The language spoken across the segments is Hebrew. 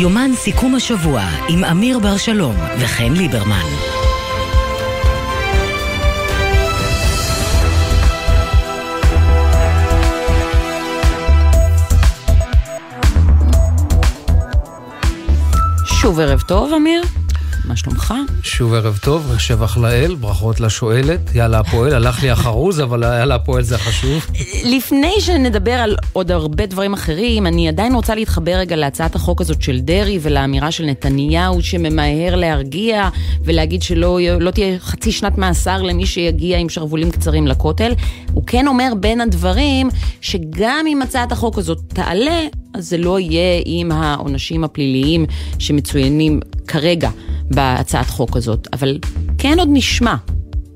יומן סיכום השבוע עם אמיר בר שלום וחן ליברמן. שוב ערב טוב, אמיר. מה שלומך? שוב ערב טוב, שבח לאל, ברכות לשואלת. יאללה הפועל, הלך לי החרוז, אבל יאללה הפועל זה חשוב. לפני שנדבר על עוד הרבה דברים אחרים, אני עדיין רוצה להתחבר רגע להצעת החוק הזאת של דרעי ולאמירה של נתניהו שממהר להרגיע ולהגיד שלא לא תהיה חצי שנת מאסר למי שיגיע עם שרוולים קצרים לכותל. הוא כן אומר בין הדברים שגם אם הצעת החוק הזאת תעלה, אז זה לא יהיה עם העונשים הפליליים שמצוינים כרגע בהצעת חוק הזאת, אבל כן עוד נשמע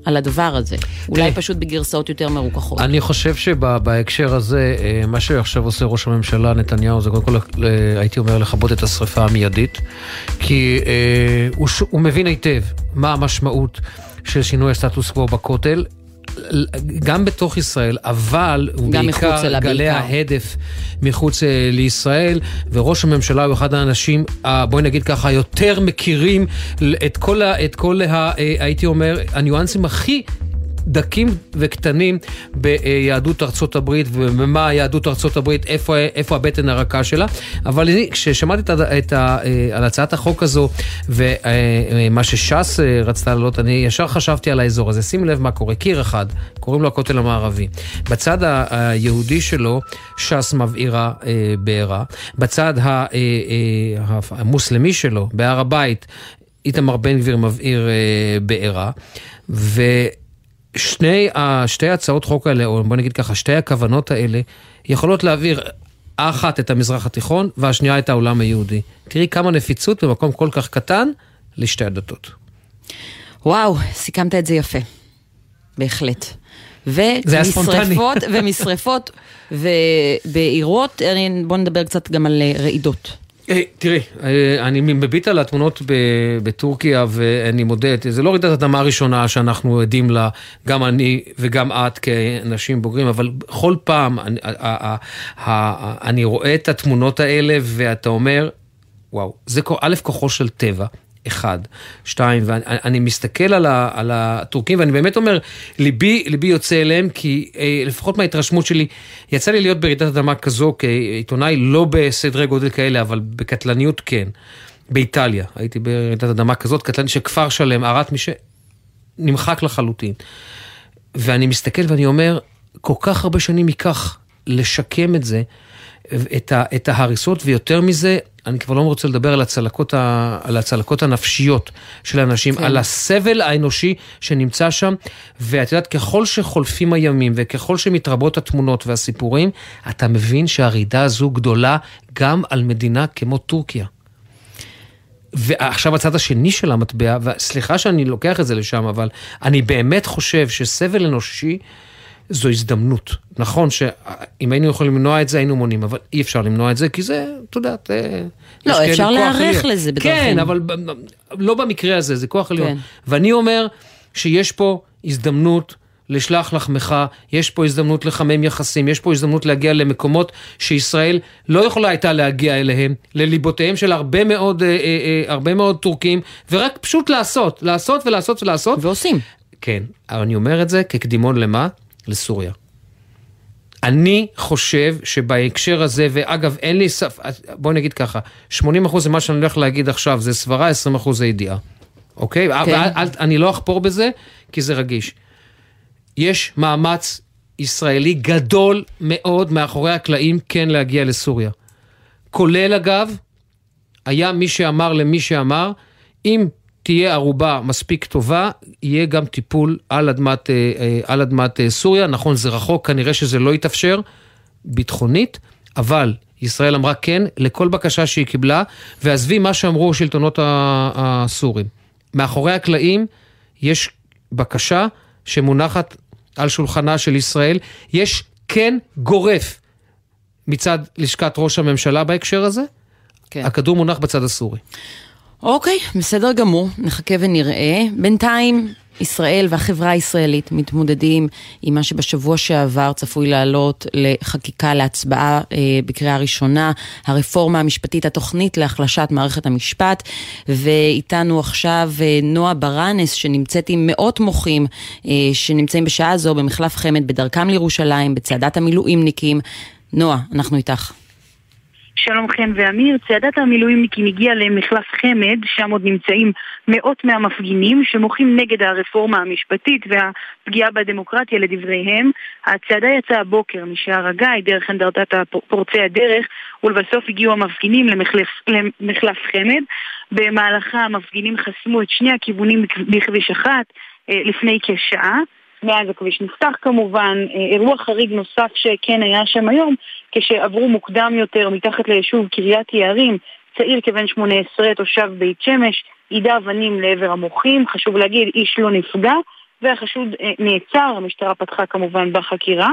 על הדבר הזה. אולי פשוט בגרסאות יותר מרוככות. אני חושב שבהקשר הזה, אה, מה שעכשיו עושה ראש הממשלה נתניהו זה קודם כל, אה, הייתי אומר, לכבות את השריפה המיידית, כי אה, הוא, הוא מבין היטב מה המשמעות של שינוי הסטטוס קוו בכותל. גם בתוך ישראל, אבל הוא בעיקר גלי ההדף מחוץ אה, לישראל, וראש הממשלה הוא אחד האנשים, בואי נגיד ככה, יותר מכירים את כל, ה, את כל ה, אה, הייתי אומר, הניואנסים הכי דקים וקטנים ביהדות ארצות הברית ומה יהדות ארצות הברית, איפה, איפה הבטן הרכה שלה. אבל אני, כששמעתי את, את, אה, על הצעת החוק הזו ומה שש"ס אה, רצתה לעלות, אני ישר חשבתי על האזור הזה. שים לב מה קורה, קיר אחד, קוראים לו הכותל המערבי. בצד היהודי שלו, ש"ס מבעירה אה, בעירה. בצד המוסלמי שלו, בהר הבית, איתמר בן גביר מבעיר בעירה. ו... שני, שתי הצעות חוק האלה, או בוא נגיד ככה, שתי הכוונות האלה, יכולות להעביר אחת את המזרח התיכון והשנייה את העולם היהודי. תראי כמה נפיצות במקום כל כך קטן לשתי הדתות. וואו, סיכמת את זה יפה. בהחלט. ומשרפות, ומשרפות ובעירות, בואו נדבר קצת גם על אה, רעידות. Hey, תראי, אה, אני מביט על התמונות בטורקיה ואני מודה, זה לא רעידת אדמה הראשונה שאנחנו עדים לה, גם אני וגם את כאנשים בוגרים, אבל בכל פעם אני רואה את התמונות האלה ואתה אומר, וואו, זה א', כוחו של טבע, אחד. שתיים, ואני מסתכל על, ה, על הטורקים ואני באמת אומר, ליבי, ליבי יוצא אליהם, כי אה, לפחות מההתרשמות שלי, יצא לי להיות ברעידת אדמה כזו כעיתונאי, לא בסדרי גודל כאלה, אבל בקטלניות כן. באיטליה, הייתי ברעידת אדמה כזאת, קטלנית שכפר שלם, ערת מי שנמחק לחלוטין. ואני מסתכל ואני אומר, כל כך הרבה שנים ייקח לשקם את זה, את, ה, את ההריסות, ויותר מזה, אני כבר לא רוצה לדבר על הצלקות, ה, על הצלקות הנפשיות של האנשים, כן. על הסבל האנושי שנמצא שם, ואת יודעת, ככל שחולפים הימים וככל שמתרבות התמונות והסיפורים, אתה מבין שהרעידה הזו גדולה גם על מדינה כמו טורקיה. ועכשיו הצד השני של המטבע, וסליחה שאני לוקח את זה לשם, אבל אני באמת חושב שסבל אנושי... זו הזדמנות. נכון שאם היינו יכולים למנוע את זה, היינו מונעים, אבל אי אפשר למנוע את זה, כי זה, את יודעת, אה, לא, אפשר להיערך לזה בדרכים. כן, אבל לא במקרה הזה, זה כוח עליון. כן. ואני אומר שיש פה הזדמנות לשלח לחמך, יש פה הזדמנות לחמם יחסים, יש פה הזדמנות להגיע למקומות שישראל לא יכולה הייתה להגיע אליהם, לליבותיהם של הרבה מאוד, אה, אה, אה, הרבה מאוד טורקים, ורק פשוט לעשות, לעשות ולעשות ולעשות. ועושים. כן, אבל אני אומר את זה כקדימון למה? לסוריה. אני חושב שבהקשר הזה, ואגב, אין לי סף, בוא נגיד ככה, 80% זה מה שאני הולך להגיד עכשיו, זה סברה, 20% זה ידיעה. אוקיי? כן. אל, אל, אני לא אחפור בזה, כי זה רגיש. יש מאמץ ישראלי גדול מאוד מאחורי הקלעים כן להגיע לסוריה. כולל אגב, היה מי שאמר למי שאמר, אם תהיה ערובה מספיק טובה, יהיה גם טיפול על אדמת, אה, אה, על אדמת אה, סוריה. נכון, זה רחוק, כנראה שזה לא יתאפשר ביטחונית, אבל ישראל אמרה כן לכל בקשה שהיא קיבלה, ועזבי מה שאמרו השלטונות הסורים. מאחורי הקלעים יש בקשה שמונחת על שולחנה של ישראל. יש כן גורף מצד לשכת ראש הממשלה בהקשר הזה. כן. הכדור מונח בצד הסורי. אוקיי, בסדר גמור, נחכה ונראה. בינתיים, ישראל והחברה הישראלית מתמודדים עם מה שבשבוע שעבר צפוי לעלות לחקיקה להצבעה אה, בקריאה ראשונה, הרפורמה המשפטית, התוכנית להחלשת מערכת המשפט, ואיתנו עכשיו אה, נועה ברנס שנמצאת עם מאות מוחים אה, שנמצאים בשעה זו במחלף חמד בדרכם לירושלים, בצעדת המילואימניקים. נועה, אנחנו איתך. שלום חן ואמיר, צעדת המילואימניקים הגיעה למחלף חמד, שם עוד נמצאים מאות מהמפגינים שמוחים נגד הרפורמה המשפטית והפגיעה בדמוקרטיה לדבריהם. הצעדה יצאה הבוקר משער הגיא, דרך אנדרטת פורצי הדרך, ולבסוף הגיעו המפגינים למחלף, למחלף חמד. במהלכה המפגינים חסמו את שני הכיוונים בכביש אחת אה, לפני כשעה. מאז הכביש נפתח כמובן, אה, אירוע חריג נוסף שכן היה שם היום, כשעברו מוקדם יותר מתחת ליישוב קריית יערים, צעיר כבן 18, תושב בית שמש, יידה אבנים לעבר המוחים, חשוב להגיד, איש לא נפגע, והחשוד אה, נעצר, המשטרה פתחה כמובן בחקירה.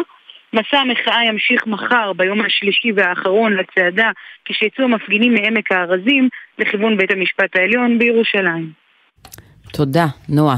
מסע המחאה ימשיך מחר, ביום השלישי והאחרון לצעדה, כשיצאו המפגינים מעמק הארזים לכיוון בית המשפט העליון בירושלים. תודה, נועה.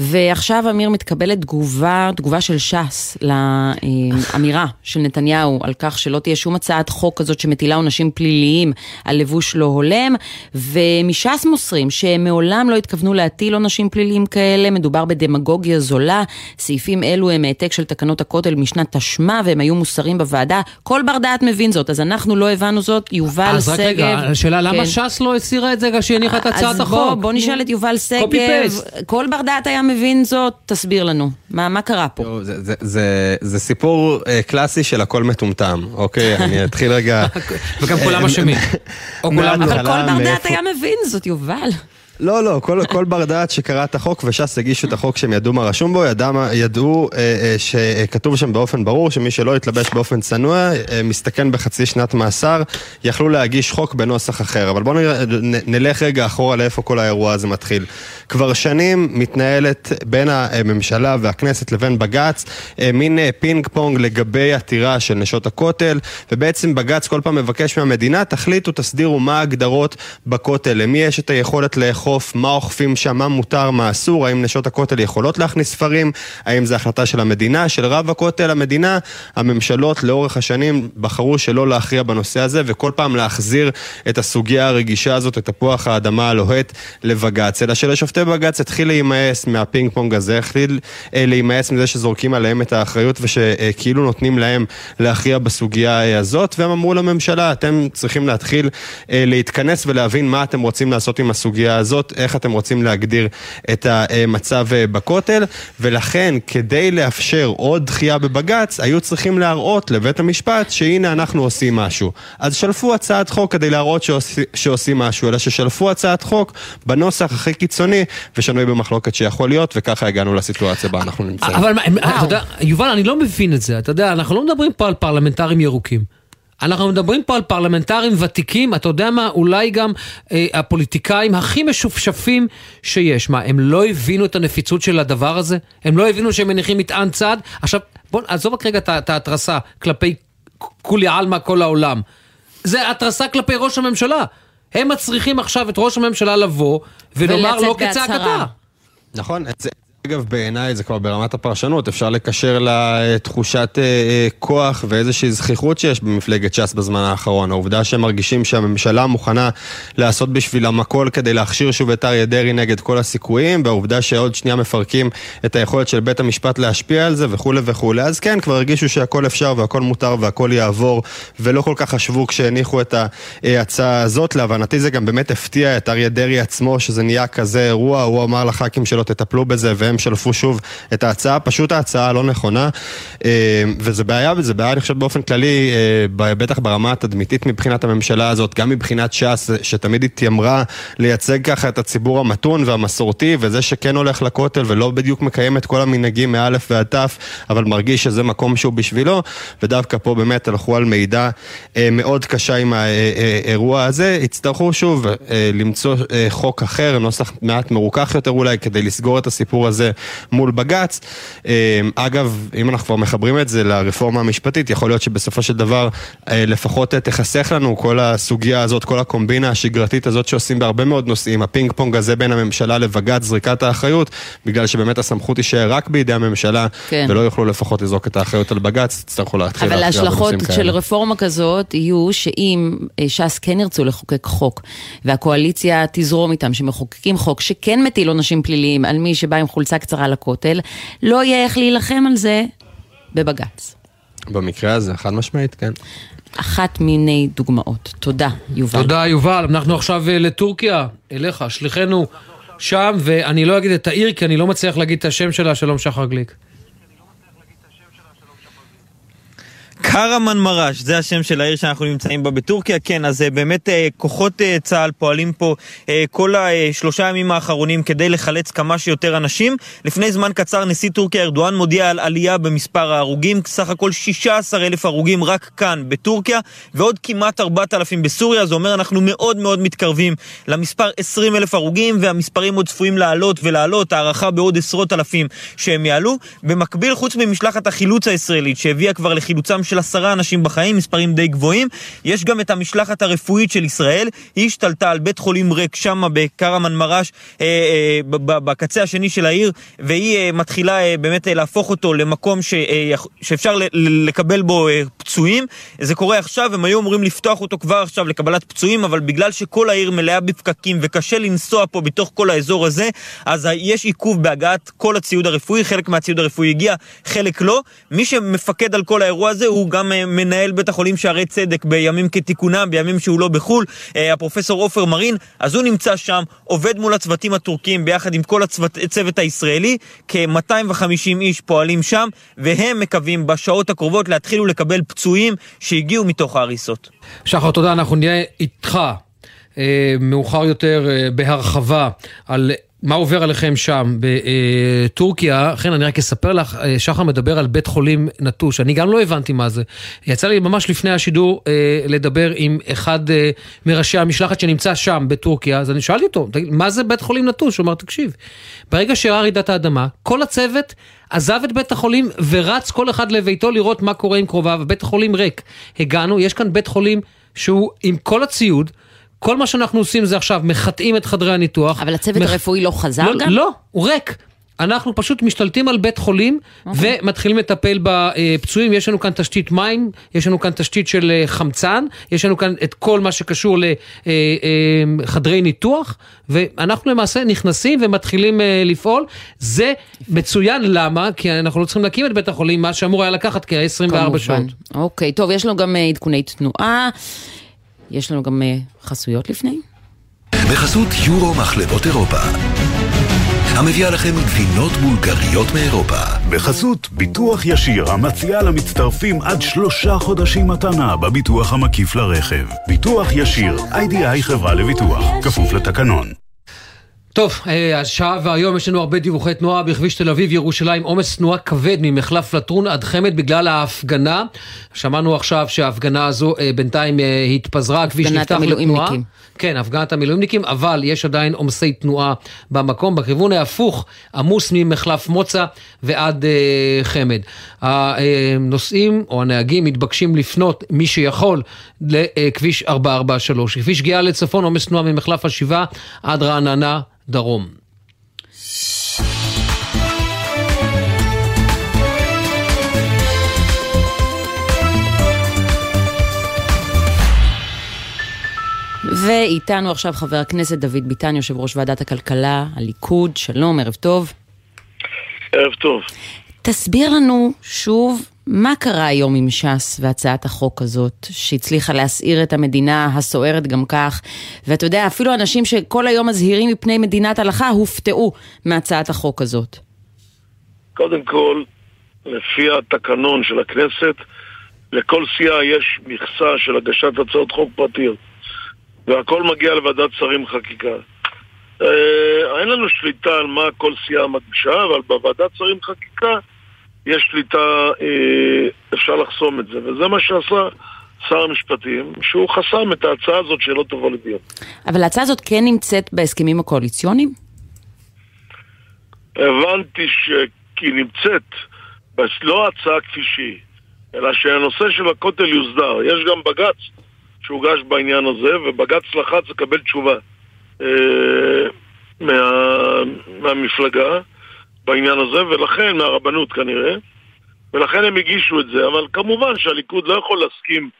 ועכשיו, אמיר, מתקבלת תגובה, תגובה של ש"ס לאמירה של נתניהו על כך שלא תהיה שום הצעת חוק כזאת שמטילה עונשים פליליים על לבוש לא הולם, ומש"ס מוסרים שהם מעולם לא התכוונו להטיל עונשים פליליים כאלה, מדובר בדמגוגיה זולה. סעיפים אלו הם העתק של תקנות הכותל משנת תשמ"א, והם היו מוסרים בוועדה. כל בר דעת מבין זאת, אז אנחנו לא הבנו זאת. יובל אז סגב... אז רק רגע, השאלה כן. למה ש"ס לא הסירה את זה כשהיא הניחה את הצעת החוק? אז בוא, בוא נשאל את יובל סגב. כל בר דעת היה מבין זאת, תסביר לנו. מה, מה קרה פה? זה, זה, זה, זה סיפור uh, קלאסי של הכל מטומטם, אוקיי? אני אתחיל רגע... וגם כולם אשמים. אבל כל בר דעת היה מבין זאת, יובל. לא, לא, כל, כל בר דעת שקרא את החוק וש"ס הגישו את החוק שהם ידעו מה רשום בו, ידע, ידעו אה, אה, שכתוב שם באופן ברור שמי שלא יתלבש באופן צנוע אה, מסתכן בחצי שנת מאסר, יכלו להגיש חוק בנוסח אחר. אבל בואו נלך רגע אחורה לאיפה כל האירוע הזה מתחיל. כבר שנים מתנהלת בין הממשלה והכנסת לבין בג"ץ אה, מין אה, פינג פונג לגבי עתירה של נשות הכותל, ובעצם בג"ץ כל פעם מבקש מהמדינה, תחליטו, תסדירו מה ההגדרות בכותל, למי יש את היכולת לאכול. לאכוף, מה אוכפים שם, מה מותר, מה אסור, האם נשות הכותל יכולות להכניס ספרים, האם זו החלטה של המדינה, של רב הכותל, המדינה. הממשלות לאורך השנים בחרו שלא להכריע בנושא הזה, וכל פעם להחזיר את הסוגיה הרגישה הזאת, את תפוח האדמה הלוהט, לבג"ץ. אלא שלשופטי בג"ץ התחיל להימאס מהפינג פונג הזה, התחיל אה, להימאס מזה שזורקים עליהם את האחריות ושכאילו נותנים להם להכריע בסוגיה אה, הזאת, והם אמרו לממשלה, אתם צריכים להתחיל אה, להתכנס ולהבין מה אתם רוצים לעשות עם הסוגיה הזאת. הזאת, איך אתם רוצים להגדיר את המצב אה, בכותל, ולכן כדי לאפשר עוד דחייה בבג"ץ, היו צריכים להראות לבית המשפט שהנה אנחנו עושים משהו. אז שלפו הצעת חוק כדי להראות שעוש, שעושים משהו, אלא ששלפו הצעת חוק בנוסח הכי קיצוני ושנוי במחלוקת שיכול להיות, וככה הגענו לסיטואציה בה אנחנו נמצאים. אבל אתה יודע, יובל, אני לא מבין את זה, אתה יודע, אנחנו לא מדברים פה על פרלמנטרים ירוקים. אנחנו מדברים פה על פרלמנטרים ותיקים, אתה יודע מה, אולי גם אה, הפוליטיקאים הכי משופשפים שיש. מה, הם לא הבינו את הנפיצות של הדבר הזה? הם לא הבינו שהם מניחים מטען צד? עכשיו, בוא, עזוב רק רגע את ההתרסה כלפי כולי עלמא כל העולם. זה התרסה כלפי ראש הממשלה. הם מצריכים עכשיו את ראש הממשלה לבוא ולומר לא כצעקתה. נכון, את זה, אגב, בעיניי זה כבר ברמת הפרשנות, אפשר לקשר לתחושת אה, אה, כוח ואיזושהי זכיחות שיש במפלגת ש"ס בזמן האחרון. העובדה שהם מרגישים שהממשלה מוכנה לעשות בשבילם הכל כדי להכשיר שוב את אריה דרעי נגד כל הסיכויים, והעובדה שעוד שנייה מפרקים את היכולת של בית המשפט להשפיע על זה וכולי וכולי. אז כן, כבר הרגישו שהכל אפשר והכל מותר והכל יעבור, ולא כל כך חשבו כשהניחו את ההצעה הזאת. להבנתי זה גם באמת הפתיע את אריה דרעי עצמו, שזה נהיה כזה אירוע, הוא אמר לח"כים שלו תטפלו בזה, והם שלפו שוב את ההצעה, פשוט ההצעה הלא נכונה, אה, וזה בעיה, וזה בעיה, אני חושב, באופן כללי, אה, בטח ברמה התדמיתית מבחינת הממשלה הזאת, גם מבחינת ש"ס, שתמיד התיימרה לייצג ככה את הציבור המתון והמסורתי, וזה שכן הולך לכותל ולא בדיוק מקיים את כל המנהגים מאלף ועד תף, אבל מרגיש שזה מקום שהוא בשבילו, ודווקא פה באמת הלכו על מידע אה, מאוד קשה עם האירוע הזה, יצטרכו שוב למצוא חוק אחר, נוסח מעט מרוכך יותר אולי, כדי לסגור את הסיפור הזה. הזה מול בג"ץ. אגב, אם אנחנו כבר מחברים את זה לרפורמה המשפטית, יכול להיות שבסופו של דבר לפחות תחסך לנו כל הסוגיה הזאת, כל הקומבינה השגרתית הזאת שעושים בהרבה מאוד נושאים, הפינג פונג הזה בין הממשלה לבג"ץ, זריקת האחריות, בגלל שבאמת הסמכות תישאר רק בידי הממשלה, כן. ולא יוכלו לפחות לזרוק את האחריות על בג"ץ, יצטרכו להתחיל להכריע בנושאים כאלה. אבל ההשלכות של רפורמה כזאת יהיו שאם אה, ש"ס כן ירצו לחוקק חוק, והקואליציה תזרום איתם, שמחוקקים חוק שכן מטיל עונשים פליליים על מי שבא עם חולצה קצרה לכותל, לא יהיה איך להילחם על זה בבג"ץ. במקרה הזה, חד משמעית, כן. אחת מיני דוגמאות. תודה, יובל. תודה, יובל. אנחנו עכשיו אה, לטורקיה, אליך, שליחנו שם, ואני לא אגיד את העיר, כי אני לא מצליח להגיד את השם שלה, שלום שחר גליק. קרמן מרש, זה השם של העיר שאנחנו נמצאים בה בטורקיה. כן, אז אה, באמת אה, כוחות אה, צה"ל פועלים פה כל השלושה ימים האחרונים כדי לחלץ כמה שיותר אנשים. לפני זמן קצר נשיא טורקיה ארדואן מודיע על עלייה במספר ההרוגים, סך הכל 16 אלף הרוגים רק כאן בטורקיה, ועוד כמעט 4,000 בסוריה. זה אומר אנחנו מאוד מאוד מתקרבים למספר 20 אלף הרוגים, והמספרים עוד צפויים לעלות ולעלות, הערכה בעוד עשרות אלפים שהם יעלו. במקביל, חוץ ממשלחת החילוץ הישראלית שהביאה כבר לחילוצם של עשרה אנשים בחיים, מספרים די גבוהים. יש גם את המשלחת הרפואית של ישראל, היא השתלטה על בית חולים ריק שם בקרמן מרש, אה, אה, בקצה השני של העיר, והיא אה, מתחילה אה, באמת אה, להפוך אותו למקום ש, אה, שאפשר ל, לקבל בו אה, פצועים. זה קורה עכשיו, הם היו אמורים לפתוח אותו כבר עכשיו לקבלת פצועים, אבל בגלל שכל העיר מלאה בפקקים וקשה לנסוע פה בתוך כל האזור הזה, אז יש עיכוב בהגעת כל הציוד הרפואי, חלק מהציוד הרפואי הגיע, חלק לא. מי שמפקד על כל האירוע הזה הוא גם אה, מנהל בית החולים שערי צדק בימים כתיקונם, בימים שהוא לא בחו"ל, אה, הפרופסור עופר מרין, אז הוא נמצא שם, עובד מול הצוותים הטורקים ביחד עם כל הצוות הישראלי, כ-250 איש פועלים שם, והם מקווים בשעות הקרובות להתחיל ולקבל פצועים שהגיעו מתוך ההריסות. שחר, תודה, אנחנו נהיה איתך. אה, מאוחר יותר בהרחבה על מה עובר עליכם שם בטורקיה? אכן, אני רק אספר לך, אה, שחר מדבר על בית חולים נטוש, אני גם לא הבנתי מה זה. יצא לי ממש לפני השידור אה, לדבר עם אחד אה, מראשי המשלחת שנמצא שם בטורקיה, אז אני שאלתי אותו, מה זה בית חולים נטוש? הוא אמר, תקשיב, ברגע שאירעה רעידת האדמה, כל הצוות עזב את בית החולים ורץ כל אחד לביתו לראות מה קורה עם קרוביו, בית החולים ריק. הגענו, יש כאן בית חולים שהוא עם כל הציוד, כל מה שאנחנו עושים זה עכשיו מחטאים את חדרי הניתוח. אבל הצוות מח... הרפואי לא חזר לא, גם? לא, הוא ריק. אנחנו פשוט משתלטים על בית חולים okay. אוקיי. ומתחילים לטפל בפצועים. יש לנו כאן תשתית מים, יש לנו כאן תשתית של אה, חמצן, יש לנו כאן את כל מה שקשור לחדרי אה, אה, ניתוח, ואנחנו למעשה נכנסים ומתחילים לפעול. זה מצוין, למה? כי אנחנו לא צריכים להקים את בית החולים, מה שאמור היה לקחת כ-24 שעות. אוקיי, okay, טוב, יש לנו גם עדכוני תנועה. יש לנו גם אה, חסויות לפני. בחסות יורו מחלבות אירופה. המביאה לכם גבינות בולגריות מאירופה. בחסות ביטוח ישיר המציעה למצטרפים עד שלושה חודשים מתנה בביטוח המקיף לרכב. ביטוח ישיר, איי-די-איי חברה לביטוח, כפוף לתקנון. טוב, אה, אז שעה והיום יש לנו הרבה דיווחי תנועה בכביש תל אביב ירושלים, עומס תנועה כבד ממחלף לטרון עד חמד בגלל ההפגנה. שמענו עכשיו שההפגנה הזו אה, בינתיים אה, התפזרה, הכביש נפתח לתנועה. כן, הפגנת המילואימניקים, אבל יש עדיין עומסי תנועה במקום. בכיוון ההפוך, עמוס ממחלף מוצא ועד חמד. הנוסעים או הנהגים מתבקשים לפנות, מי שיכול, לכביש 443. כביש גאה לצפון, עומס תנועה ממחלף השבעה עד רעננה. דרום. ואיתנו עכשיו חבר הכנסת דוד ביטן, יושב ראש ועדת הכלכלה, הליכוד, שלום, ערב טוב. ערב טוב. תסביר לנו שוב מה קרה היום עם ש"ס והצעת החוק הזאת, שהצליחה להסעיר את המדינה הסוערת גם כך, ואתה יודע, אפילו אנשים שכל היום מזהירים מפני מדינת הלכה, הופתעו מהצעת החוק הזאת. קודם כל, לפי התקנון של הכנסת, לכל סיעה יש מכסה של הגשת הצעות חוק פרטיות, והכל מגיע לוועדת שרים חקיקה. אה, אין לנו שליטה על מה כל סיעה מגישה, אבל בוועדת שרים חקיקה יש שליטה, אה, אפשר לחסום את זה, וזה מה שעשה שר המשפטים, שהוא חסם את ההצעה הזאת שלא תבוא לדיון. אבל ההצעה הזאת כן נמצאת בהסכמים הקואליציוניים? הבנתי שהיא נמצאת, לא ההצעה כפי שהיא, אלא שהנושא של הכותל יוסדר. יש גם בג"ץ שהוגש בעניין הזה, ובג"ץ לחץ לקבל תשובה אה, מה, מהמפלגה בעניין הזה, ולכן, מהרבנות כנראה, ולכן הם הגישו את זה. אבל כמובן שהליכוד לא יכול להסכים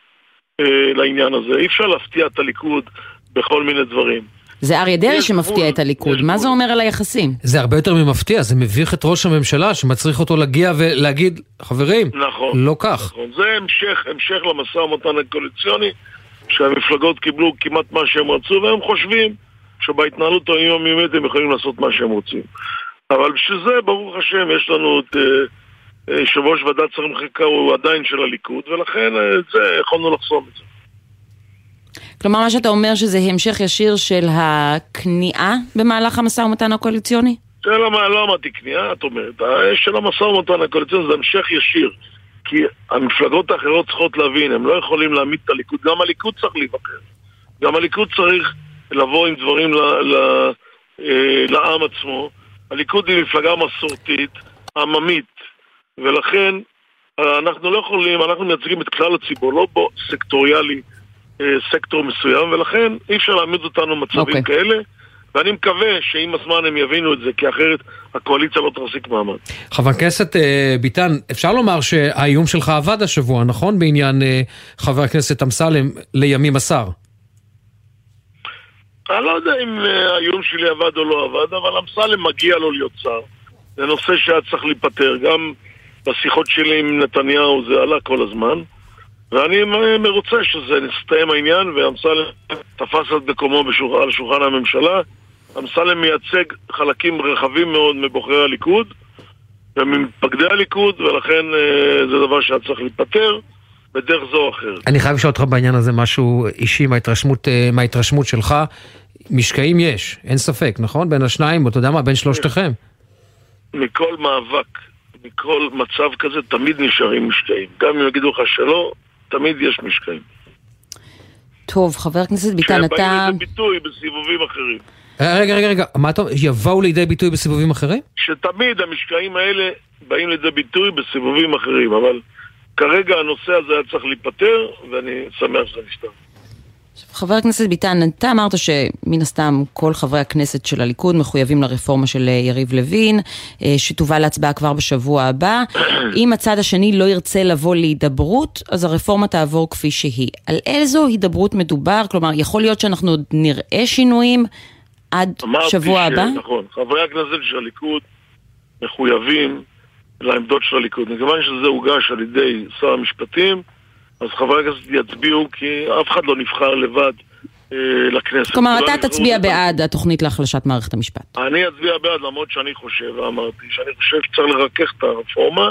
אה, לעניין הזה. אי אפשר להפתיע את הליכוד בכל מיני דברים. זה אריה דרעי שמפתיע את הליכוד, מה זה אומר על היחסים? זה הרבה יותר ממפתיע, זה מביך את ראש הממשלה שמצריך אותו להגיע ולהגיד, חברים, נכון, לא כך. נכון, זה המשך, המשך למשא ומתן הקואליציוני, שהמפלגות קיבלו כמעט מה שהם רצו, והם חושבים שבהתנהלות היומיומית הם יכולים לעשות מה שהם רוצים. אבל בשביל זה, ברוך השם, יש לנו את אה, יושב ראש ועדת שרים לחקיקה, הוא עדיין של הליכוד, ולכן אה, את זה יכולנו לחסום את זה. כלומר, מה שאתה אומר שזה המשך ישיר של הכניעה במהלך המשא ומתן הקואליציוני? של המ... לא אמרתי כניעה, את אומרת. של המשא ומתן הקואליציוני זה המשך ישיר. כי המפלגות האחרות צריכות להבין, הם לא יכולים להעמיד את הליכוד. גם הליכוד צריך להיבחר. גם הליכוד צריך לבוא עם דברים ל... ל... אה, לעם עצמו. הליכוד היא מפלגה מסורתית, עממית, ולכן אנחנו לא יכולים, אנחנו מייצגים את כלל הציבור, לא בו סקטוריאלי. אה, סקטור מסוים, ולכן אי אפשר להעמיד אותנו במצבים okay. אוקיי. כאלה. ואני מקווה שעם הזמן הם יבינו את זה, כי אחרת הקואליציה לא תחזיק מעמד. חבר הכנסת אה, ביטן, אפשר לומר שהאיום שלך עבד השבוע, נכון? בעניין אה, חבר הכנסת אמסלם לימים השר. אני לא יודע אם האיום שלי עבד או לא עבד, אבל אמסלם מגיע לו להיות שר. זה נושא שהיה צריך להיפתר. גם בשיחות שלי עם נתניהו זה עלה כל הזמן. ואני מרוצה שזה נסתיים העניין, ואמסלם תפס את מקומו בשולחן, על שולחן הממשלה. אמסלם מייצג חלקים רחבים מאוד מבוחרי הליכוד וממפקדי הליכוד, ולכן אה, זה דבר שהיה צריך להיפתר בדרך זו או אחרת. אני חייב לשאול אותך בעניין הזה משהו אישי מההתרשמות, אה, מההתרשמות שלך. משקעים יש, אין ספק, נכון? בין השניים, אתה יודע מה, בין שלושתכם. מכל מאבק, מכל מצב כזה, תמיד נשארים משקעים. גם אם יגידו לך שלא, תמיד יש משקעים. טוב, חבר הכנסת ביטן, אתה... שבאים לידי ביטוי בסיבובים אחרים. אה, רגע, רגע, רגע, מה אתה אומר? יבואו לידי ביטוי בסיבובים אחרים? שתמיד המשקעים האלה באים לידי ביטוי בסיבובים אחרים, אבל כרגע הנושא הזה היה צריך להיפתר, ואני שמח שזה נפתר. חבר הכנסת ביטן, אתה אמרת שמן הסתם כל חברי הכנסת של הליכוד מחויבים לרפורמה של אה, יריב לוין, אה, שתובא להצבעה כבר בשבוע הבא. אם הצד השני לא ירצה לבוא להידברות, אז הרפורמה תעבור כפי שהיא. על איזו הידברות מדובר? כלומר, יכול להיות שאנחנו עוד נראה שינויים עד שבוע ש... הבא? נכון, חברי הכנסת של הליכוד מחויבים לעמדות של הליכוד. מכיוון שזה הוגש על ידי שר המשפטים, אז חברי הכנסת יצביעו, כי אף אחד לא נבחר לבד אה, לכנסת. כלומר, אתה תצביע בעד התוכנית להחלשת מערכת המשפט. אני אצביע בעד, למרות שאני חושב, ואמרתי, שאני חושב שצריך לרכך את הרפורמה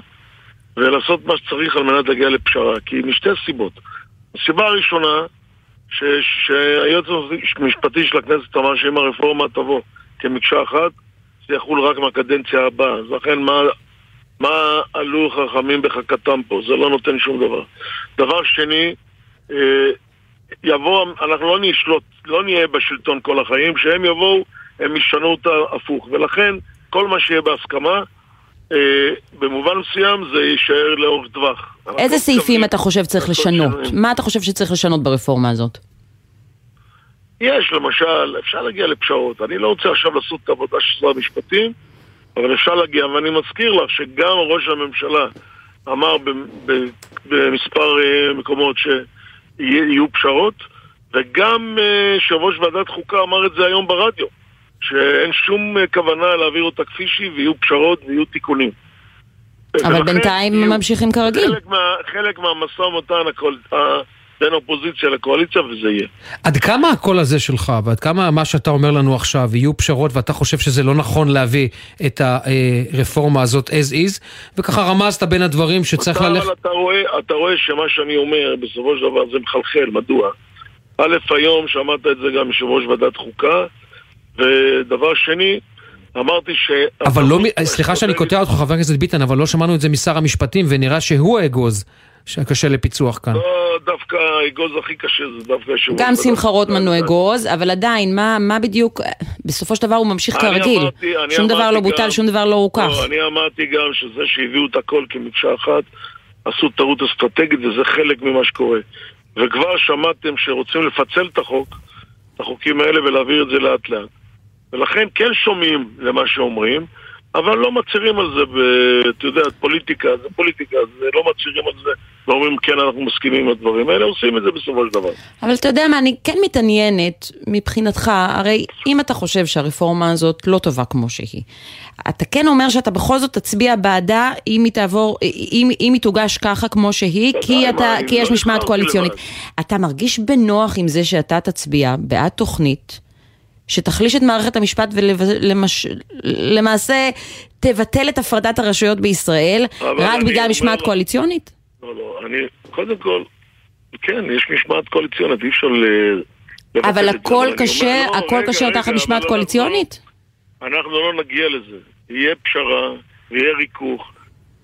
ולעשות מה שצריך על מנת להגיע לפשרה, כי משתי סיבות. הסיבה הראשונה, שהיועץ המשפטי של הכנסת אמר שאם הרפורמה תבוא כמקשה אחת, זה יחול רק מהקדנציה הבאה. אז לכן מה מה עלו חכמים בחכתם פה? זה לא נותן שום דבר. דבר שני, אה, יבוא, אנחנו לא נשלוט, לא נהיה בשלטון כל החיים, כשהם יבואו, הם ישנו אותה הפוך. ולכן, כל מה שיהיה בהסכמה, אה, במובן מסוים זה יישאר לאורך טווח. איזה סעיפים אתה חושב צריך לשנות? מה אתה חושב שצריך לשנות ברפורמה הזאת? יש, למשל, אפשר להגיע לפשרות. אני לא רוצה עכשיו לעשות את העבודה של שר המשפטים, אבל אפשר להגיע, ואני מזכיר לך שגם ראש הממשלה אמר במספר אה, מקומות שיהיו פשרות, וגם אה, יושב ראש ועדת חוקה אמר את זה היום ברדיו, שאין שום אה, כוונה להעביר אותה כפי שהיא, ויהיו פשרות ויהיו תיקונים. אבל בינתיים ממשיכים כרגיל. חלק, מה, חלק מהמשא ומתן בין אופוזיציה לקואליציה, וזה יהיה. עד כמה הקול הזה שלך, ועד כמה מה שאתה אומר לנו עכשיו, יהיו פשרות ואתה חושב שזה לא נכון להביא את הרפורמה הזאת as is, וככה רמזת בין הדברים שצריך ללכת... אבל אתה רואה, אתה רואה שמה שאני אומר, בסופו של דבר זה מחלחל, מדוע? א', היום שמעת את זה גם יושב ראש ועדת חוקה, ודבר שני, אמרתי ש... אבל לא, סליחה שאני קוטע אותך, חבר הכנסת ביטן, אבל לא שמענו את זה משר המשפטים, ונראה שהוא האגוז שקשה לפיצוח כאן. לא, דווקא האגוז הכי קשה זה דווקא יושב גם שמחה רוטמן הוא אגוז, אבל עדיין, מה, מה בדיוק, בסופו של דבר הוא ממשיך אני כרגיל. אמרתי- אני שום דבר לא גם- בוטל, שום דבר לא רוכך. לא, אני אמרתי גם שזה שהביאו את הכל כמקשה אחת, עשו טעות אסטרטגית וזה חלק ממה שקורה. וכבר שמעתם שרוצים לפצל את החוק, את החוקים האלה ולהעביר את זה לאט לאט. ולכן כן שומעים למה שאומרים, אבל לא מצהירים על זה. אתה יודע, פוליטיקה, זה פוליטיקה, זה לא מצהירים על זה ואומרים כן, אנחנו מסכימים עם הדברים האלה, עושים את זה בסופו של דבר. אבל אתה יודע מה, אני כן מתעניינת מבחינתך, הרי אם אתה חושב שהרפורמה הזאת לא טובה כמו שהיא, אתה כן אומר שאתה בכל זאת תצביע בעדה אם היא תעבור, אם, אם היא תוגש ככה כמו שהיא, כי, אתה, מה, אני כי יש לא משמעת נבחרתי קואליציונית. אתה מרגיש בנוח עם זה שאתה תצביע בעד תוכנית שתחליש את מערכת המשפט ולמעשה תבטל את הפרדת הרשויות בישראל רק בגלל משמעת קואליציונית? לא, לא, אני, קודם כל, כן, יש משמעת קואליציונית, אי אפשר ל... לבטל אבל הכל לא, הכל רגע, תחת משמעת אבל קואליציונית? אנחנו, אנחנו לא נגיע לזה. יהיה פשרה, ויהיה ריכוך,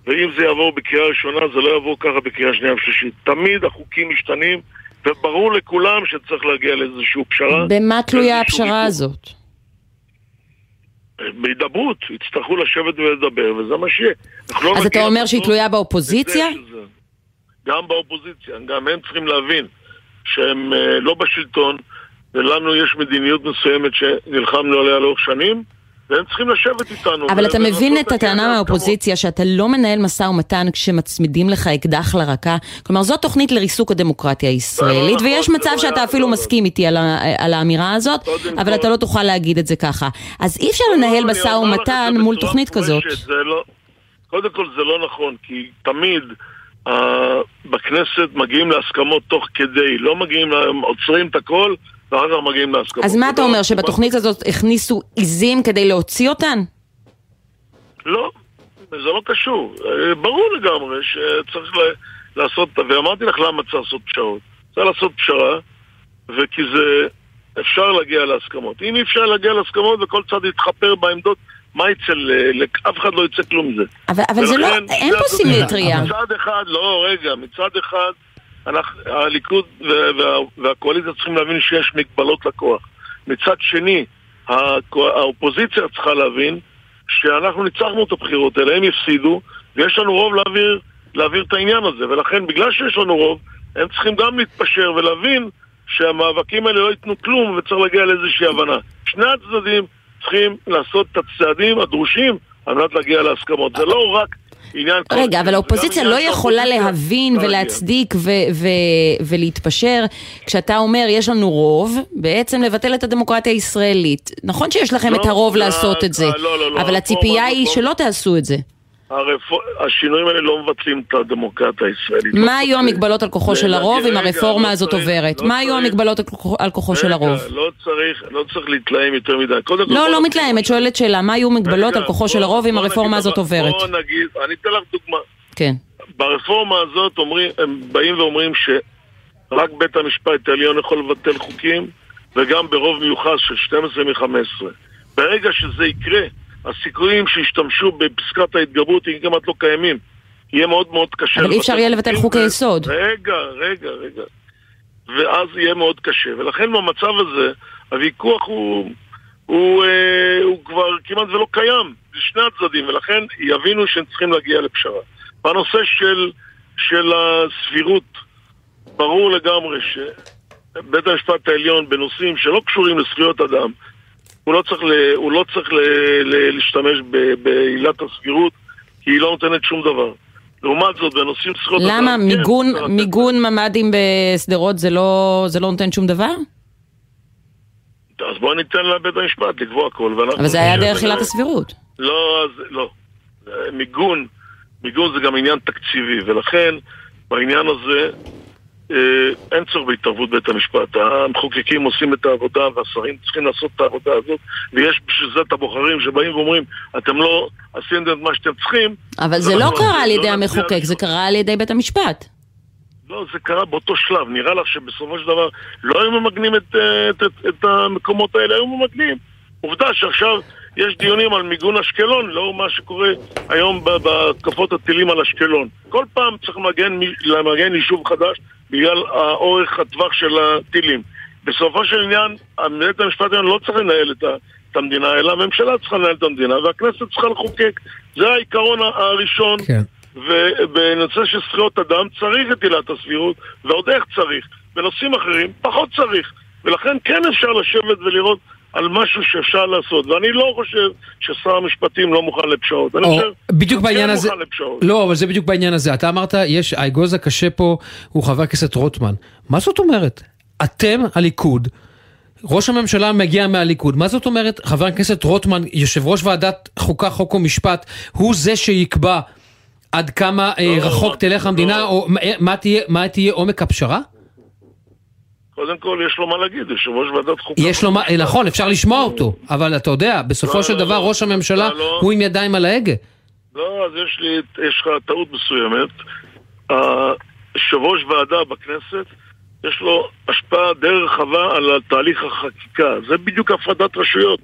ואם זה יעבור בקריאה ראשונה, זה לא יעבור ככה בקריאה שנייה ושלישית. תמיד החוקים משתנים, וברור לכולם שצריך להגיע לאיזושהי פשרה. במה תלויה הפשרה. הזאת? בהידברות, יצטרכו לשבת ולדבר, וזה מה שיהיה. לא אז אתה אומר שהיא תלויה באופוזיציה? גם באופוזיציה, גם הם צריכים להבין שהם אה, לא בשלטון, ולנו יש מדיניות מסוימת שנלחמנו עליה לאורך שנים, והם צריכים לשבת איתנו. אבל אתה ולנסות מבין את הטענה. מהאופוזיציה שאתה לא מנהל משא ומתן כשמצמידים לך אקדח לרקה? כלומר, זו תוכנית לריסוק הדמוקרטיה הישראלית, נכון, ויש זה מצב לא שאתה אפילו לא, לא. מסכים איתי על האמירה הזאת, אבל אתה לא תוכל להגיד את זה ככה. אז אי אפשר לא, לנהל משא ומתן מול תוכנית כזאת. לא, קודם כל זה לא נכון, כי תמיד אה, בכנסת מגיעים להסכמות תוך כדי, לא מגיעים, עוצרים את הכל, ואחר כך מגיעים להסכמות. אז מה אתה אומר, שבתוכנית הזאת הכניסו עיזים כדי להוציא אותן? לא, זה לא קשור. אה, ברור לגמרי שצריך לעשות, ואמרתי לך למה צריך לעשות פשרות. צריך לעשות פשרה, וכי זה, אפשר להגיע להסכמות. אם אי אפשר להגיע להסכמות וכל צד יתחפר בעמדות, מה יצא, לאף אחד לא יצא כלום מזה. אבל אבל זה לא, אין פה סימטריה. מצד אחד, לא, רגע, מצד אחד, אנחנו, הליכוד וה- וה- והקואליציה צריכים להבין שיש מגבלות לכוח. מצד שני, האופוזיציה צריכה להבין שאנחנו ניצחנו את הבחירות האלה, הם הפסידו, ויש לנו רוב להעביר, להעביר את העניין הזה. ולכן, בגלל שיש לנו רוב, הם צריכים גם להתפשר ולהבין שהמאבקים האלה לא ייתנו כלום וצריך להגיע לאיזושהי הבנה. שני הצדדים צריכים לעשות את הצעדים הדרושים על מנת להגיע להסכמות. זה לא רק עניין... רגע, קואליציה, אבל האופוזיציה לא יכולה להבין. ולהצדיק ולהתפשר כשאתה אומר יש לנו רוב, בעצם לבטל את הדמוקרטיה הישראלית. נכון שיש לכם לא, את הרוב זה- לעשות את זה, לא, לא, לא, אבל הציפייה היא שלא תעשו את זה. השינויים האלה לא מבטלים את הדמוקרטיה הישראלית. לא מה היו מבטלים. המגבלות על כוחו של רגע, הרוב אם רגע, הרפורמה לא הזאת צריך- עוברת? לא מה היו צריך- המגבלות על כוחו- כוחו של רגע, הרוב? לא צריך, לא צריך להתלהם יותר מדי. קודם כל, לא, לא מתלהמת, שואלת שאלה, מה היו מגבלות רגע, על כוחו בוא- של הרוב אם הרפורמה נגיד הזאת עוברת? בוא נגיד, אני אתן לך דוגמה. כן. ברפורמה הזאת אומרים, הם באים ואומרים שרק בית המשפט העליון יכול לבטל חוקים וגם ברוב מיוחס של 12 מ-15. ברגע שזה יקרה, הסיכויים שישתמשו בפסקת ההתגברות הם כמעט לא קיימים. יהיה מאוד מאוד קשה. אבל אי אפשר יהיה לבטל חוקי יסוד. רגע, רגע, רגע. ואז יהיה מאוד קשה. ולכן במצב הזה, הוויכוח הוא, הוא, אה, הוא כבר כמעט ולא קיים לשני הצדדים, ולכן יבינו שהם צריכים להגיע לפשרה. בנושא של, של הסבירות, ברור לגמרי שבית המשפט העליון בנושאים שלא קשורים לזכויות אדם, הוא לא צריך, ל, הוא לא צריך ל, ל, להשתמש ב, בעילת הסבירות, כי היא לא נותנת שום דבר. לעומת זאת, בנושאים זכויות אדם... למה? כן, מיגון- לתת מיגון ממ"דים בשדרות זה לא זה לא נותן שום דבר? אז בואו ניתן לבית המשפט לקבוע הכל. אבל זה היה נשב דרך עילת. הסבירות. לא, אז לא. מיגון, מיגון זה גם עניין תקציבי, ולכן בעניין הזה אין צורך בהתערבות בית המשפט. המחוקקים עושים את העבודה והשרים צריכים לעשות את העבודה הזאת, ויש בשביל זה את הבוחרים שבאים ואומרים, אתם לא עשיתם את מה שאתם צריכים. אבל זה לא אנחנו קרה על לא ידי נצביע המחוקק, ראשון. זה קרה על ידי בית המשפט. לא, זה קרה באותו שלב. נראה לך שבסופו של דבר לא היו ממגנים את, אה, את, את, את המקומות האלה, היו ממגנים. עובדה שעכשיו יש דיונים על מיגון אשקלון, לאור מה שקורה היום בהתקפות הטילים על אשקלון. כל פעם צריך למגן, למגן יישוב חדש בגלל אורך הטווח של הטילים. בסופו של עניין, בית המשפט העליון לא צריך לנהל את, ה, את המדינה, אלא הממשלה צריכה לנהל את המדינה, והכנסת צריכה לחוקק. זה העיקרון הראשון. כן. ובנושא של זכויות אדם צריך את עילת הסבירות, ועוד איך צריך. בנושאים אחרים פחות צריך. ולכן כן אפשר לשבת ולראות על משהו שאפשר לעשות, ואני לא חושב ששר המשפטים לא מוכן לפשרות. אני חושב בדיוק בעניין כן הזה, לא, אבל זה בדיוק בעניין הזה. אתה אמרת, יש, האגוז הקשה פה הוא חבר הכנסת רוטמן. מה זאת אומרת? אתם, הליכוד, ראש הממשלה מגיע מהליכוד, מה זאת אומרת חבר הכנסת רוטמן, יושב ראש ועדת חוקה, חוק ומשפט, הוא זה שיקבע עד כמה אה, לא, רחוק לא, תלך המדינה, לא. או מה תהיה, מה תהיה עומק הפשרה? קודם כל יש לו מה להגיד, יושב ראש ועדת חוקה. יש לו מה, נכון, אפשר לשמוע אותו, אבל אתה יודע, בסופו של דבר ראש הממשלה הוא עם ידיים על ההגה. לא, אז יש לי, יש לך טעות מסוימת. יושב ראש ועדה בכנסת, יש לו השפעה די רחבה על תהליך החקיקה. זה בדיוק הפרדת רשויות.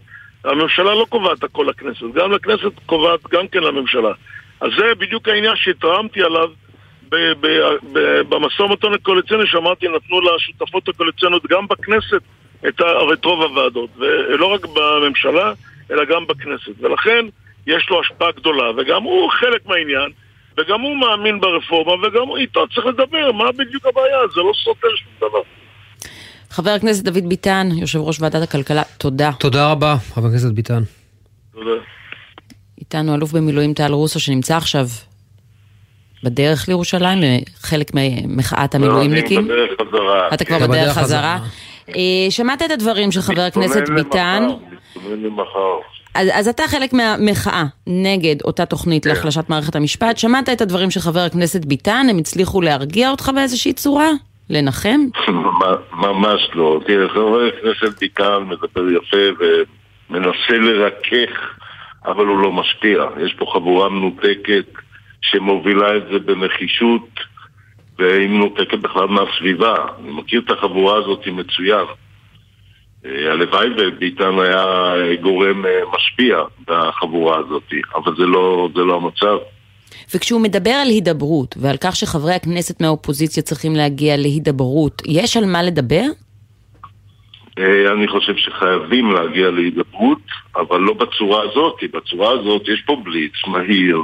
הממשלה לא קובעת הכל לכנסת, גם לכנסת קובעת גם כן לממשלה. אז זה בדיוק העניין שהתרעמתי עליו במשא ומתן הקואליציוני שאמרתי, נתנו לשותפות הקואליציוניות גם בכנסת את, את רוב הוועדות, ולא רק בממשלה, אלא גם בכנסת. ולכן יש לו השפעה גדולה, וגם הוא חלק מהעניין, וגם הוא מאמין ברפורמה, וגם איתו צריך לדבר, מה בדיוק הבעיה? זה לא סותר שום דבר. חבר הכנסת דוד ביטן, יושב ראש ועדת הכלכלה, תודה. תודה רבה, חבר הכנסת ביטן. תודה. איתנו אלוף במילואים טל רוסו שנמצא עכשיו בדרך לירושלים, לחלק ממחאת המילואימניקים? לא, אני בדרך חזרה. אתה כבר בדרך חזרה. אה, שמעת את הדברים של חבר הכנסת ביטן. אז, אז אתה חלק מהמחאה נגד אותה תוכנית כן. להחלשת מערכת המשפט. שמעת את הדברים של חבר הכנסת ביטן, הם הצליחו להרגיע אותך באיזושהי צורה? לנחם? ממש לא. תראה, חבר הכנסת ביטן מדבר יפה ומנסה לרכך, אבל הוא לא משפיע. יש פה חבורה מנותקת שמובילה את זה בנחישות והיא מנותקת בכלל מהסביבה. אני מכיר את החבורה הזאת מצוין. אה, הלוואי וביטן היה גורם אה, משפיע בחבורה הזאת, אבל זה לא, זה לא המצב. וכשהוא מדבר על הידברות ועל כך שחברי הכנסת מהאופוזיציה צריכים להגיע להידברות, יש על מה לדבר? אה, אני חושב שחייבים להגיע להידברות, אבל לא בצורה הזאת. בצורה הזאת יש פה בליץ מהיר,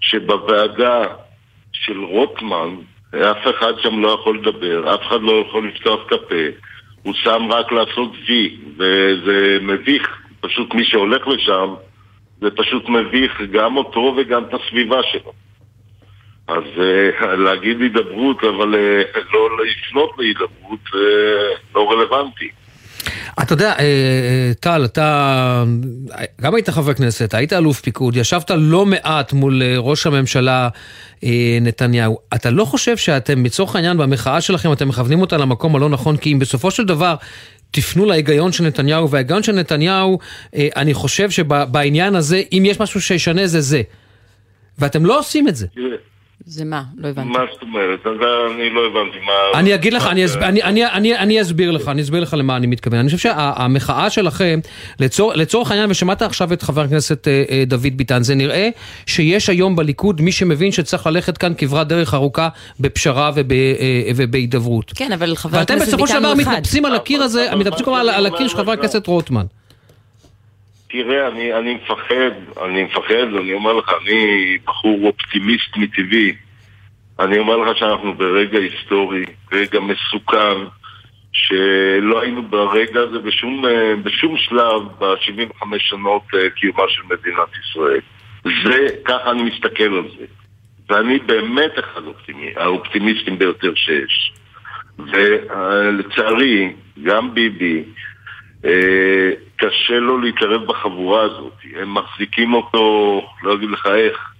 שבוועדה של רוטמן אף אחד שם לא יכול לדבר, אף אחד לא יכול לפתוח את הפה. הוא שם רק לעשות וי, וזה מביך. פשוט מי שהולך לשם, זה פשוט מביך גם אותו וגם את הסביבה שלו. אז uh, להגיד הידברות, אבל uh, לא לפנות להידברות, uh, לא רלוונטי. אתה יודע, אה, אה, טל, אתה גם היית חבר כנסת, היית אלוף פיקוד, ישבת לא מעט מול אה, ראש הממשלה נתניהו. אתה לא חושב שאתם, לצורך העניין, במחאה שלכם, אתם מכוונים אותה למקום הלא נכון? כי אם בסופו של דבר תפנו להיגיון של נתניהו, וההיגיון של נתניהו, אני חושב שבעניין הזה, אם יש משהו שישנה זה זה. ואתם לא עושים את זה. זה מה? לא הבנתי. מה זאת אומרת? אני לא הבנתי מה... אני אגיד לך, אני אסביר לך, אני אסביר לך למה אני מתכוון. אני חושב שהמחאה שלכם, לצורך העניין, ושמעת עכשיו את חבר הכנסת אה, אה, דוד ביטן, זה נראה שיש היום בליכוד מי שמבין שצריך ללכת כאן כברת דרך ארוכה בפשרה אה, ובהידברות. כן, אבל חבר הכנסת ביטן הוא אחד. ואתם בסופו של דבר מתנפסים על הקיר הזה, מתנפסים על הקיר של חבר הכנסת רוטמן. תראה, אני, אני מפחד, אני מפחד, אני אומר לך, אני בחור אופטימיסט מטבעי. אני אומר לך שאנחנו ברגע היסטורי, רגע מסוכן, שלא היינו ברגע הזה בשום, בשום שלב ב-75 שנות אה, קיומה של מדינת ישראל. זה, ככה אני מסתכל על זה. ואני באמת אחד האופטימי, האופטימיסטים ביותר שיש. ולצערי, גם ביבי, אה, קשה לו להתערב בחבורה הזאת. הם מחזיקים אותו, לא אגיד לך איך,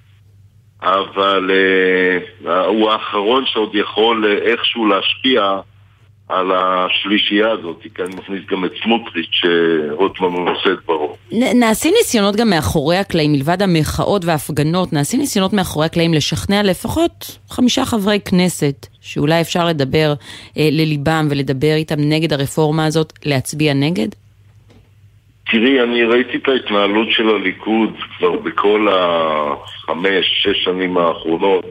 אבל אה, הוא האחרון שעוד יכול אה, איכשהו להשפיע על השלישייה הזאת, כי אני מכניס גם את סמוטריץ' שרוטמן נושא את בראש. נעשים ניסיונות גם מאחורי הקלעים, מלבד המחאות וההפגנות, נעשים ניסיונות מאחורי הקלעים לשכנע לפחות חמישה חברי כנסת, שאולי אפשר לדבר אה, לליבם ולדבר איתם נגד הרפורמה הזאת, להצביע נגד? תראי, אני ראיתי את ההתנהלות של הליכוד כבר בכל החמש, שש שנים האחרונות.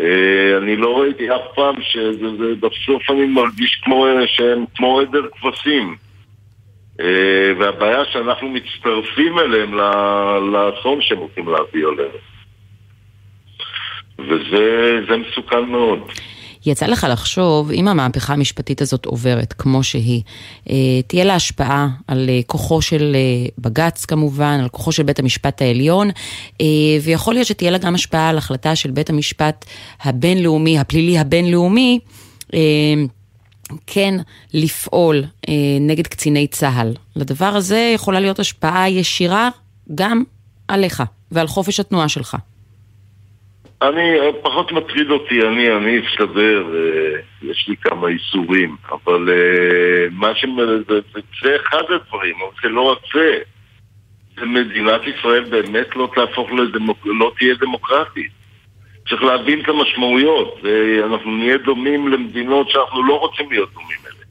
אה, אני לא ראיתי אף פעם שבסוף אני מרגיש כמו שהם כמו עדר כבשים. אה, והבעיה שאנחנו מצטרפים אליהם לאסון שהם רוצים להביא עלינו. וזה מסוכן מאוד. יצא לך לחשוב, אם המהפכה המשפטית הזאת עוברת כמו שהיא, אה, תהיה לה השפעה על אה, כוחו של בג"ץ כמובן, על כוחו של בית המשפט העליון, ויכול להיות שתהיה לה גם השפעה על החלטה של בית המשפט הבינלאומי, הפלילי הבינלאומי, כן לפעול אה, נגד קציני צה"ל. לדבר הזה יכולה להיות השפעה ישירה גם עליך ועל חופש התנועה שלך. אני, פחות מטריד אותי, אני, אני אסתדר, אה, יש לי כמה איסורים, אבל אה, מה ש... זה, זה, אחד הדברים, אבל זה לא רק זה. מדינת ישראל באמת לא תהפוך לדמוק... לא תהיה דמוקרטית. צריך להבין את המשמעויות, ואנחנו נהיה דומים למדינות שאנחנו לא רוצים להיות דומים אליהן.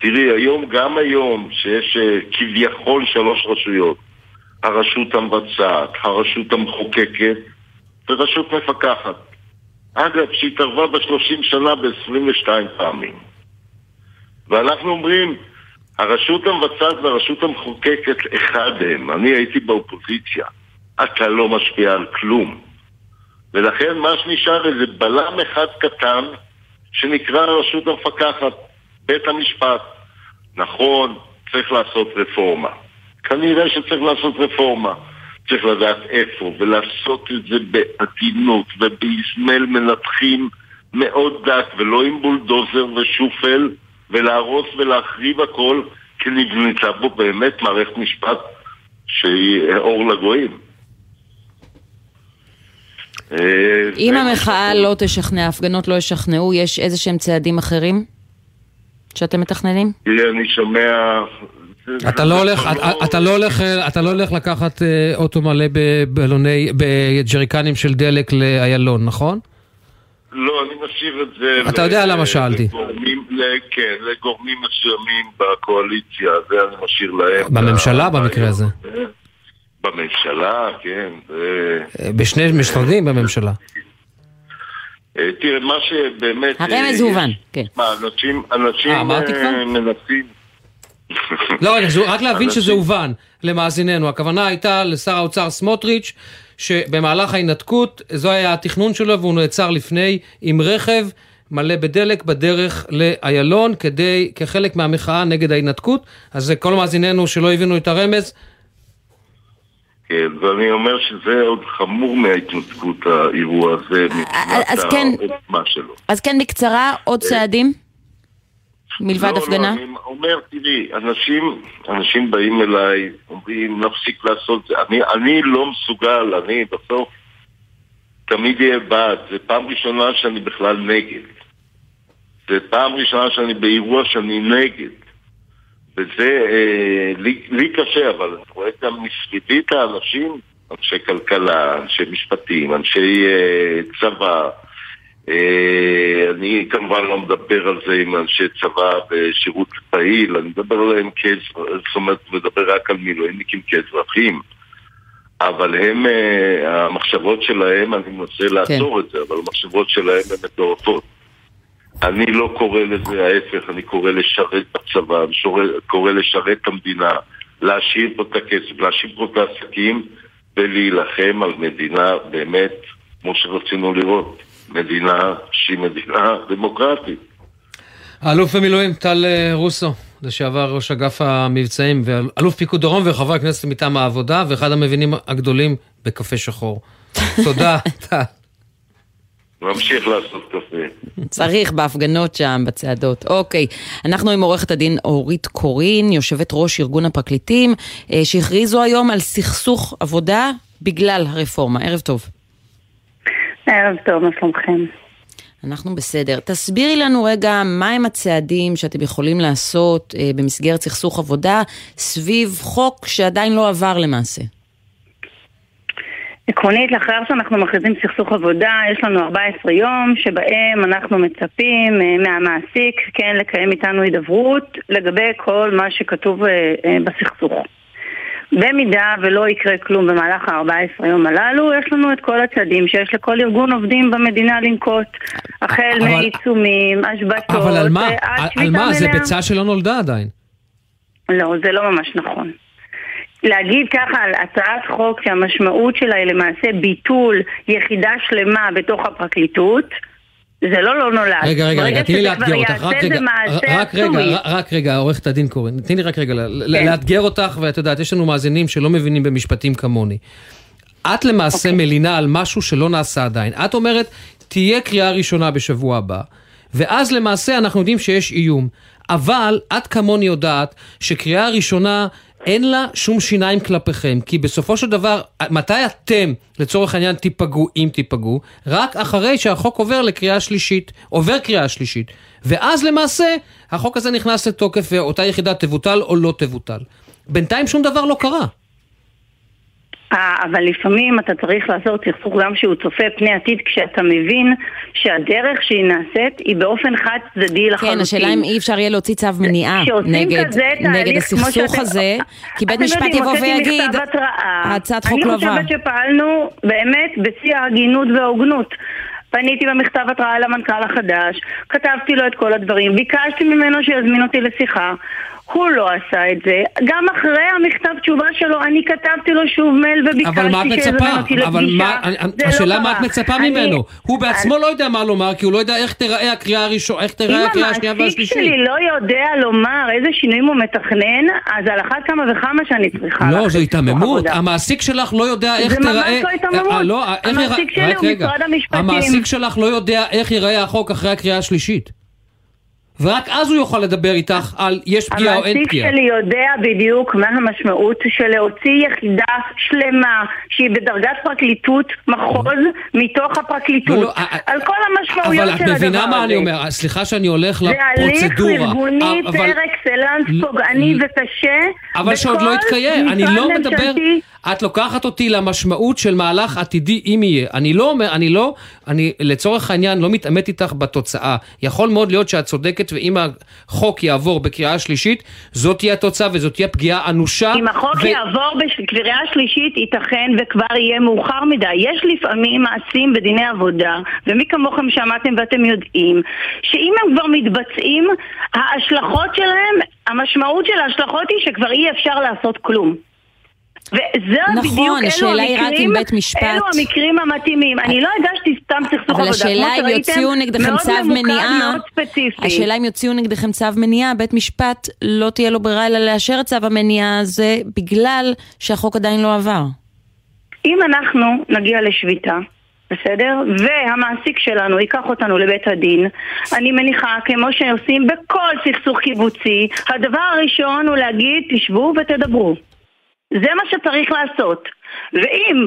תראי, היום, גם היום, שיש אה, כביכול שלוש רשויות, הרשות המבצעת, הרשות המחוקקת ורשות מפקחת. אגב, שהתערבה בשלושים שנה ב-22 פעמים. ואנחנו אומרים, הרשות המבצעת והרשות המחוקקת אחד הם. אני הייתי באופוזיציה. אתה לא משפיע על כלום. ולכן מה שנשאר איזה בלם אחד קטן שנקרא הרשות המפקחת, בית המשפט. נכון, צריך לעשות רפורמה. כנראה שצריך לעשות רפורמה. צריך לדעת איפה, ולעשות את זה בעדינות ובאזמל מנתחים מאוד דק, ולא עם בולדוזר ושופל, ולהרוס ולהחריב הכל, כי נבנתה בו באמת מערכת משפט שהיא אור לגויים. אה, אם המחאה לא תשכנע, ההפגנות לא ישכנעו, יש איזה שהם צעדים אחרים שאתם מתכננים? תראה, אני שומע... אתה לא הולך, אתה לא הולך, אתה לא הולך לקחת אה, אוטו מלא בבלוני, בג'ריקנים של דלק לאיילון, נכון? לא, אני משאיר את זה... אתה יודע למה שאלתי. כן, לגורמים מסוימים בקואליציה, זה אני משאיר להם. בממשלה במקרה הזה. בממשלה, כן. בשני משרדים בממשלה. אה, תראה, מה שבאמת... הרמז הובן, כן. מה, אנשים, אנשים אה, מנסים... לא, רק להבין שזה הובן למאזיננו. הכוונה הייתה לשר האוצר סמוטריץ', שבמהלך ההינתקות, זו היה התכנון שלו והוא נעצר לפני עם רכב מלא בדלק בדרך לאיילון, כדי, כחלק מהמחאה נגד ההינתקות. אז כל מאזיננו שלא הבינו את הרמז, כן, ואני אומר שזה עוד חמור מההתנתקות האירוע הזה, מבחינת כן, העוצמה שלו. אז כן, בקצרה, עוד צעדים? מלבד לא, הפגנה? לא, אני אומר, תראי, אנשים, אנשים באים אליי, אומרים, נפסיק לעשות זה. אני, אני לא מסוגל, אני בסוף תמיד אהיה בעד. זו פעם ראשונה שאני בכלל נגד. זו פעם ראשונה שאני באירוע שאני נגד. וזה, אה, לי, לי קשה, אבל אני רואה גם מסביבי את האנשים, אנשי כלכלה, אנשי משפטים, אנשי אה, צבא. אה, אני כמובן לא מדבר על זה עם אנשי צבא בשירות פעיל, אני מדבר עליהם כאזרחים, זאת אומרת, מדבר רק על מילואימניקים כאזרחים. אבל הם, אה, המחשבות שלהם, אני מנסה לעצור כן. את זה, אבל המחשבות שלהם הן מטורפות. אני לא קורא לזה ההפך, אני קורא לשרת בצבא, אני קורא לשרת את המדינה, להשאיר פה את הכסף, להשאיר פה את העסקים ולהילחם על מדינה באמת, כמו שרצינו לראות, מדינה שהיא מדינה דמוקרטית. האלוף במילואים טל אה, רוסו, לשעבר ראש אגף המבצעים, ואלוף פיקוד דרום וחבר הכנסת מטעם העבודה, ואחד המבינים הגדולים בקפה שחור. תודה, טל. ממשיך לעשות קפה. צריך בהפגנות שם, בצעדות. אוקיי, אנחנו עם עורכת הדין אורית קורין, יושבת ראש ארגון הפרקליטים, אה, שהכריזו היום על סכסוך עבודה בגלל הרפורמה. ערב טוב. ערב טוב, מה שלומכם? אנחנו בסדר. תסבירי לנו רגע מהם הצעדים שאתם יכולים לעשות אה, במסגרת סכסוך עבודה סביב חוק שעדיין לא עבר למעשה. עקרונית, לאחר שאנחנו מכריזים סכסוך עבודה, יש לנו 14 יום שבהם אנחנו מצפים אה, מהמעסיק, כן, לקיים איתנו הידברות לגבי כל מה שכתוב אה, אה, בסכסוך. במידה ולא יקרה כלום במהלך ה-14 יום הללו, יש לנו את כל הצעדים שיש לכל ארגון עובדים במדינה לנקוט. החל מעיצומים, השבתות, אבל על מה? עד על- מה? זה. ביצה שלא נולדה עדיין. לא, זה לא ממש נכון. להגיד ככה על הצעת חוק שהמשמעות שלה היא למעשה ביטול יחידה שלמה בתוך הפרקליטות, זה לא לא נולד. רגע, רגע, רגע, תני לי לאתגר אותך, רק רגע, רק רגע. רק- רגע, עורכת הדין קורן, תני לי רק רגע כן. לאתגר אותך, ואת יודעת, יש לנו מאזינים שלא מבינים במשפטים כמוני. את למעשה אוקיי. מלינה על משהו שלא נעשה עדיין. את אומרת, תהיה קריאה ראשונה בשבוע הבא, ואז למעשה אנחנו יודעים שיש איום. אבל את כמוני יודעת שקריאה ראשונה אין לה שום שיניים כלפיכם, כי בסופו של דבר, מתי אתם, לצורך העניין, תיפגעו, אם תיפגעו? רק אחרי שהחוק עובר לקריאה שלישית, עובר קריאה שלישית. ואז למעשה, החוק הזה נכנס לתוקף ואותה יחידה תבוטל או לא תבוטל. בינתיים שום דבר לא קרה. אה, אבל לפעמים אתה צריך לעשות סכסוך גם שהוא צופה פני עתיד כשאתה מבין שהדרך שהיא נעשית היא באופן חד צדדי לחלוטין. כן, השאלה אם אי אפשר יהיה להוציא צו מניעה נגד, נגד הסכסוך שאתם- הזה, כי בית משפט יודעים, יבוא ויגיד. הצעת חוק לא עברה. אני חושבת שפעלנו באמת בשיא ההגינות וההוגנות. פניתי במכתב התראה למנכ"ל החדש, כתבתי לו את כל הדברים, ביקשתי ממנו שיזמין אותי לשיחה. הוא לא עשה את זה. גם אחרי המכתב תשובה שלו, אני כתבתי לו שוב מייל וביקשתי אבל מה את מצפה? אבל מה, אני- לא השאלה מה את. מצפה אני- ממנו? הוא בעצמו לא יודע מה לומר, כי הוא לא יודע איך תיראה הקריאה הראשונה, איך תיראה הקריאה השנייה אם המעסיק והשלישית. שלי לא יודע לומר איזה שינויים הוא מתכנן, אז על אחת כמה וכמה שאני צריכה לא, זו היתממות. המעסיק שלך לא יודע איך זה ממש תיראה... לא היתממות. אה, לא, ייראה- המעסיק שלי הוא. משרד המשפטים. המעסיק שלך לא יודע איך ייראה החוק אחרי הקריאה השלישית. ורק אז הוא יוכל לדבר איתך על יש פגיעה או אין המעסיק פגיעה. שלי יודע בדיוק מה המשמעות של להוציא יחידה שלמה שהיא בדרגת פרקליטות מחוז מתוך הפרקליטות. לא, לא, אה, על כל המשמעויות אבל של את הדבר הזה. מבינה מה אני אומר? סליחה שאני הולך זה הליך לפרוצדורה. ארגוני אבל- פר אקסלנס פוגעני וקשה. אבל שעוד לא בכל יתקיים, אני לא מדבר. את לוקחת אותי למשמעות של מהלך עתידי אם יהיה. אני לא אומר, אני לא, אני לצורך העניין לא מתעמת איתך בתוצאה. יכול מאוד להיות שאת צודקת ואם החוק יעבור בקריאה שלישית, זאת תהיה התוצאה וזאת תהיה פגיעה אנושה. אם החוק ו- יעבור בקריאה שלישית, ייתכן וכבר יהיה מאוחר מדי. יש לפעמים מעשים בדיני עבודה, ומי כמוכם שמעתם ואתם יודעים, שאם הם כבר מתבצעים, ההשלכות שלהם, המשמעות של ההשלכות היא שכבר אי אפשר לעשות כלום. וזה נכון, בדיוק, אלו השאלה היא רק אם בית משפט- אלו המקרים המתאימים. אני לא הגשתי סתם סכסוך אבל עבודה, השאלה כמו אם יוציאו נגדכם צו מניעה. השאלה אם יוציאו נגדכם צו מניעה, בית משפט לא תהיה לו ברירה אלא לאשר את צו המניעה הזה בגלל שהחוק עדיין לא עבר. אם אנחנו נגיע לשביתה, בסדר? והמעסיק שלנו ייקח אותנו לבית הדין, אני מניחה, כמו שעושים בכל סכסוך קיבוצי, הדבר הראשון הוא להגיד, תשבו ותדברו. זה מה שצריך לעשות. ואם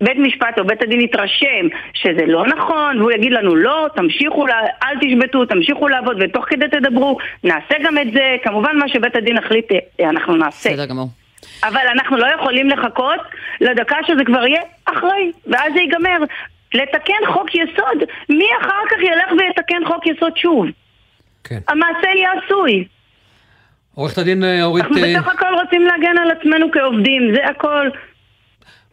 בית משפט או בית הדין יתרשם שזה לא נכון, והוא יגיד לנו לא, תמשיכו, לה, אל תשבתו, תמשיכו לעבוד ותוך כדי תדברו, נעשה גם את זה, כמובן מה שבית הדין יחליט אה, אנחנו נעשה. בסדר גמור. אבל אנחנו לא יכולים לחכות לדקה שזה כבר יהיה אחרי, ואז זה ייגמר. לתקן חוק יסוד, מי אחר כך ילך ויתקן חוק יסוד שוב? כן. המעשה יהיה עשוי. עורכת הדין אה, אורית, אנחנו אה, בסך הכל רוצים להגן על עצמנו כעובדים, זה הכל.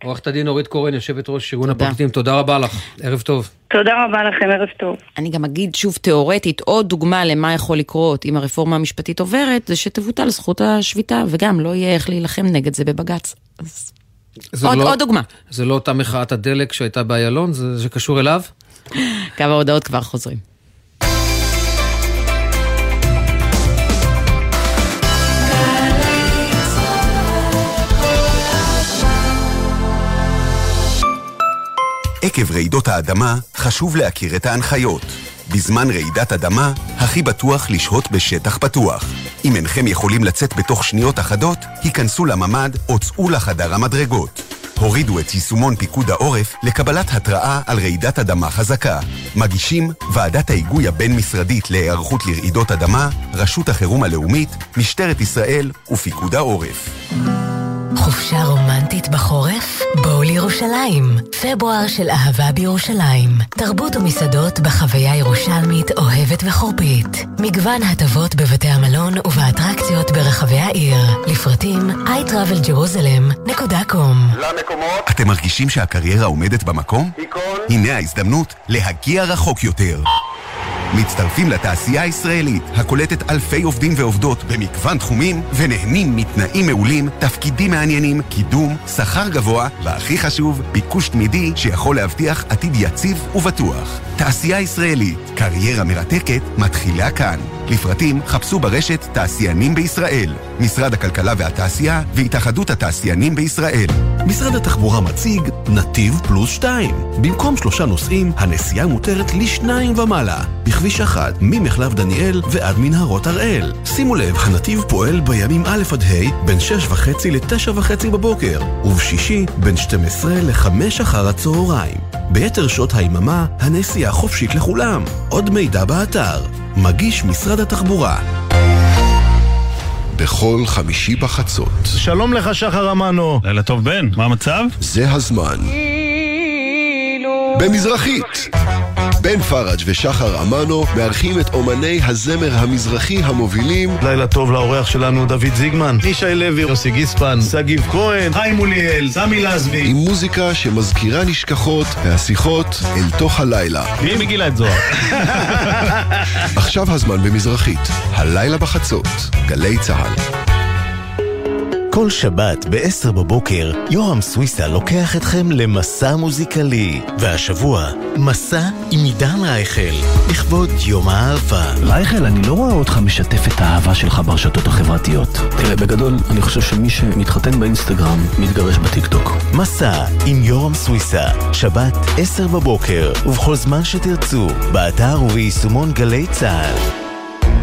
עורכת הדין אורית קורן, יושבת ראש ארגון הפרקליטים, תודה רבה לך, ערב טוב. תודה רבה לכם, ערב טוב. אני גם אגיד שוב תיאורטית, עוד דוגמה למה יכול לקרות אם הרפורמה המשפטית עוברת, זה שתבוטל זכות השביתה, וגם לא יהיה איך להילחם נגד זה בבג"ץ. אז זה עוד- לא- עוד דוגמה. זה לא אותה מחאת הדלק שהייתה באיילון, זה זה קשור אליו? קו ההודעות כבר חוזרים. עקב רעידות האדמה חשוב להכיר את ההנחיות. בזמן רעידת אדמה, הכי בטוח לשהות בשטח פתוח. אם אינכם יכולים לצאת בתוך שניות אחדות, היכנסו לממ"ד או צאו לחדר המדרגות. הורידו את יישומון פיקוד העורף לקבלת התראה על רעידת אדמה חזקה. מגישים ועדת ההיגוי הבין-משרדית להיערכות לרעידות אדמה, רשות החירום הלאומית, משטרת ישראל ופיקוד העורף. חופשה רומנטית בחורף? בואו לירושלים. פברואר של אהבה בירושלים. תרבות ומסעדות בחוויה ירושלמית אוהבת וחורפית. מגוון הטבות בבתי המלון ובאטרקציות ברחבי העיר. לפרטים iTravelJerusalem.com אתם מרגישים שהקריירה עומדת במקום? הנה ההזדמנות להגיע רחוק יותר. מצטרפים לתעשייה הישראלית, הקולטת אלפי עובדים ועובדות במגוון תחומים, ונהנים מתנאים מעולים, תפקידים מעניינים, קידום, שכר גבוה, והכי חשוב, ביקוש תמידי שיכול להבטיח עתיד יציב ובטוח. תעשייה ישראלית, קריירה מרתקת, מתחילה כאן. לפרטים חפשו ברשת תעשיינים בישראל, משרד הכלכלה והתעשייה והתאחדות התעשיינים בישראל. משרד התחבורה מציג נתיב פלוס 2. במקום שלושה נוסעים, הנסיעה מותרת לשניים ומעלה. בכביש 1, ממחלף דניאל ועד מנהרות הראל. שימו לב, הנתיב פועל בימים א' עד ה' בין 6 וחצי ל-9 וחצי בבוקר, ובשישי בין 12 ל-5 אחר הצהריים. ביתר שעות היממה, הנסיעה חופשית לכולם. עוד מידע באתר. מגיש משרד התחבורה. בכל חמישי בחצות. שלום לך, שחר אמנו. לילה טוב, בן. מה המצב? זה הזמן. במזרחית. בן פראג' ושחר אמנו מארחים את אומני הזמר המזרחי המובילים לילה טוב לאורח שלנו דוד זיגמן, ישי לוי, יוסי גיספן, שגיב כהן, חיים מוליאל, סמי לזבי עם מוזיקה שמזכירה נשכחות והשיחות אל תוך הלילה. מי מגילה את זוהר? עכשיו הזמן במזרחית, הלילה בחצות, גלי צה"ל. כל שבת ב-10 בבוקר, יורם סוויסה לוקח אתכם למסע מוזיקלי. והשבוע, מסע עם עידן רייכל, לכבוד יום האהבה. רייכל, אני לא רואה אותך משתף את האהבה שלך ברשתות החברתיות. תראה, בגדול, אני חושב שמי שמתחתן באינסטגרם, מתגרש בטיקטוק. מסע עם יורם סוויסה, שבת 10 בבוקר, ובכל זמן שתרצו, באתר וביישומון גלי צה"ל.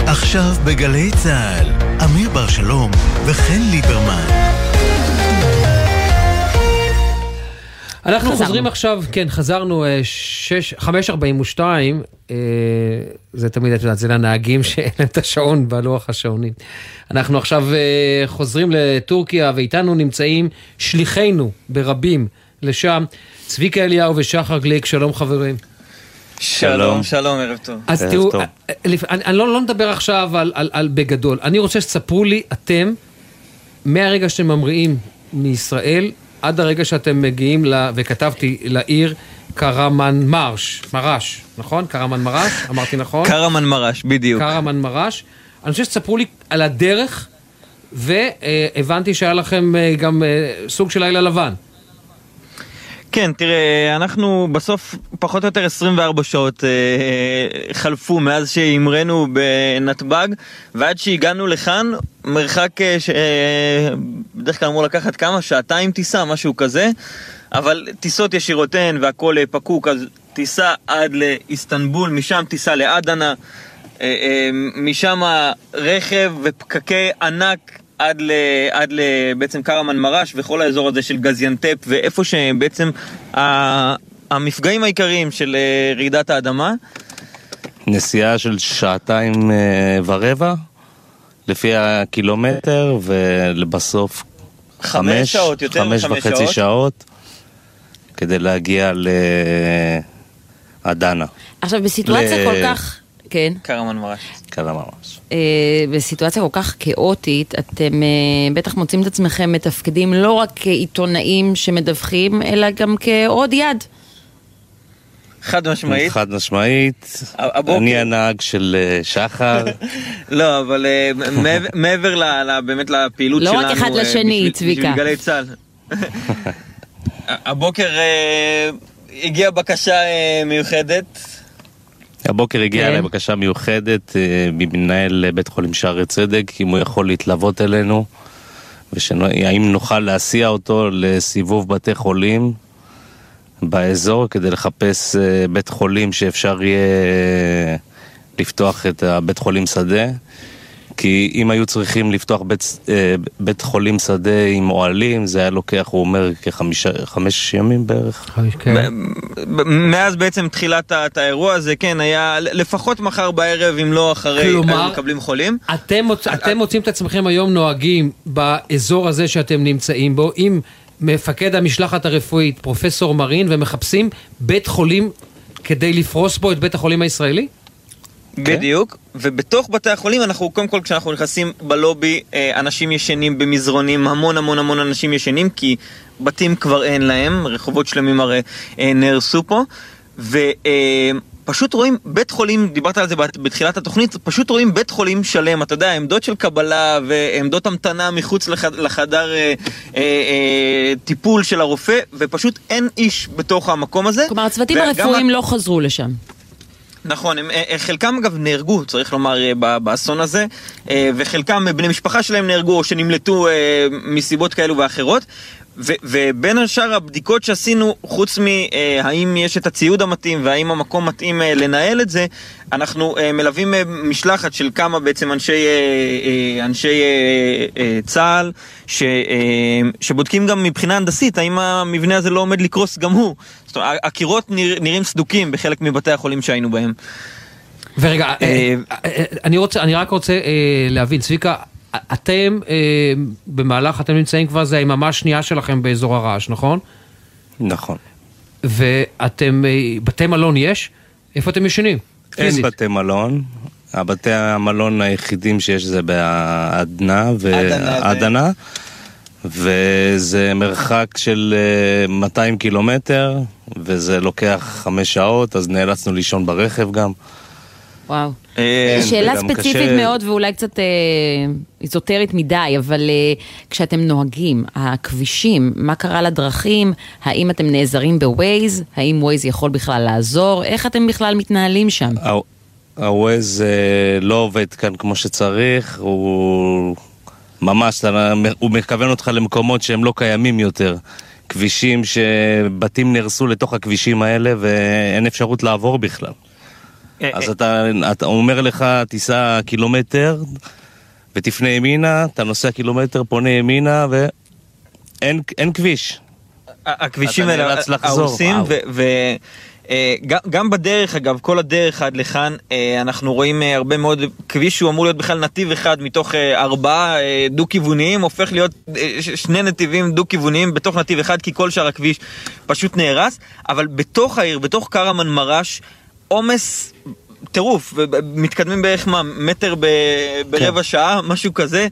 עכשיו בגלי צה"ל, אמיר בר שלום וחן ליברמן. אנחנו חזרנו. חוזרים עכשיו, כן, חזרנו 5.42, אה, זה תמיד, את יודעת, זה לנהגים שאין להם את השעון בלוח השעונים. אנחנו עכשיו אה, חוזרים לטורקיה, ואיתנו נמצאים שליחינו ברבים לשם, צביקה אליהו ושחר גליק, שלום חברים. שלום, שלום, ערב טוב. אז תראו, אני לא, לא נדבר עכשיו על, על, על בגדול, אני רוצה שתספרו לי, אתם, מהרגע שאתם ממריאים מישראל, עד הרגע שאתם מגיעים, ל, וכתבתי, לעיר קרמן מרש, מרש, נכון? קרמן מרש? אמרתי נכון? קרמן מרש, בדיוק. קרמן מרש. אני רוצה שתספרו לי על הדרך, והבנתי שהיה לכם גם סוג של לילה לבן. כן, תראה, אנחנו בסוף פחות או יותר 24 שעות אה, חלפו מאז שהמראנו בנתב"ג ועד שהגענו לכאן, מרחק אה, שבדרך כלל אמור לקחת כמה? שעתיים טיסה, משהו כזה, אבל טיסות ישירות הן והכל פקוק, אז טיסה עד לאיסטנבול, משם טיסה לאדנה, אה, אה, משם רכב ופקקי ענק עד, ל, עד ל, בעצם קרמן מרש וכל האזור הזה של גזיאנטפ ואיפה שבעצם ה, המפגעים העיקריים של uh, רעידת האדמה. נסיעה של שעתיים uh, ורבע לפי הקילומטר ולבסוף חמש, חמש שעות, יותר חמש וחצי שעות. שעות כדי להגיע לאדנה. עכשיו בסיטואציה ל... כל כך... כן. קרמן מרש. קרמן מרש. אה, בסיטואציה כל כך כאוטית, אתם אה, בטח מוצאים את עצמכם מתפקדים לא רק כעיתונאים שמדווחים, אלא גם כעוד יד. חד משמעית. חד משמעית. הבוקר... אני הנהג של אה, שחר. לא, אבל אה, מעבר באמת לפעילות לא שלנו. לא רק אחד לשני, צביקה. בשביל גלי צה"ל. הבוקר הגיעה בקשה מיוחדת. הבוקר הגיעה אליי כן. בקשה מיוחדת אה, ממנהל בית חולים שערי צדק, אם הוא יכול להתלוות אלינו, והאם נוכל להסיע אותו לסיבוב בתי חולים באזור כדי לחפש אה, בית חולים שאפשר יהיה לפתוח את הבית חולים שדה. כי אם היו צריכים לפתוח בית, אה, בית חולים שדה עם אוהלים, זה היה לוקח, הוא אומר, כחמש ימים בערך. כן. מאז בעצם תחילת האירוע הזה, כן, היה לפחות מחר בערב, אם לא אחרי, כלומר, היו מקבלים חולים. אתם, מוצ... אתם מוצאים את עצמכם היום נוהגים באזור הזה שאתם נמצאים בו עם מפקד המשלחת הרפואית, פרופסור מרין, ומחפשים בית חולים כדי לפרוס בו את בית החולים הישראלי? בדיוק, ובתוך בתי החולים אנחנו, קודם כל כשאנחנו נכנסים בלובי, אה, אנשים ישנים במזרונים, המון המון המון אנשים ישנים, כי בתים כבר אין להם, רחובות שלמים הרי אה, נהרסו פה, ופשוט רואים בית חולים, דיברת על זה בת- בתחילת התוכנית, פשוט רואים בית חולים שלם, אתה יודע, עמדות של קבלה ועמדות המתנה מחוץ לחד, לחדר אה, אה, אה, טיפול של הרופא, ופשוט אין איש בתוך המקום הזה. כלומר, הצוותים הרפואיים לא חזרו לשם. נכון, הם, אה, חלקם אגב נהרגו, צריך לומר, אה, באסון הזה, אה, וחלקם אה, בני משפחה שלהם נהרגו או שנמלטו אה, מסיבות כאלו ואחרות. ו- ובין השאר הבדיקות שעשינו, חוץ מהאם יש את הציוד המתאים והאם המקום מתאים אה, לנהל את זה, אנחנו אה, מלווים אה, משלחת של כמה בעצם אנשי, אה, אה, אנשי אה, אה, צה"ל, ש, אה, שבודקים גם מבחינה הנדסית, האם המבנה הזה לא עומד לקרוס גם הוא. זאת אומרת, הקירות נרא, נראים סדוקים בחלק מבתי החולים שהיינו בהם. ורגע, אה, אה, אה, אני, רוצה, אני רק רוצה אה, להבין, צביקה, אתם אה, במהלך, אתם נמצאים כבר, זה היממה השנייה שלכם באזור הרעש, נכון? נכון. ואתם, אה, בתי מלון יש? איפה אתם ישנים? אין פיזית. בתי מלון. הבתי המלון היחידים שיש זה בעדנה עדנה, ועדנה, וזה מרחק של אה, 200 קילומטר, וזה לוקח חמש שעות, אז נאלצנו לישון ברכב גם. וואו. אה, שאלה ספציפית קשה- מאוד ואולי קצת אה, איזוטרית מדי, אבל אה, כשאתם נוהגים, הכבישים, מה קרה לדרכים? האם אתם נעזרים בווייז? האם ווייז יכול בכלל לעזור? איך אתם בכלל מתנהלים שם? הווייז אה, לא עובד כאן כמו שצריך, הוא ממש, הוא מכוון אותך למקומות שהם לא קיימים יותר. כבישים שבתים נהרסו לתוך הכבישים האלה ואין אפשרות לעבור בכלל. אז אתה, אתה אומר לך, תיסע קילומטר ותפנה ימינה, אתה נוסע קילומטר, פונה ימינה ואין אין כביש. הכבישים האלה הרוסים. וגם בדרך אגב, כל הדרך עד לכאן, אה, אנחנו רואים אה, הרבה מאוד, כביש שהוא אמור להיות בכלל נתיב אחד מתוך אה, ארבעה אה, דו-כיווניים, הופך להיות אה, שני נתיבים דו-כיווניים בתוך נתיב אחד, כי כל שאר הכביש פשוט נהרס, אבל בתוך העיר, בתוך קרמן מרש, עומס טירוף, מתקדמים בערך מה, מטר ב- ברבע שעה, משהו כזה.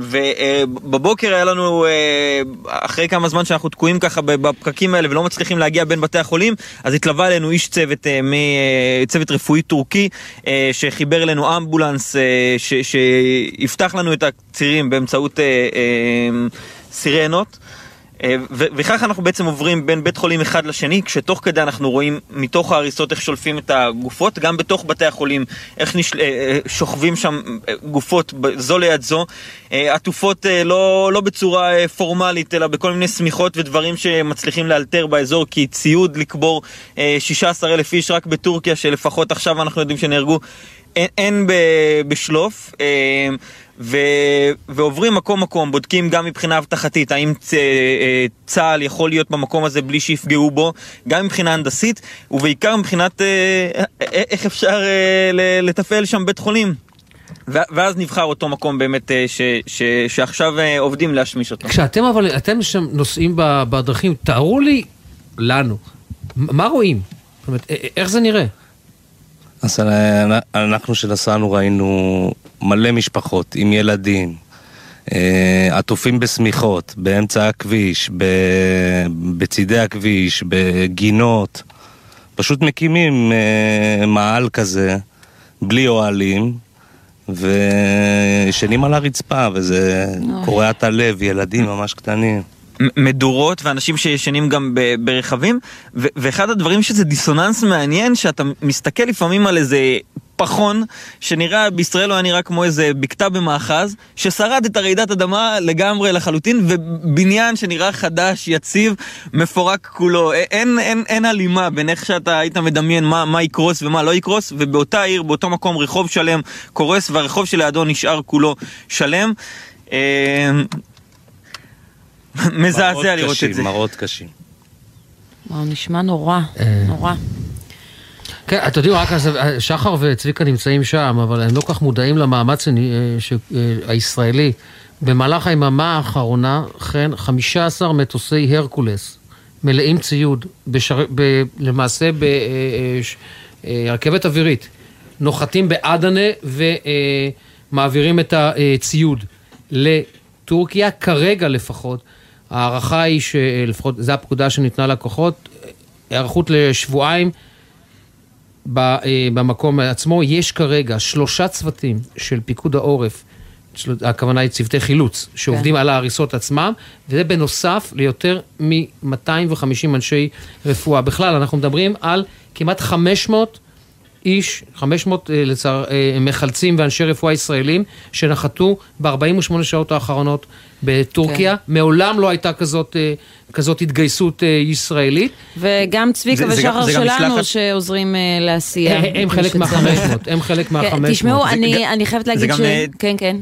ובבוקר היה לנו, אה, אחרי כמה זמן שאנחנו תקועים ככה בפקקים האלה ולא מצליחים להגיע בין בתי החולים, אז התלווה אלינו איש צוות, אה, אה, צוות רפואי טורקי, אה, שחיבר אלינו אמבולנס, אה, ש- שיפתח לנו את הצירים באמצעות אה, אה, סירנות. אה, וכך אנחנו בעצם עוברים בין בית חולים אחד לשני, כשתוך כדי אנחנו רואים מתוך ההריסות איך שולפים את הגופות, גם בתוך בתי החולים, איך נשל... אה, אה, שוכבים שם גופות זו ליד זו, עטופות לא, לא בצורה פורמלית, אלא בכל מיני שמיכות ודברים שמצליחים לאלתר באזור, כי ציוד לקבור אה, 16 אלף איש רק בטורקיה, שלפחות עכשיו אנחנו יודעים שנהרגו, אין, אין ב, בשלוף. אה, ו... ועוברים מקום מקום, בודקים גם מבחינה אבטחתית, האם צ... אה, צה"ל יכול להיות במקום הזה בלי שיפגעו בו, גם מבחינה הנדסית, ובעיקר מבחינת אה, אה, איך אפשר אה, לתפעל שם בית חולים. ואז נבחר אותו מקום באמת אה, ש... ש... שעכשיו עובדים להשמיש אותו. כשאתם אבל, אתם שם נוסעים בדרכים, תארו לי, לנו, מה רואים? זאת אומרת, איך זה נראה? אז אנחנו שנסענו ראינו מלא משפחות עם ילדים, אה, עטופים בשמיכות, באמצע הכביש, ב- בצידי הכביש, בגינות. פשוט מקימים אה, מאהל כזה, בלי אוהלים, וישנים על הרצפה, וזה אוי. קורע את הלב, ילדים ממש קטנים. מדורות ואנשים שישנים גם ברכבים ואחד הדברים שזה דיסוננס מעניין שאתה מסתכל לפעמים על איזה פחון, שנראה, בישראל הוא היה נראה כמו איזה בקתה במאחז, ששרד את הרעידת אדמה לגמרי לחלוטין, ובניין שנראה חדש, יציב, מפורק כולו. אין, אין, אין הלימה בין איך שאתה היית מדמיין מה, מה יקרוס ומה לא יקרוס, ובאותה עיר, באותו מקום, רחוב שלם קורס, והרחוב שלידו נשאר כולו שלם. אה, מזעזע לראות קשים, את זה. מראות קשים. וואו, נשמע נורא, נורא. כן, אתם יודעים, רק אז שחר וצביקה נמצאים שם, אבל הם לא כל כך מודעים למאמץ אה, אה, הישראלי. במהלך היממה האחרונה, כן, 15 מטוסי הרקולס מלאים ציוד, בשר... ב... למעשה ברכבת אווירית, נוחתים באדנה ומעבירים את הציוד לטורקיה, כרגע לפחות. ההערכה היא שלפחות, זו הפקודה שניתנה לכוחות, היערכות לשבועיים. אה, במקום עצמו. יש כרגע שלושה צוותים של פיקוד העורף, הכוונה היא צוותי חילוץ, שעובדים על ההריסות עצמם, וזה בנוסף ליותר מ-250 אנשי רפואה. בכלל, אנחנו מדברים על כמעט 500 איש, 500 אה, לצער, אה, מחלצים ואנשי רפואה ישראלים שנחתו ב-48 שעות האחרונות בטורקיה. כן. מעולם לא הייתה כזאת, אה, כזאת התגייסות ישראלית. וגם צביקה גם- ושחר זה גם שלנו משלחת- שעוזרים לעשייה. הם- חלק שצריך. מה-500, הם חלק מה-500. כן, תשמעו, אני גם- אני חייבת זה להגיד גם, ש... אה, כן, כן.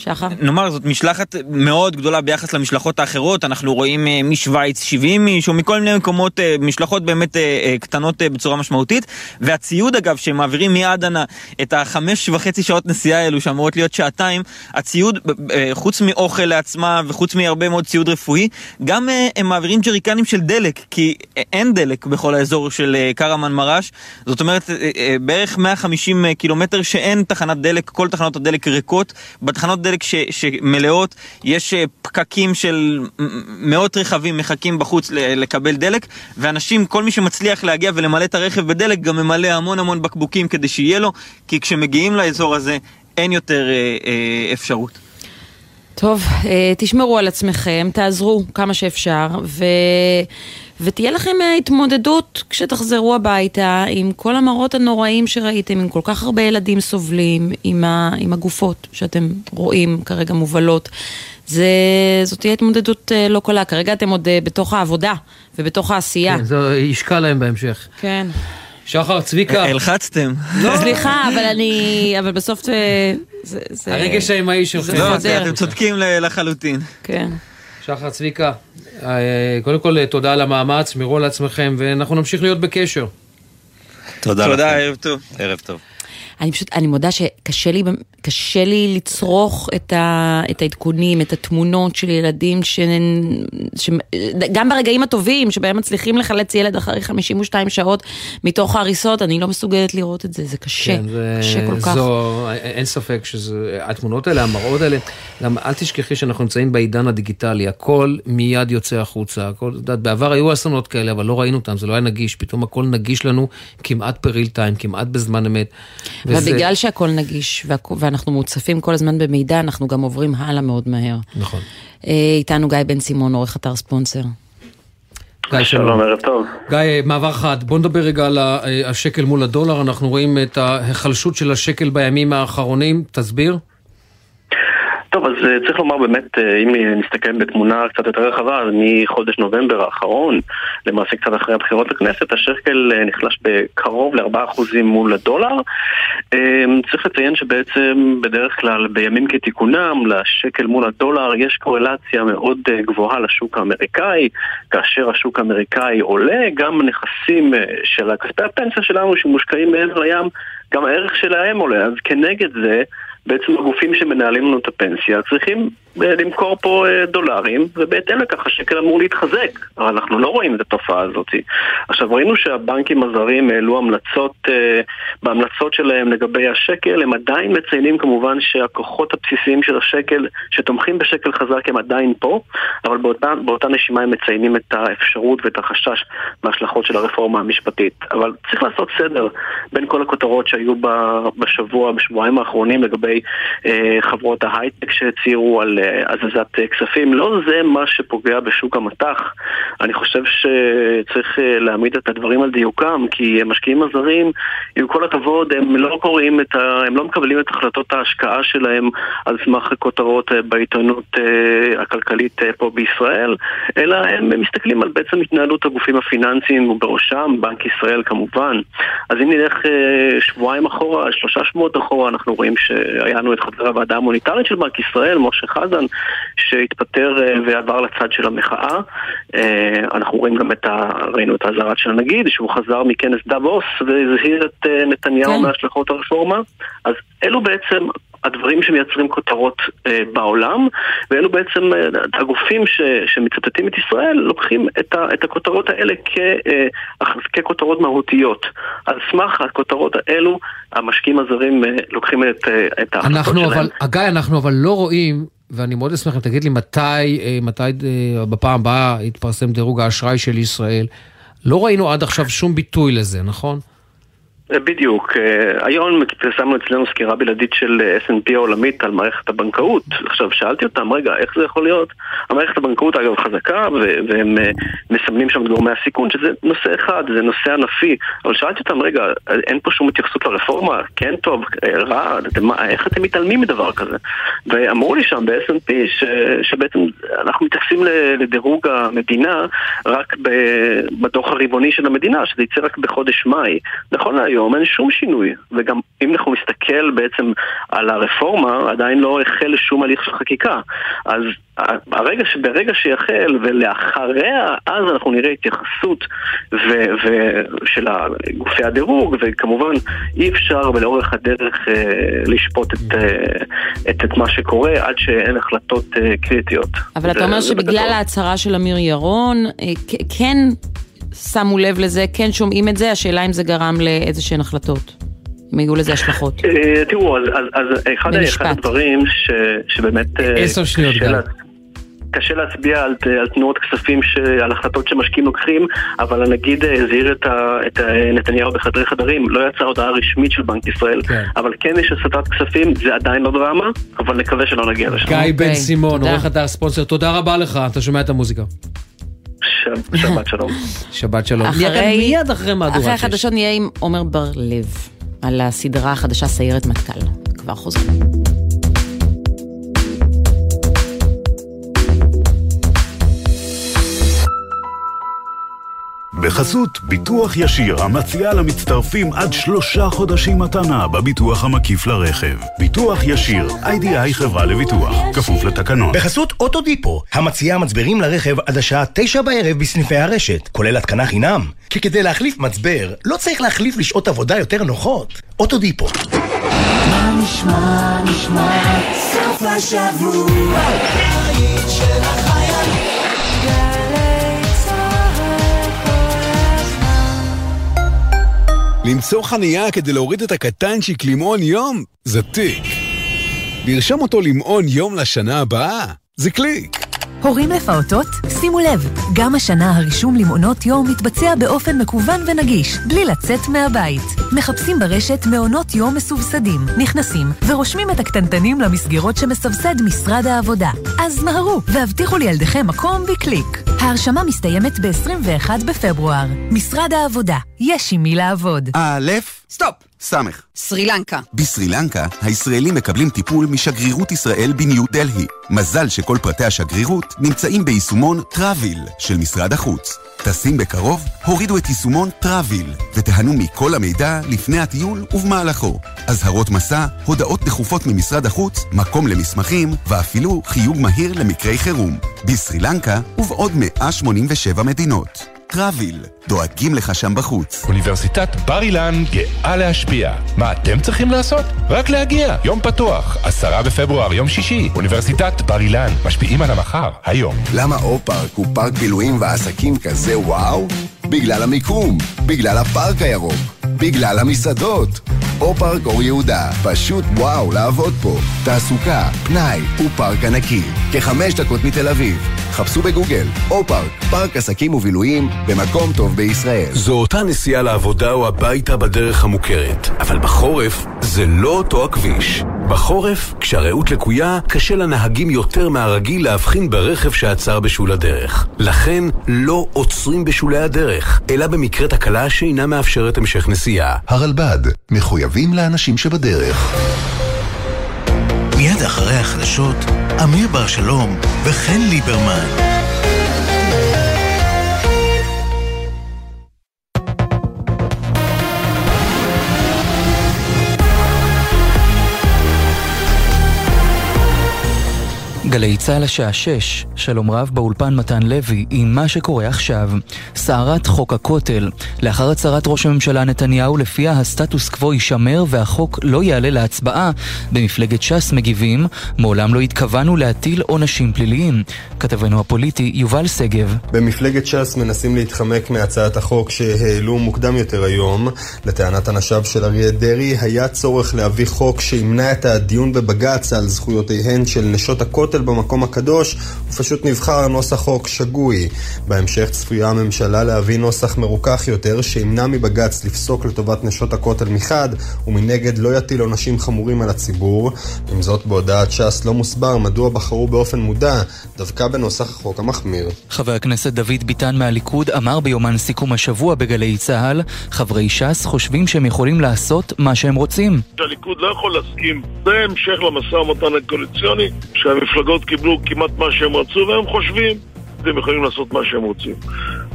שחר. נאמר, זאת משלחת מאוד גדולה ביחס למשלחות האחרות, אנחנו רואים אה, משוויץ 70 איש, או מכל מיני מקומות, אה, משלחות באמת אה, קטנות בצורה משמעותית, והציוד אגב, שהם מעבירים מאדנה את החמש וחצי שעות נסיעה האלו, שאמורות להיות שעתיים, הציוד, חוץ מאוכל לעצמה וחוץ מהרבה מאוד ציוד רפואי, גם הם מעבירים ג'ריקנים של דלק, כי אין דלק בכל האזור של קרמן מרש, זאת אומרת, בערך 150 קילומטר שאין תחנת דלק, כל תחנות הדלק ריקות, בתחנות דלק ש, שמלאות יש אה, פקקים של מאות רכבים מחכים בחוץ לקבל דלק, ואנשים, כל מי שמצליח להגיע ולמלא את הרכב בדלק, גם ממלא המון המון בקבוקים כדי שיהיה לו, כי כשמגיעים לאזור הזה אין יותר אה, אה, אפשרות. טוב, אה, תשמרו על עצמכם, תעזרו כמה שאפשר, ו... ותהיה לכם אה, התמודדות כשתחזרו הביתה עם כל המראות הנוראים שראיתם, עם כל כך הרבה ילדים סובלים, עם, ה... עם הגופות שאתם רואים כרגע מובלות. זה... זאת תהיה התמודדות אה, לא קלה. כרגע אתם עוד אה, בתוך העבודה ובתוך העשייה. כן, זה ישקע להם בהמשך. כן. שחר, צביקה. הלחצתם. סליחה, אבל אני... אבל בסוף זה... זה... הרגש האמהי שלך. זה לא. אתם צודקים לחלוטין. כן. שחר, צביקה, אה, קודם כל תודה על המאמץ, שמרו על עצמכם, ואנחנו נמשיך להיות בקשר. תודה תודה, לכם. ערב טוב. ערב טוב. אני פשוט, אני מודה שקשה לי, קשה לי לצרוך את, ה, את העדכונים, את התמונות של ילדים, ש, ש, גם ברגעים הטובים שבהם מצליחים לחלץ ילד אחרי 52 שעות מתוך ההריסות, אני לא מסוגלת לראות את זה, זה קשה, כן, זה, קשה כל כך. זו, אין ספק שזה, התמונות האלה, המראות האלה, גם אל תשכחי שאנחנו נמצאים בעידן הדיגיטלי, הכל מיד יוצא החוצה, הכל, יודעת, בעבר היו אסונות כאלה, אבל לא ראינו אותם, זה לא היה נגיש, פתאום הכל נגיש לנו כמעט פריל טיים, כמעט בזמן אמת. וזה- ובגלל שהכל נגיש והכ- ואנחנו מוצפים כל הזמן במידע, אנחנו גם עוברים הלאה מאוד מהר. נכון. אה, איתנו גיא בן סימון, עורך אתר ספונסר. גיא, שלום, ערב טוב. גיא, מעבר חד, בוא נדבר רגע על ה- השקל מול הדולר, אנחנו רואים את ההיחלשות של השקל בימים האחרונים, תסביר. טוב, אז אה, צריך לומר באמת, אה, אם נסתכל בתמונה קצת יותר רחבה, אז מחודש נובמבר האחרון, למעשה קצת אחרי הבחירות לכנסת, השקל אה, נחלש בקרוב ל-4% מול הדולר. אה, צריך לציין שבעצם בדרך כלל בימים כתיקונם, לשקל מול הדולר יש קורלציה מאוד גבוהה לשוק האמריקאי. כאשר השוק האמריקאי עולה, גם הנכסים של כספי הפנסיה שלנו שמושקעים מעבר לים, גם הערך שלהם עולה. אז כנגד זה, בעצם הגופים שמנהלים לנו את הפנסיה צריכים למכור פה אה, דולרים, ובהתאם לכך השקל אמור להתחזק. אבל אנחנו לא רואים את התופעה הזאת. עכשיו, ראינו שהבנקים הזרים העלו המלצות, אה, בהמלצות שלהם לגבי השקל, הם עדיין מציינים כמובן שהכוחות הבסיסיים של השקל, שתומכים בשקל חזק, הם עדיין פה, אבל באותה, באותה נשימה הם מציינים את האפשרות ואת החשש מההשלכות של הרפורמה המשפטית. אבל צריך לעשות סדר בין כל הכותרות שהיו בשבוע, בשבועיים האחרונים לגבי אה, חברות ההייטק שהצהירו על להזזת כספים, לא זה מה שפוגע בשוק המטח. אני חושב שצריך להעמיד את הדברים על דיוקם, כי המשקיעים הזרים, עם כל הכבוד, הם לא קוראים את ה... הם לא מקבלים את החלטות ההשקעה שלהם על סמך כותרות בעיתונות הכלכלית פה בישראל, אלא הם מסתכלים על בעצם התנהלות הגופים הפיננסיים ובראשם בנק ישראל כמובן. אז אם נלך שבועיים אחורה, שלושה שבועות אחורה, אנחנו רואים שהיה לנו את חבר הוועדה המוניטרית של בנק ישראל, משה חזן, שהתפטר ועבר לצד של המחאה. אנחנו רואים גם את ה... ראינו את האזהרת של הנגיד, שהוא חזר מכנס דאבוס והזהיר את נתניהו כן. מהשלכות הרפורמה. אז אלו בעצם הדברים שמייצרים כותרות אה, בעולם, ואלו בעצם אה, הגופים ש, שמצטטים את ישראל לוקחים את, ה, את הכותרות האלה כ, אה, ככותרות מהותיות. על סמך הכותרות האלו, המשקיעים הזרים אה, לוקחים את, אה, את ההחלטות שלהם. אבל, אגיא, אנחנו אבל לא רואים... ואני מאוד אשמח אם תגיד לי מתי, אה, מתי אה, בפעם הבאה יתפרסם דירוג האשראי של ישראל. לא ראינו עד עכשיו שום ביטוי לזה, נכון? בדיוק. היום פרסמנו אצלנו סקירה בלעדית של S&P העולמית על מערכת הבנקאות. עכשיו, שאלתי אותם, רגע, איך זה יכול להיות? המערכת הבנקאות אגב חזקה, והם מסמנים שם את גורמי הסיכון, שזה נושא אחד, זה נושא ענפי. אבל שאלתי אותם, רגע, אין פה שום התייחסות לרפורמה? כן טוב, רע, איך אתם מתעלמים מדבר כזה? ואמרו לי שם ב-S&P שבעצם אנחנו מתייחסים לדירוג המדינה רק בדוח הרבעוני של המדינה, שזה יצא רק בחודש מאי. נכון להיום. היום אין שום שינוי, וגם אם אנחנו נסתכל בעצם על הרפורמה, עדיין לא החל שום הליך של חקיקה. אז הרגע, ברגע שיחל ולאחריה, אז אנחנו נראה התייחסות ו- ו- של גופי הדירוג, וכמובן אי אפשר ולאורך הדרך אה, לשפוט את, אה, את, את מה שקורה עד שאין החלטות אה, קריטיות. אבל אתה אומר שבגלל ההצהרה של אמיר ירון, אה, כן... שמו לב לזה, כן שומעים את זה, השאלה אם זה גרם לאיזה שהן החלטות. אם היו לזה השלכות. תראו, אז אחד הדברים שבאמת... עשר שניות גם. קשה להצביע על, על תנועות כספים, ש, על החלטות שמשקיעים לוקחים, אבל הנגיד הזהיר את, ה, את נתניהו בחדרי חדרים, לא יצאה הודעה רשמית של בנק ישראל, כן. אבל כן יש הסטת כספים, זה עדיין לא דרמה, אבל נקווה שלא נגיע לשם. גיא okay. בן סימון, עורך אתר ספונסר, תודה רבה לך, אתה שומע את המוזיקה. שבת שלום. שבת שלום. אחרי, מיד אחרי מהדורת אחרי החדשות נהיה עם עומר בר-לב, על הסדרה החדשה סיירת מטכ"ל. כבר חוזרים. בחסות ביטוח ישיר המציע למצטרפים עד שלושה חודשים מתנה בביטוח המקיף לרכב. ביטוח ישיר, איי-די-איי חברה לביטוח, כפוף לתקנון. בחסות אוטודיפו, המציעה מצברים לרכב עד השעה תשע בערב בסניפי הרשת, כולל התקנה חינם. כי כדי להחליף מצבר, לא צריך להחליף לשעות עבודה יותר נוחות. אוטודיפו. מה נשמע, נשמע, סוף השבוע, למצוא חניה כדי להוריד את הקטנצ'יק למעון יום? זה תיק. לרשום אותו למעון יום לשנה הבאה? זה קליק. הורים לפעוטות? שימו לב, גם השנה הרישום למעונות יום מתבצע באופן מקוון ונגיש, בלי לצאת מהבית. מחפשים ברשת מעונות יום מסובסדים, נכנסים ורושמים את הקטנטנים למסגרות שמסבסד משרד העבודה. אז מהרו והבטיחו לילדיכם מקום בקליק. ההרשמה מסתיימת ב-21 בפברואר. משרד העבודה, יש עם מי לעבוד. א', סטופ! סמך. סרי לנקה. בסרי לנקה, הישראלים מקבלים טיפול משגרירות ישראל בניו דלהי. מזל שכל פרטי השגרירות נמצאים ביישומון טראביל של משרד החוץ. טסים בקרוב? הורידו את יישומון טראביל ותיהנו מכל המידע לפני הטיול ובמהלכו. אזהרות מסע, הודעות דחופות ממשרד החוץ, מקום למסמכים ואפילו חיוג מהיר למקרי חירום. בסרי לנקה ובעוד 187 מדינות. טראביל, דואגים לך שם בחוץ. אוניברסיטת בר אילן גאה להשפיע. מה אתם צריכים לעשות? רק להגיע. יום פתוח, עשרה בפברואר, יום שישי. אוניברסיטת בר אילן, משפיעים על המחר, היום. למה אופארק הוא פארק בילויים ועסקים כזה וואו? בגלל המיקום, בגלל הפארק הירוק, בגלל המסעדות. או-פארק אור יהודה, פשוט וואו לעבוד פה. תעסוקה, פנאי ופארק ענקי. כחמש דקות מתל אביב. חפשו בגוגל, או-פארק, פארק עסקים ובילויים במקום טוב בישראל. זו אותה נסיעה לעבודה או הביתה בדרך המוכרת, אבל בחורף זה לא אותו הכביש. בחורף, כשהרעות לקויה, קשה לנהגים יותר מהרגיל להבחין ברכב שעצר בשול הדרך. לכן, לא עוצרים בשולי הדרך, אלא במקרה תקלה שאינה מאפשרת המשך נסיעה. הרלב"ד, מחויבים לאנשים שבדרך. מיד אחרי החדשות, אמיר בר שלום וחן ליברמן. גלי צה"ל השעה 6, שלום רב באולפן מתן לוי עם מה שקורה עכשיו. סערת חוק הכותל. לאחר הצהרת ראש הממשלה נתניהו לפיה הסטטוס קוו יישמר והחוק לא יעלה להצבעה, במפלגת ש"ס מגיבים, מעולם לא התכוונו להטיל עונשים פליליים. כתבנו הפוליטי יובל שגב. במפלגת ש"ס מנסים להתחמק מהצעת החוק שהעלו מוקדם יותר היום. לטענת אנשיו של אריה דרעי, היה צורך להביא חוק שימנע את הדיון בבג"ץ על זכויותיהן של נשות הכותל במקום הקדוש, ופשוט נבחר נוסח חוק שגוי. בהמשך צפויה הממשלה להביא נוסח מרוכך יותר, שימנע מבג"ץ לפסוק לטובת נשות הכותל מחד, ומנגד לא יטיל עונשים חמורים על הציבור. עם זאת, בהודעת ש"ס לא מוסבר מדוע בחרו באופן מודע דווקא בנוסח החוק המחמיר. חבר הכנסת דוד ביטן מהליכוד אמר ביומן סיכום השבוע בגלי צה"ל, חברי ש"ס חושבים שהם יכולים לעשות מה שהם רוצים. שהליכוד לא יכול להסכים. זה המשך למשא ומתן הקואליציוני, שהמפלגות קיבלו כמעט מה שהם רצו, והם חושבים והם יכולים לעשות מה שהם רוצים.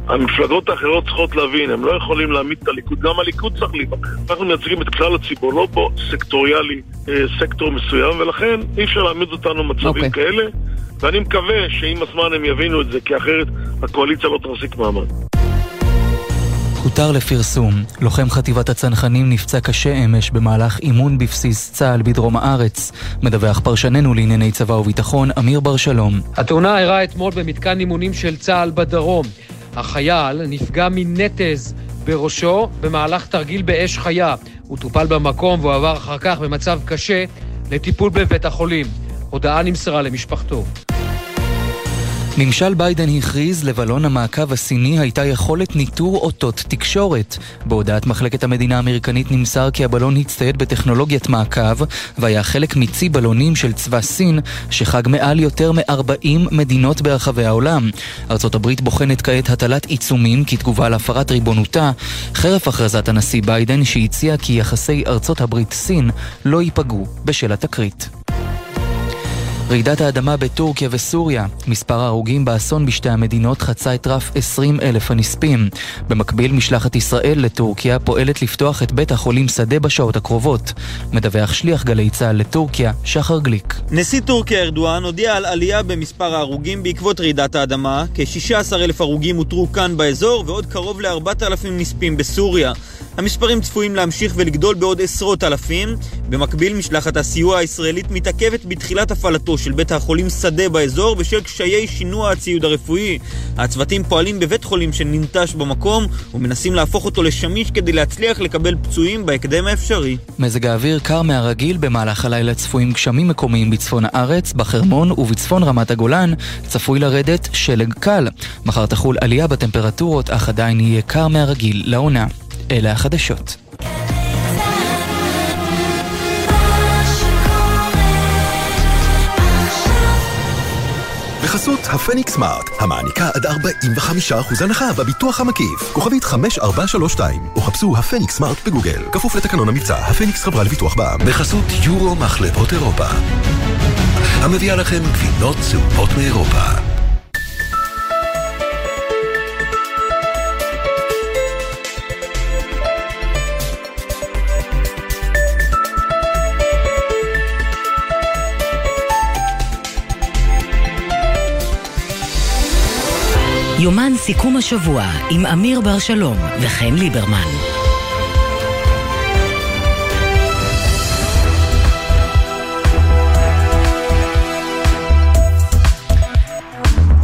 המפלגות האחרות צריכות להבין, הם לא יכולים להעמיד את הליכוד, גם הליכוד צריך להיבחר. אנחנו מייצגים את כלל הציבור, לא פה סקטוריאלי, אה, סקטור מסוים, ולכן אי אפשר להעמיד אותנו במצבים okay. כאלה, ואני מקווה שעם הזמן הם יבינו את זה, כי אחרת הקואליציה לא תחזיק מעמד. הותר לפרסום, לוחם חטיבת הצנחנים נפצע קשה אמש במהלך אימון בבסיס צה"ל בדרום הארץ. מדווח פרשננו לענייני צבא וביטחון, אמיר בר שלום. התאונה אירעה אתמול במתקן אימונים של צה"ל בדרום. החייל נפגע מנתז בראשו במהלך תרגיל באש חיה. הוא טופל במקום והועבר אחר כך במצב קשה לטיפול בבית החולים. הודעה נמסרה למשפחתו. ממשל ביידן הכריז לבלון המעקב הסיני הייתה יכולת ניטור אותות תקשורת. בהודעת מחלקת המדינה האמריקנית נמסר כי הבלון הצטייד בטכנולוגיית מעקב והיה חלק מצי בלונים של צבא סין שחג מעל יותר מ-40 מדינות ברחבי העולם. ארצות הברית בוחנת כעת הטלת עיצומים כתגובה להפרת ריבונותה, חרף הכרזת הנשיא ביידן שהציע כי יחסי ארצות הברית-סין לא ייפגעו בשל התקרית. רעידת האדמה בטורקיה וסוריה, מספר ההרוגים באסון בשתי המדינות חצה את רף 20 אלף הנספים. במקביל, משלחת ישראל לטורקיה פועלת לפתוח את בית החולים שדה בשעות הקרובות. מדווח שליח גלי צה"ל לטורקיה, שחר גליק. נשיא טורקיה ארדואן הודיע על עלייה במספר ההרוגים בעקבות רעידת האדמה. כ-16 אלף הרוגים אותרו כאן באזור ועוד קרוב ל-4,000 נספים בסוריה. המספרים צפויים להמשיך ולגדול בעוד עשרות אלפים. במקביל, משלחת הסיוע הישראלית מתעכבת בתחילת הפעלתו של בית החולים שדה באזור בשל קשיי שינוע הציוד הרפואי. הצוותים פועלים בבית חולים שננטש במקום ומנסים להפוך אותו לשמיש כדי להצליח לקבל פצועים בהקדם האפשרי. מזג האוויר קר מהרגיל במהלך הלילה צפויים גשמים מקומיים בצפון הארץ, בחרמון ובצפון רמת הגולן צפוי לרדת שלג קל. מחר תחול עלייה בטמפרטורות, אך עדיין יהיה קר מהרגיל לעונה. אלה החדשות. בחסות הפניקס סמארט, המעניקה עד 45% הנחה בביטוח המקיף. כוכבית 5432, או חפשו הפניקס סמארט בגוגל. כפוף לתקנון המבצע, הפניקס חברה לביטוח בע"מ. בחסות יורו מחלבות אירופה. המביאה לכם גבינות צהובות מאירופה. יומן סיכום השבוע עם אמיר בר שלום וחן ליברמן.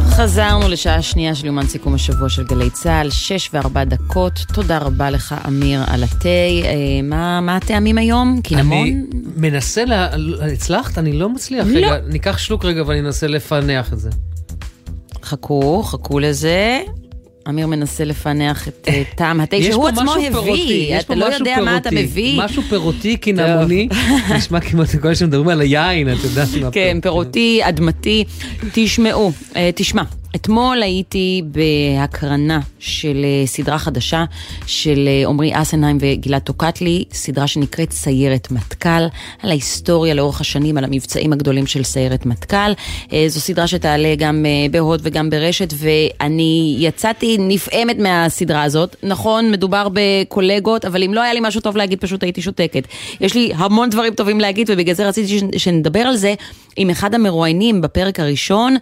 חזרנו לשעה שנייה של יומן סיכום השבוע של גלי צה"ל, שש וארבע דקות. תודה רבה לך, אמיר, על התה. אה, מה, מה הטעמים היום? קינמון? אני מנסה, לה... הצלחת? אני לא מצליח. לא. רגע, ניקח שלוק רגע ואני אנסה לפענח את זה. חכו, חכו לזה. אמיר מנסה לפענח את אה, טעם התה שהוא עצמו הביא, אתה לא יודע מה אתה מביא. משהו פירותי קינמוני, נשמע כמעט כל שמדברים על היין, את יודעת. כן, פירותי, אדמתי. תשמעו, אה, תשמע, אתמול הייתי בהקרנה של אה, סדרה חדשה של אה, עמרי אסנהיים וגלעד טוקטלי, סדרה שנקראת סיירת מטכ"ל, על ההיסטוריה לאורך השנים, על המבצעים הגדולים של סיירת מטכ"ל. אה, זו סדרה שתעלה גם בהוט וגם ברשת, ואני יצאתי נפעמת מהסדרה הזאת. נכון, מדובר בקולגות, אבל אם לא היה לי משהו טוב להגיד, פשוט הייתי שותקת. יש לי המון דברים טובים להגיד, ובגלל זה רציתי שנדבר על זה עם אחד המרואיינים בפרק הראשון,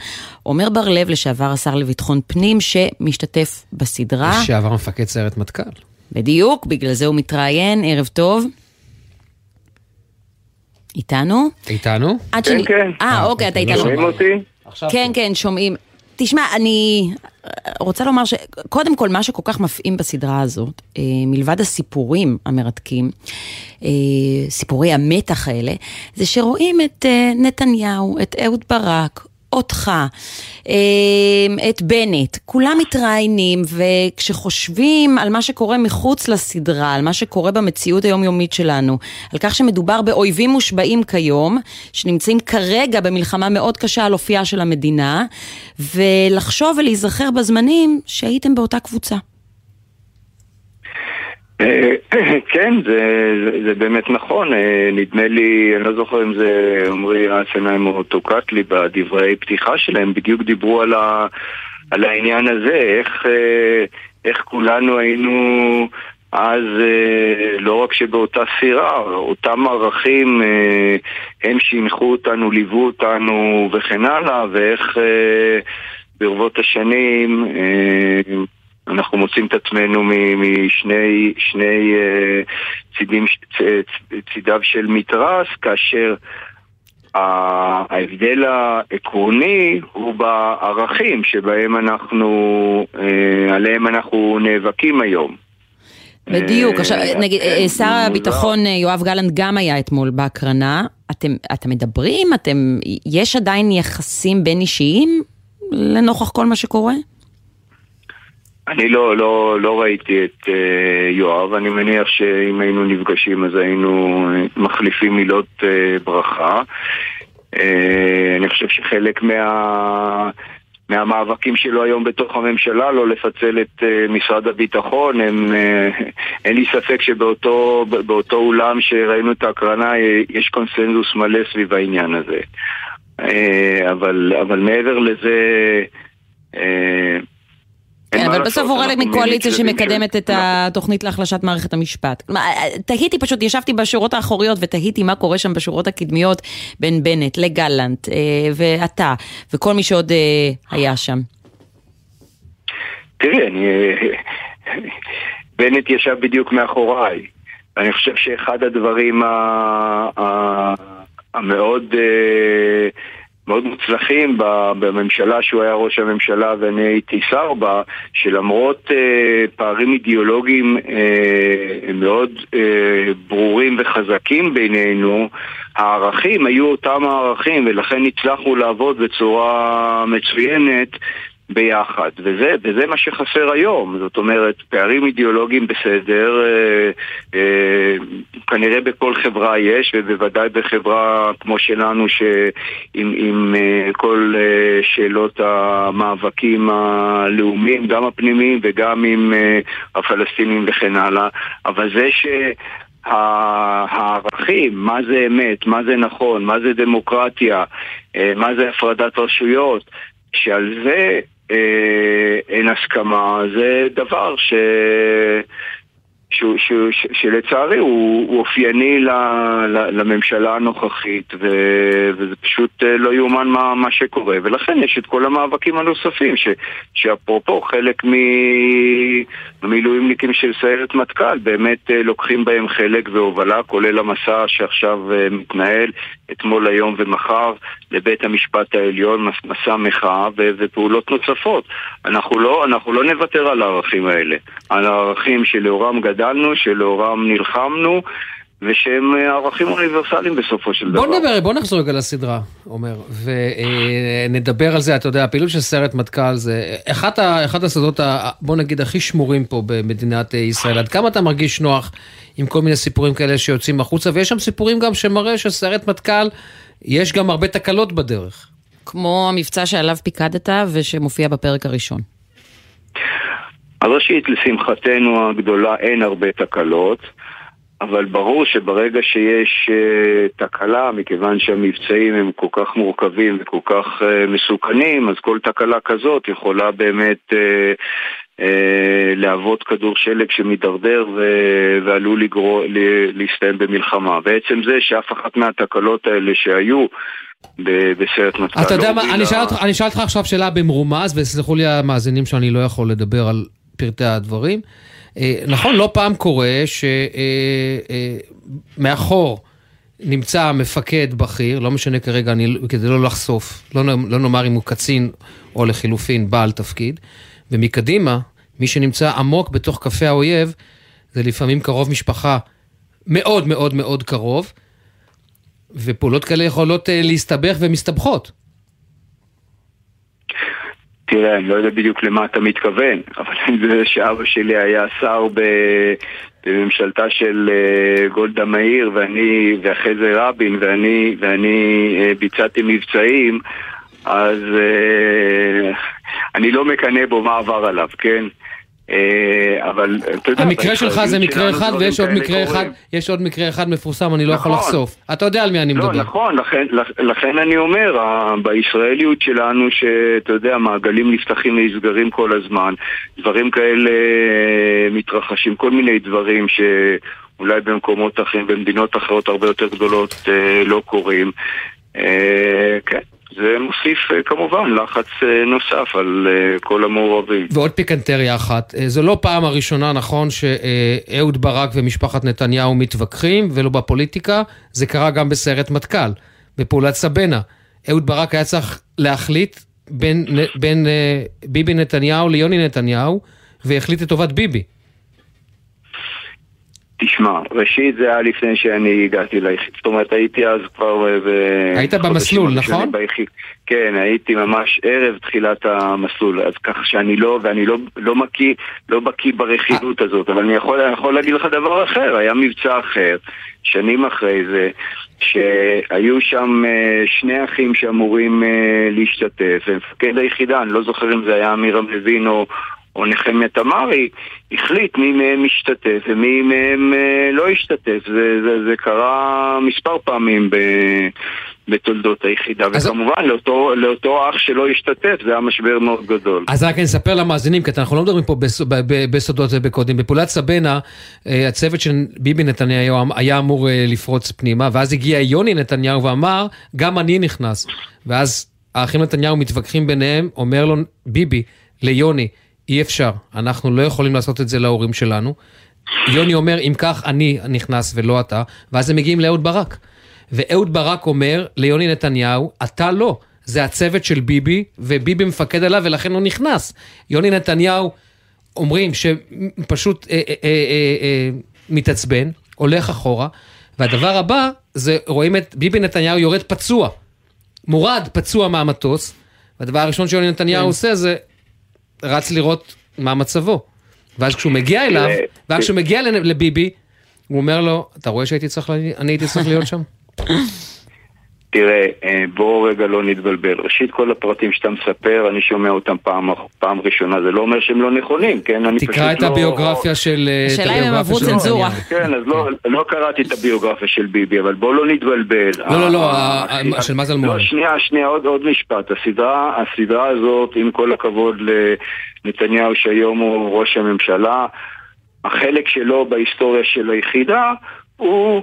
עומר בר-לב, לשעבר השר לביטחון פנים, שמשתתף בסדרה. לשעבר מפקד סיירת מטכ"ל. בדיוק, בגלל זה הוא מתראיין, ערב טוב. איתנו? איתנו? עד שאני... אה, אוקיי, אתה איתנו. שומעים אותי? כן, כן, שומעים. תשמע, אני רוצה לומר שקודם כל, מה שכל כך מפעים בסדרה הזאת, אה, מלבד הסיפורים המרתקים, אה, סיפורי המתח האלה, זה שרואים את אה, נתניהו, את אהוד ברק, אותך, אה, את בנט, כולם מתראיינים, וכשחושבים על מה שקורה מחוץ לסדרה, על מה שקורה במציאות היומיומית שלנו, על כך שמדובר באויבים מושבעים כיום, שנמצאים כרגע במלחמה מאוד קשה על אופייה של המדינה, ולחשוב ולהיזכר בזמנים שהייתם באותה קבוצה. אה, כן, זה, זה, זה באמת נכון. אה, נדמה לי, אני לא זוכר אם זה עמרי אסנהיים או טוקטלי בדברי פתיחה שלהם, בדיוק דיברו על, ה, על העניין הזה, איך, אה, איך כולנו היינו אז לא רק שבאותה סירה, אותם ערכים הם שינחו אותנו, ליוו אותנו וכן הלאה, ואיך ברבות השנים אנחנו מוצאים את עצמנו משני שני, uh, צידים, צידיו של מתרס, כאשר ההבדל העקרוני הוא בערכים שבהם אנחנו, uh, עליהם אנחנו נאבקים היום. בדיוק, עכשיו נגיד, שר הביטחון יואב גלנט גם היה אתמול בהקרנה, אתם, אתם מדברים? אתם, יש עדיין יחסים בין אישיים לנוכח כל מה שקורה? אני לא, לא, לא ראיתי את uh, יואב, אני מניח שאם היינו נפגשים אז היינו מחליפים מילות uh, ברכה. Uh, אני חושב שחלק מה... מהמאבקים שלו היום בתוך הממשלה, לא לפצל את uh, משרד הביטחון, הם, uh, אין לי ספק שבאותו אולם שראינו את ההקרנה יש קונסנזוס מלא סביב העניין הזה. Uh, אבל, אבל מעבר לזה... Uh, כן, אבל בסוף הוא חלק מקואליציה שמקדמת את התוכנית להחלשת מערכת המשפט. תהיתי פשוט, ישבתי בשורות האחוריות ותהיתי מה קורה שם בשורות הקדמיות בין בנט לגלנט ואתה וכל מי שעוד היה שם. תראי, אני... בנט ישב בדיוק מאחוריי. אני חושב שאחד הדברים המאוד... מאוד מוצלחים בממשלה שהוא היה ראש הממשלה ואני הייתי שר בה, שלמרות אה, פערים אידיאולוגיים אה, מאוד אה, ברורים וחזקים בינינו, הערכים היו אותם הערכים ולכן הצלחנו לעבוד בצורה מצוינת ביחד, וזה, וזה מה שחסר היום, זאת אומרת, פערים אידיאולוגיים בסדר, אה, אה, כנראה בכל חברה יש, ובוודאי בחברה כמו שלנו, שעם עם, אה, כל אה, שאלות המאבקים הלאומיים, גם הפנימיים וגם עם אה, הפלסטינים וכן הלאה, אבל זה ש... הערכים, מה זה אמת, מה זה נכון, מה זה דמוקרטיה, אה, מה זה הפרדת רשויות, שעל זה אה, אין הסכמה, זה דבר ש... ש... ש... ש... שלצערי הוא, הוא אופייני ל... ל... לממשלה הנוכחית ו... וזה פשוט אה, לא יאומן מה, מה שקורה. ולכן יש את כל המאבקים הנוספים ש... שאפרופו חלק מהמילואימניקים של סיירת מטכ"ל באמת אה, לוקחים בהם חלק והובלה כולל המסע שעכשיו מתנהל אתמול, היום ומחר לבית המשפט העליון, מסע מחאה. ופעולות נוספות אנחנו לא, אנחנו לא נוותר על הערכים האלה על הערכים שלאורם גדלנו, שלאורם נלחמנו ושהם אה, ערכים אוניברסליים בסופו של דבר. בוא נדבר, בוא נחזור רגע לסדרה, עומר, ונדבר על זה, אתה יודע, הפעילות של סרט מטכ"ל זה אחת, ה, אחת הסודות, ה, בוא נגיד, הכי שמורים פה במדינת ישראל. עד כמה אתה מרגיש נוח עם כל מיני סיפורים כאלה שיוצאים החוצה, ויש שם סיפורים גם שמראה שסרט מטכ"ל, יש גם הרבה תקלות בדרך. כמו המבצע שעליו פיקדת ושמופיע בפרק הראשון. אז ראשית, לשמחתנו הגדולה אין הרבה תקלות. אבל ברור שברגע שיש uh, תקלה, מכיוון שהמבצעים הם כל כך מורכבים וכל כך uh, מסוכנים, אז כל תקלה כזאת יכולה באמת uh, uh, להוות כדור שלג שמידרדר ו- ועלול לגרור, להסתיים במלחמה. בעצם זה שאף אחת מהתקלות האלה שהיו בסרט מטכ"ל. אתה יודע מה, אני אשאל אותך עכשיו שאלה במרומז, וסלחו לי המאזינים שאני לא יכול לדבר על פרטי הדברים. אה, נכון, לא פעם קורה שמאחור אה, אה, נמצא מפקד בכיר, לא משנה כרגע, אני, כדי לא לחשוף, לא, לא נאמר אם הוא קצין או לחילופין בעל תפקיד, ומקדימה, מי שנמצא עמוק בתוך כפי האויב, זה לפעמים קרוב משפחה מאוד מאוד מאוד קרוב, ופעולות כאלה יכולות להסתבך ומסתבכות. תראה, אני לא יודע בדיוק למה אתה מתכוון, אבל יודע שאבא שלי היה שר ב... בממשלתה של uh, גולדה מאיר ואני, ואחרי זה רבין ואני, ואני uh, ביצעתי מבצעים אז uh, אני לא מקנא בו מה עבר עליו, כן? אה, אבל אתה יודע... המקרה שלך זה מקרה אחד ויש עוד מקרה אחד, יש עוד מקרה אחד מפורסם, אני לא יכול נכון. לחשוף. אתה יודע על מי אני לא, מדבר. לא, נכון, לכן אני אומר, בישראליות שלנו, שאתה יודע, מעגלים נפתחים ונסגרים כל הזמן, דברים כאלה אה, מתרחשים, כל מיני דברים שאולי במקומות אחרים, במדינות אחרות הרבה יותר גדולות אה, לא קורים. כן. זה מוסיף אה, כמובן לחץ אה, נוסף על אה, כל המעורבים. ועוד פיקנטריה אחת, זו לא פעם הראשונה, נכון, שאהוד ברק ומשפחת נתניהו מתווכחים, ולא בפוליטיקה, זה קרה גם בסרט מטכ"ל, בפעולת סבנה. אהוד ברק היה צריך להחליט בין, בין ביבי נתניהו ליוני נתניהו, והחליט לטובת ביבי. תשמע, ראשית זה היה לפני שאני הגעתי ליחיד, זאת אומרת הייתי אז כבר ב... היית במסלול, נכון? ביחיד. כן, הייתי ממש ערב תחילת המסלול, אז ככה שאני לא, ואני לא, לא מקיא, לא בקיא ברכילות הזאת, אבל אני יכול, יכול להגיד לך דבר אחר, היה מבצע אחר, שנים אחרי זה, שהיו שם אה, שני אחים שאמורים אה, להשתתף, ומפקד היחידה, אני לא זוכר אם זה היה אמירם לוין או... או נחמיה תמרי, החליט מי מהם משתתף ומי מהם אה, לא השתתף. זה, זה, זה קרה מספר פעמים ב, בתולדות היחידה, אז... וכמובן לאותו, לאותו אח שלא השתתף זה היה משבר מאוד גדול. אז רק אני אספר למאזינים, כי אנחנו לא מדברים פה בס, ב, ב, בסודות ובקודים. בפעולת סבנה, אה, הצוות של ביבי נתניהו היה אמור אה, לפרוץ פנימה, ואז הגיע יוני נתניהו ואמר, גם אני נכנס. ואז האחים נתניהו מתווכחים ביניהם, אומר לו ביבי ליוני, אי אפשר, אנחנו לא יכולים לעשות את זה להורים שלנו. יוני אומר, אם כך אני נכנס ולא אתה, ואז הם מגיעים לאהוד ברק. ואהוד ברק אומר ליוני נתניהו, אתה לא, זה הצוות של ביבי, וביבי מפקד עליו ולכן הוא נכנס. יוני נתניהו אומרים שפשוט אה, אה, אה, אה, אה, מתעצבן, הולך אחורה, והדבר הבא זה רואים את ביבי נתניהו יורד פצוע, מורד פצוע מהמטוס, והדבר הראשון שיוני נתניהו כן. עושה זה רץ לראות מה מצבו. ואז כשהוא מגיע אליו, ואז כשהוא מגיע לביבי, הוא אומר לו, אתה רואה שהייתי צריך, אני הייתי צריך להיות שם? תראה, אה, בואו רגע לא נתבלבל. ראשית, כל הפרטים שאתה מספר, אני שומע אותם פעם, פעם ראשונה. זה לא אומר שהם לא נכונים, כן? אני תקרא את לא... הביוגרפיה של... אה, השאלה אם הם עברו צנזורה. כן, אז לא, לא קראתי את הביוגרפיה של ביבי, אבל בואו לא נתבלבל. לא, לא, לא, אה, של מזל מואל. לא, שנייה, שנייה, עוד, עוד משפט. הסדרה, הסדרה הזאת, עם כל הכבוד לנתניהו, שהיום הוא ראש הממשלה, החלק שלו בהיסטוריה של היחידה הוא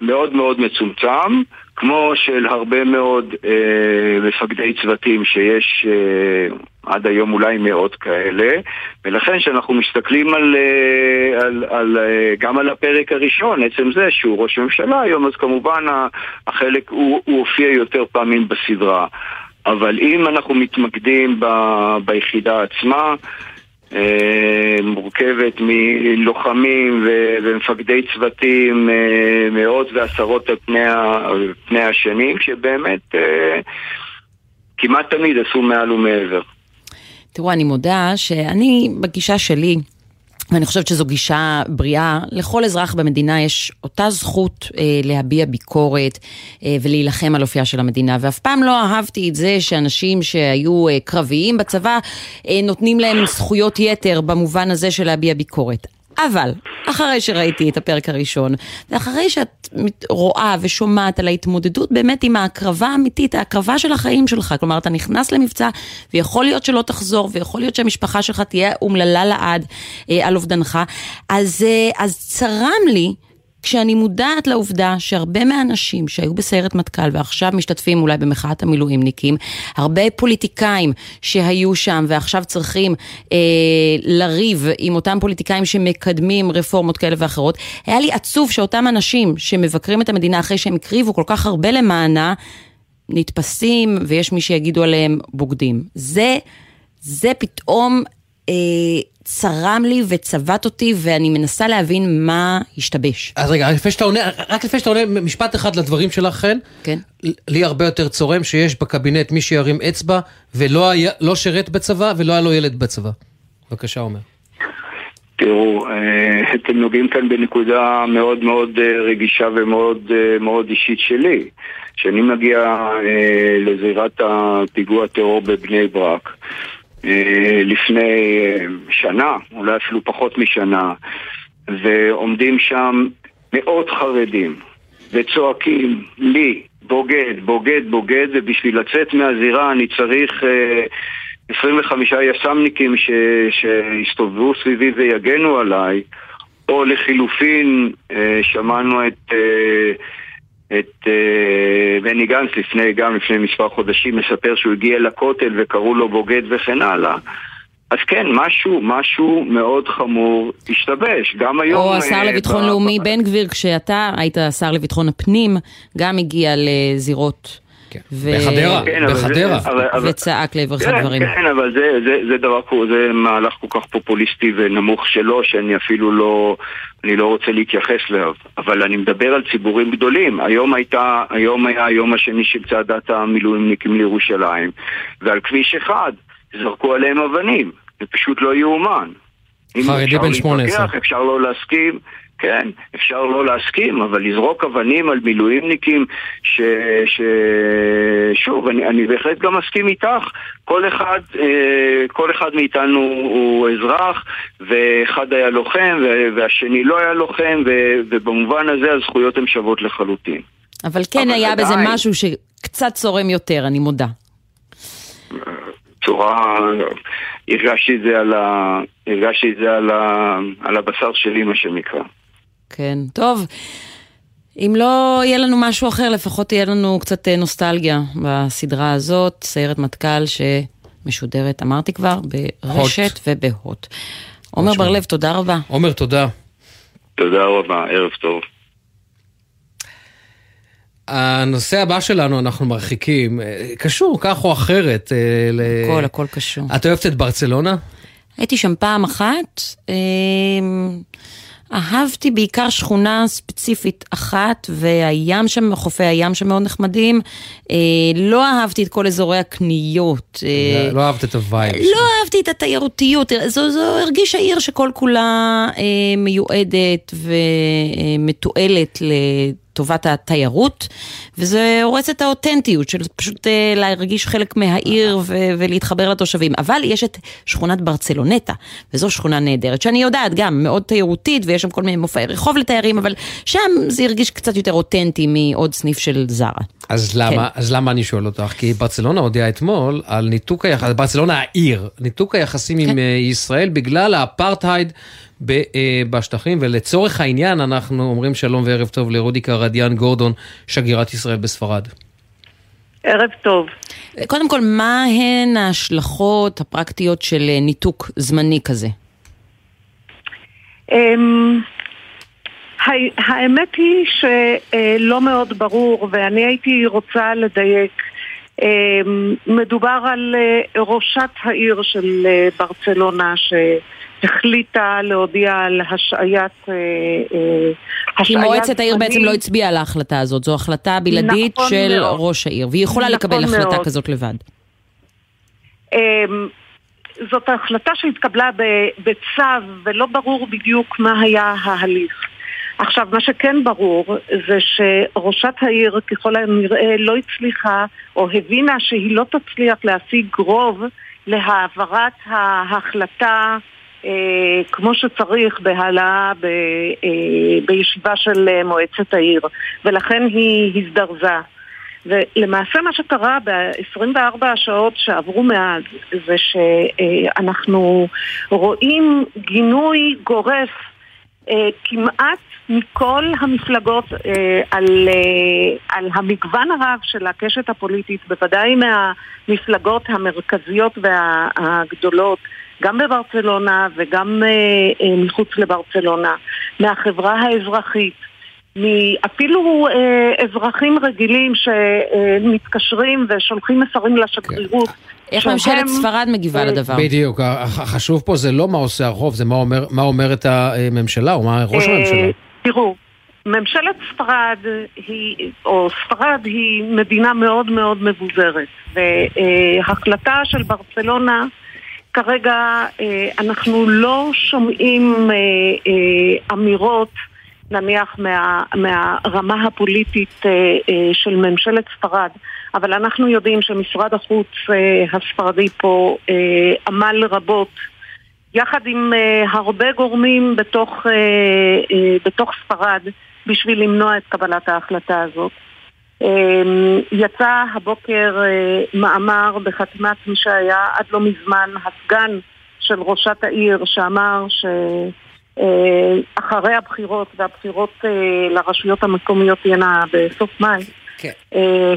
מאוד מאוד מצומצם. כמו של הרבה מאוד אה, מפקדי צוותים שיש אה, עד היום אולי מאות כאלה, ולכן כשאנחנו מסתכלים על, אה, על, על, אה, גם על הפרק הראשון, עצם זה שהוא ראש ממשלה היום, אז כמובן החלק, הוא, הוא הופיע יותר פעמים בסדרה. אבל אם אנחנו מתמקדים ב, ביחידה עצמה, מורכבת מלוחמים ומפקדי צוותים אה, מאות ועשרות על פני, פני השנים, שבאמת אה, כמעט תמיד עשו מעל ומעבר. תראו, אני מודה שאני, בגישה שלי, ואני חושבת שזו גישה בריאה, לכל אזרח במדינה יש אותה זכות אה, להביע ביקורת אה, ולהילחם על אופייה של המדינה, ואף פעם לא אהבתי את זה שאנשים שהיו אה, קרביים בצבא אה, נותנים להם זכויות יתר במובן הזה של להביע ביקורת. אבל, אחרי שראיתי את הפרק הראשון, ואחרי שאת רואה ושומעת על ההתמודדות באמת עם ההקרבה האמיתית, ההקרבה של החיים שלך, כלומר, אתה נכנס למבצע, ויכול להיות שלא תחזור, ויכול להיות שהמשפחה שלך תהיה אומללה לעד אה, על אובדנך, אז, אה, אז צרם לי כשאני מודעת לעובדה שהרבה מהאנשים שהיו בסיירת מטכ"ל ועכשיו משתתפים אולי במחאת המילואימניקים, הרבה פוליטיקאים שהיו שם ועכשיו צריכים אה, לריב עם אותם פוליטיקאים שמקדמים רפורמות כאלה ואחרות, היה לי עצוב שאותם אנשים שמבקרים את המדינה אחרי שהם הקריבו כל כך הרבה למענה, נתפסים ויש מי שיגידו עליהם בוגדים. זה, זה פתאום צרם לי וצבט אותי ואני מנסה להבין מה השתבש. אז רגע, רק לפני שאתה עונה, רק לפני שאתה עונה, משפט אחד לדברים שלך, חן. כן. לי הרבה יותר צורם שיש בקבינט מי שירים אצבע ולא היה, לא שירת בצבא ולא היה לו ילד בצבא. בבקשה, עומר. תראו, אה, אתם נוגעים כאן בנקודה מאוד מאוד אה, רגישה ומאוד אה, מאוד אישית שלי. כשאני מגיע אה, לזירת הפיגוע טרור בבני ברק, אה, לפני אה, שנה, אולי אפילו פחות משנה, ועומדים שם מאות חרדים וצועקים לי, בוגד, בוגד, בוגד, ובשביל לצאת מהזירה אני צריך אה, 25 יס"מניקים ש, שיסתובבו סביבי ויגנו עליי, או לחילופין, אה, שמענו את... את אה, בני גנץ לפני, גם לפני מספר חודשים, מספר שהוא הגיע לכותל וקראו לו בוגד וכן הלאה. אז כן, משהו, משהו מאוד חמור השתבש. גם היום... או השר אה, לביטחון לאומי בן גביר, כשאתה היית השר לביטחון הפנים, גם הגיע לזירות. ו- בחדרה, כן, זה- בחדרה. וצעק לעברך כן, דברים. כן, אבל זה, זה, זה דבר, זה מהלך כל כך פופוליסטי ונמוך שלו, שאני אפילו לא, אני לא רוצה להתייחס אליו. אבל אני מדבר על ציבורים גדולים. היום הייתה, היום היה היום השני של צעדת המילואימניקים לירושלים, ועל כביש אחד זרקו עליהם אבנים. זה פשוט לא יאומן. חרדי אפשר בן 18. להתווכח, אפשר לא להסכים, כן, אפשר לא להסכים, אבל לזרוק אבנים על מילואימניקים ש... ש... שוב, אני, אני בהחלט גם מסכים איתך, כל אחד, אה, כל אחד מאיתנו הוא אזרח, ואחד היה לוחם והשני לא היה לוחם, ו- ובמובן הזה הזכויות הן שוות לחלוטין. אבל כן אבל היה בזה עדיין- משהו שקצת צורם יותר, אני מודה. צורה, הרגשתי את זה על, ה... הרגשתי את זה על, ה... על הבשר שלי, מה שנקרא. כן, טוב. אם לא יהיה לנו משהו אחר, לפחות תהיה לנו קצת אה, נוסטלגיה בסדרה הזאת, סיירת מטכ"ל שמשודרת, אמרתי כבר, ברשת ובהוט. עומר בר-לב, תודה רבה. עומר, תודה. תודה רבה, ערב טוב. הנושא הבא שלנו, אנחנו מרחיקים, אה, קשור כך או אחרת. אה, ל- הכל, הכל קשור. את אוהבת את ברצלונה? הייתי שם פעם אחת, אמ, אהבתי בעיקר שכונה ספציפית אחת, והים שם, חופי הים שם מאוד נחמדים. אה, לא אהבתי את כל אזורי הקניות. אה, לא אהבת את ה vibe. לא אהבתי את התיירותיות, זו, זו הרגישה עיר שכל כולה אה, מיועדת ומתועלת לטובת התיירות, וזה הורס את האותנטיות של פשוט אה, להרגיש חלק מהעיר ו- ולהתחבר לתושבים. אבל יש את שכונת ברצלונטה, וזו שכונה נהדרת, שאני יודעת גם, מאוד תיירותית, ויש שם כל מיני מופעי רחוב לתיירים, אבל שם זה הרגיש קצת יותר אותנטי מעוד סניף של זרה. אז למה, כן. אז למה אני שואל אותך? כי ברצלונה הודיעה אתמול על ניתוק היחסים, ברצלונה העיר, ניתוק היחסים כן. עם אה, ישראל בגלל האפרטהייד בשטחים, ולצורך העניין אנחנו אומרים שלום וערב טוב לרודיקה רדיאן גורדון, שגרירת ישראל בספרד. ערב טוב. קודם כל, מה הן ההשלכות הפרקטיות של אה, ניתוק זמני כזה? אמ, האמת היא שלא מאוד ברור, ואני הייתי רוצה לדייק. אמ, מדובר על אה, ראשת העיר של אה, ברצלונה שהחליטה להודיע על השעיית... אה, כי מועצת העיר בעצם לא הצביעה על ההחלטה הזאת, זו החלטה בלעדית נכון של מאוד. ראש העיר, והיא יכולה נכון לקבל החלטה מאוד. כזאת לבד. אמ, זאת החלטה שהתקבלה בצו ולא ברור בדיוק מה היה ההליך. עכשיו, מה שכן ברור זה שראשת העיר ככל הנראה לא הצליחה או הבינה שהיא לא תצליח להשיג רוב להעברת ההחלטה אה, כמו שצריך בהעלאה ב, אה, בישיבה של אה, מועצת העיר ולכן היא הזדרזה. ולמעשה מה שקרה ב-24 השעות שעברו מאז זה שאנחנו רואים גינוי גורף אה, כמעט מכל המפלגות אה, על, אה, על המגוון הרב של הקשת הפוליטית, בוודאי מהמפלגות המרכזיות והגדולות, גם בברצלונה וגם אה, אה, מחוץ לברצלונה, מהחברה האזרחית. אפילו אה, אזרחים רגילים שמתקשרים ושולחים מסרים לשגרירות. איך שהם, ממשלת ספרד מגיבה אה, לדבר? בדיוק, החשוב פה זה לא מה עושה הרחוב, זה מה אומר- מה אומרת הממשלה או מה ראש אה, הממשלה. תראו, ממשלת ספרד היא, או ספרד היא מדינה מאוד מאוד מבוזרת, והחלטה של ברצלונה כרגע אה, אנחנו לא שומעים אה, אה, אמירות נניח מה, מהרמה הפוליטית של ממשלת ספרד, אבל אנחנו יודעים שמשרד החוץ הספרדי פה עמל רבות יחד עם uh, הרבה גורמים בתוך, uh, uh, בתוך ספרד בשביל למנוע את קבלת ההחלטה הזאת. Um, יצא הבוקר uh, מאמר בחתימת מי שהיה עד לא מזמן הסגן של ראשת העיר שאמר שאחרי הבחירות והבחירות uh, לרשויות המקומיות תהיינה בסוף מאי כן.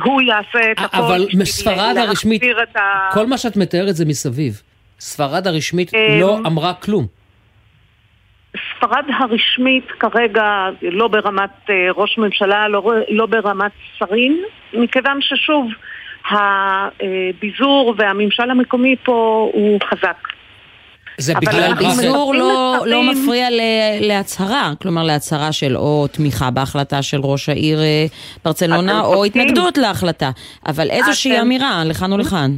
הוא יעשה את הכל אבל בשביל ספרד הרשמית, להחזיר את ה... כל מה שאת מתארת זה מסביב. ספרד הרשמית אמ, לא אמרה כלום. ספרד הרשמית כרגע לא ברמת אה, ראש ממשלה, לא, לא ברמת שרים, מכיוון ששוב, הביזור והממשל המקומי פה הוא חזק. זה בגלל... ביזור לא, לא מפריע ל- להצהרה, כלומר להצהרה של או תמיכה בהחלטה של ראש העיר אה, ברצלונה, או. התנגדות להחלטה, אבל איזושהי אתם- אמירה לכאן או לכאן.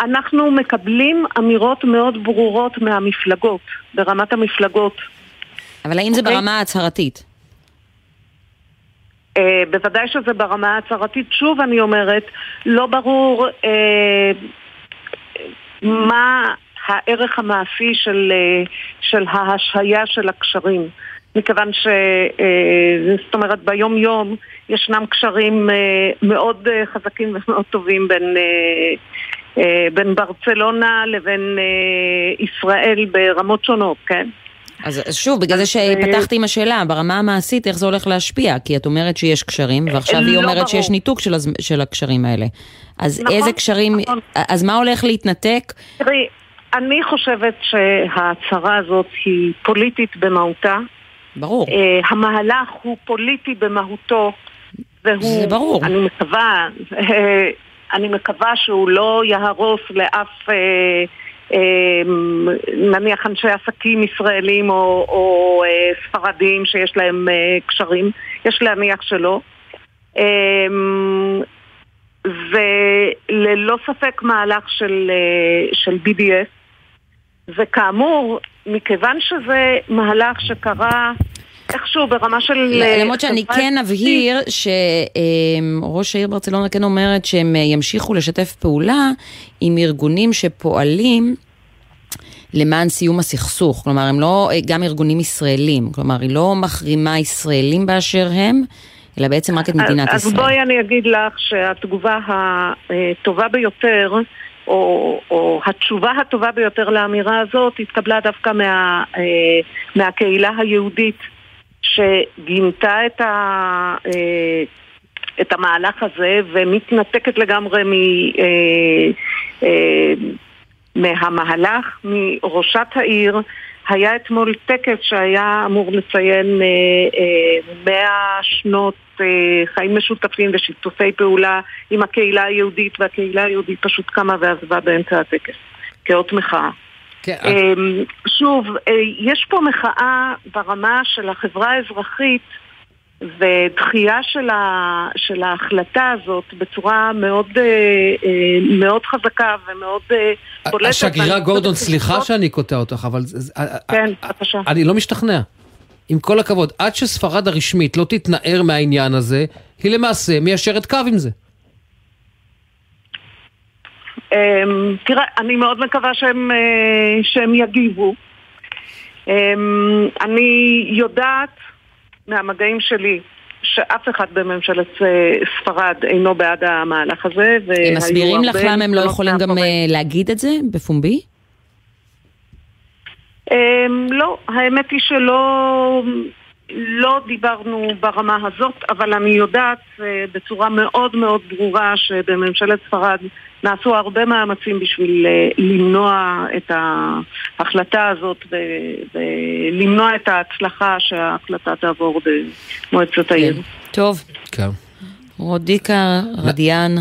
אנחנו מקבלים אמירות מאוד ברורות מהמפלגות, ברמת המפלגות. אבל האם זה אוקיי. ברמה ההצהרתית? אה, בוודאי שזה ברמה ההצהרתית. שוב אני אומרת, לא ברור אה, מה הערך המעשי של, אה, של ההשהיה של הקשרים. מכיוון ש... אה, זאת אומרת, ביום יום ישנם קשרים אה, מאוד אה, חזקים ומאוד טובים בין, אה, בין ברצלונה לבין אה, ישראל ברמות שונות, כן? אז שוב, בגלל זה אה, שפתחתי עם השאלה, ברמה המעשית, איך זה הולך להשפיע? כי את אומרת שיש קשרים, ועכשיו היא לא אומרת ברור. שיש ניתוק של, הז... של הקשרים האלה. אז נכון, איזה קשרים, נכון. אז מה הולך להתנתק? תראי, אני חושבת שההצהרה הזאת היא פוליטית במהותה. ברור. Uh, המהלך הוא פוליטי במהותו, והוא... זה ברור. אני מקווה, אה, אני מקווה שהוא לא יהרוס לאף... uh, uh, נניח אנשי עסקים ישראלים או, או uh, ספרדים שיש להם uh, קשרים, יש להניח שלא. Um, זה ללא ספק מהלך של, אה, של BDS וכאמור, מכיוון שזה מהלך שקרה איכשהו ברמה של... אה, למרות שאני כן אבהיר שראש העיר ברצלונה כן אומרת שהם אה, ימשיכו לשתף פעולה עם ארגונים שפועלים למען סיום הסכסוך. כלומר, הם לא אה, גם ארגונים ישראלים. כלומר, היא לא מחרימה ישראלים באשר הם, אלא בעצם רק את מדינת אז, ישראל. אז בואי אני אגיד לך שהתגובה הטובה ביותר, או, או התשובה הטובה ביותר לאמירה הזאת, התקבלה דווקא מה, אה, מהקהילה היהודית, שגינתה את, ה, אה, את המהלך הזה ומתנתקת לגמרי מ... אה, אה, מהמהלך, מראשת העיר, היה אתמול טקס שהיה אמור לציין מאה שנות חיים משותפים ושיתופי פעולה עם הקהילה היהודית, והקהילה היהודית פשוט קמה ועזבה באמצע הטקס, כאות מחאה. כן, שוב, יש פה מחאה ברמה של החברה האזרחית ודחייה של, ה, של ההחלטה הזאת בצורה מאוד, מאוד חזקה ומאוד בולטת. השגרירה גורדון, סליחה שאני קוטע אותך, אבל... כן, בבקשה. אני לא משתכנע. עם כל הכבוד, עד שספרד הרשמית לא תתנער מהעניין הזה, היא למעשה מיישרת קו עם זה. אמ, תראה, אני מאוד מקווה שהם, שהם יגיבו. אמ, אני יודעת מהמגעים שלי שאף אחד בממשלת ספרד אינו בעד המהלך הזה. הם מסבירים לך למה הם לא יכולים גם להגיד את זה בפומבי? לא, האמת היא שלא לא דיברנו ברמה הזאת, אבל אני יודעת בצורה מאוד מאוד ברורה שבממשלת ספרד נעשו הרבה מאמצים בשביל למנוע את ההחלטה הזאת ולמנוע את ההצלחה שההחלטה תעבור במועצת העיר. טוב. כן. רודיקה רדיאן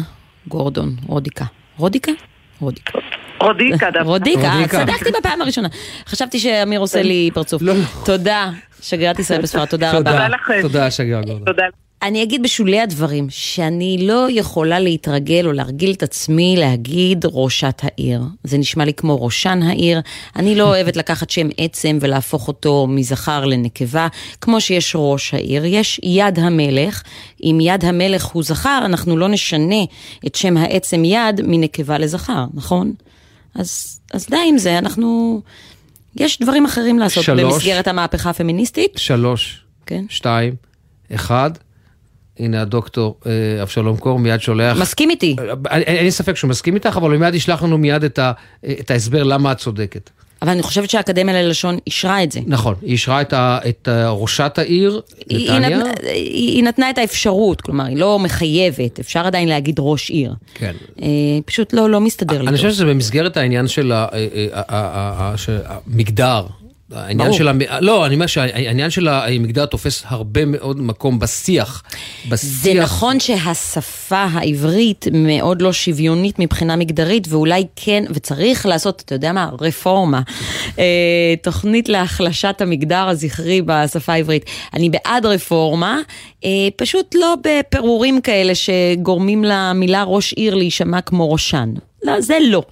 גורדון. רודיקה. רודיקה? רודיקה. רודיקה דווקא. רודיקה, צדקתי בפעם הראשונה. חשבתי שאמיר עושה לי פרצוף. לא, לא. תודה, שגרירת ישראל בספרד, תודה רבה. תודה לכם. תודה, שגרירה גורדון. אני אגיד בשולי הדברים, שאני לא יכולה להתרגל או להרגיל את עצמי להגיד ראשת העיר. זה נשמע לי כמו ראשן העיר. אני לא אוהבת לקחת שם עצם ולהפוך אותו מזכר לנקבה. כמו שיש ראש העיר, יש יד המלך. אם יד המלך הוא זכר, אנחנו לא נשנה את שם העצם יד מנקבה לזכר, נכון? אז, אז די עם זה, אנחנו... יש דברים אחרים לעשות שלוש, במסגרת המהפכה הפמיניסטית. שלוש, כן. שתיים, אחד. הנה הדוקטור אה, אבשלום קור מיד שולח... מסכים איתי. אין לי ספק שהוא מסכים איתך, אבל הוא מיד ישלח לנו מיד את, ה, את ההסבר למה את צודקת. אבל אני חושבת שהאקדמיה ללשון אישרה את זה. נכון, היא אישרה את, ה, את ראשת העיר, נתניה. היא, היא נתנה את האפשרות, כלומר, היא לא מחייבת, אפשר עדיין להגיד ראש עיר. כן. אה, פשוט לא, לא מסתדר לי אני חושב שזה במסגרת העניין של המגדר. העניין ברור. של המ... לא, אני אומר שהעניין של המגדר תופס הרבה מאוד מקום בשיח. בשיח. זה נכון שהשפה העברית מאוד לא שוויונית מבחינה מגדרית, ואולי כן, וצריך לעשות, אתה יודע מה, רפורמה. אה, תוכנית להחלשת המגדר הזכרי בשפה העברית. אני בעד רפורמה, אה, פשוט לא בפירורים כאלה שגורמים למילה ראש עיר להישמע כמו ראשן. לא, זה לא.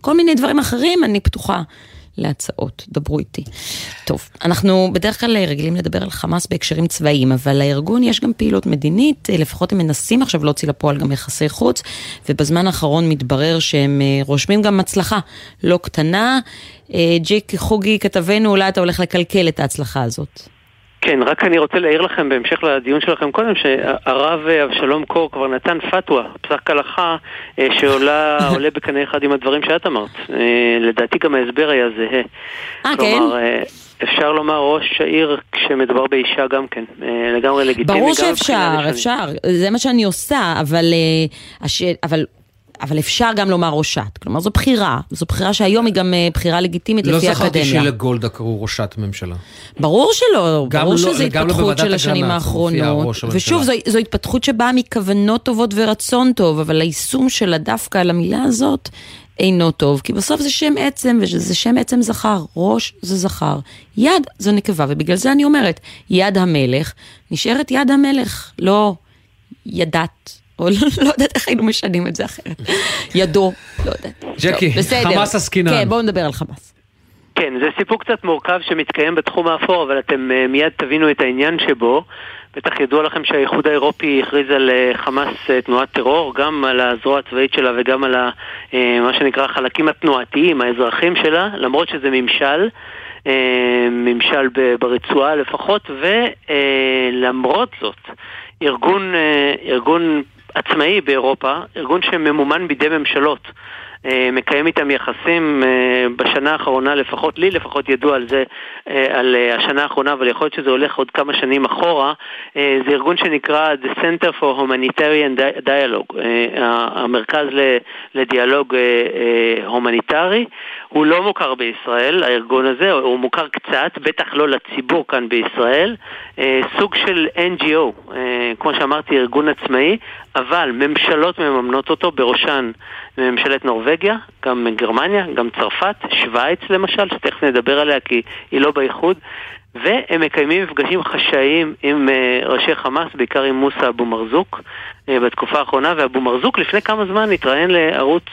כל מיני דברים אחרים, אני פתוחה. להצעות, דברו איתי. טוב, אנחנו בדרך כלל רגילים לדבר על חמאס בהקשרים צבאיים, אבל לארגון יש גם פעילות מדינית, לפחות הם מנסים עכשיו להוציא לפועל גם יחסי חוץ, ובזמן האחרון מתברר שהם רושמים גם הצלחה לא קטנה. ג'יק חוגי, כתבנו, אולי אתה הולך לקלקל את ההצלחה הזאת. כן, רק אני רוצה להעיר לכם בהמשך לדיון שלכם קודם, שהרב אבשלום קור כבר נתן פתווה, פסק הלכה, שעולה עולה בקנה אחד עם הדברים שאת אמרת. לדעתי גם ההסבר היה זהה. אה, כן? כלומר, אפשר לומר ראש העיר כשמדובר באישה גם כן, לגמרי לגיטימי. ברור שאפשר, אפשר, זה מה שאני עושה, אבל. אבל אבל אפשר גם לומר ראשת, כלומר זו בחירה, זו בחירה שהיום היא גם בחירה לגיטימית לא לפי האקדמיה. לא זכרתי שלגולדה קראו ראשת הממשלה. ברור שלא, ברור לא, שזו התפתחות של השנים האחרונות. ושוב, זו, זו התפתחות שבאה מכוונות טובות ורצון טוב, אבל היישום שלה דווקא על המילה הזאת אינו טוב, כי בסוף זה שם עצם, וזה שם עצם זכר, ראש זה זכר, יד זו נקבה, ובגלל זה אני אומרת, יד המלך נשארת יד המלך, לא ידת. או לא, לא יודעת איך היינו משנים את זה אחרת. ידו, לא יודעת. ג'קי, טוב, חמאס עסקינן. כן, בואו נדבר על חמאס. כן, זה סיפור קצת מורכב שמתקיים בתחום האפור, אבל אתם uh, מיד תבינו את העניין שבו. בטח ידוע לכם שהאיחוד האירופי הכריז על uh, חמאס uh, תנועת טרור, גם על הזרוע הצבאית שלה וגם על ה, uh, מה שנקרא החלקים התנועתיים, האזרחים שלה, למרות שזה ממשל. ממשל ברצועה לפחות, ולמרות זאת, ארגון, ארגון עצמאי באירופה, ארגון שממומן בידי ממשלות, אה, מקיים איתם יחסים אה, בשנה האחרונה, לפחות לי לפחות ידוע על זה, אה, על השנה האחרונה, אבל יכול להיות שזה הולך עוד כמה שנים אחורה. זה ארגון שנקרא The Center for Humanitarian Dialogue, המרכז לדיאלוג הומניטרי. הוא לא מוכר בישראל, הארגון הזה, הוא מוכר קצת, בטח לא לציבור כאן בישראל. סוג של NGO, כמו שאמרתי, ארגון עצמאי, אבל ממשלות מממנות אותו, בראשן ממשלת נורבגיה, גם גרמניה, גם צרפת, שווייץ למשל, שתכף נדבר עליה כי היא לא באיחוד, והם מקיימים מפגשים חשאיים עם uh, ראשי חמאס, בעיקר עם מוסא אבו מרזוק בתקופה האחרונה, ואבו מרזוק לפני כמה זמן התראיין לערוץ,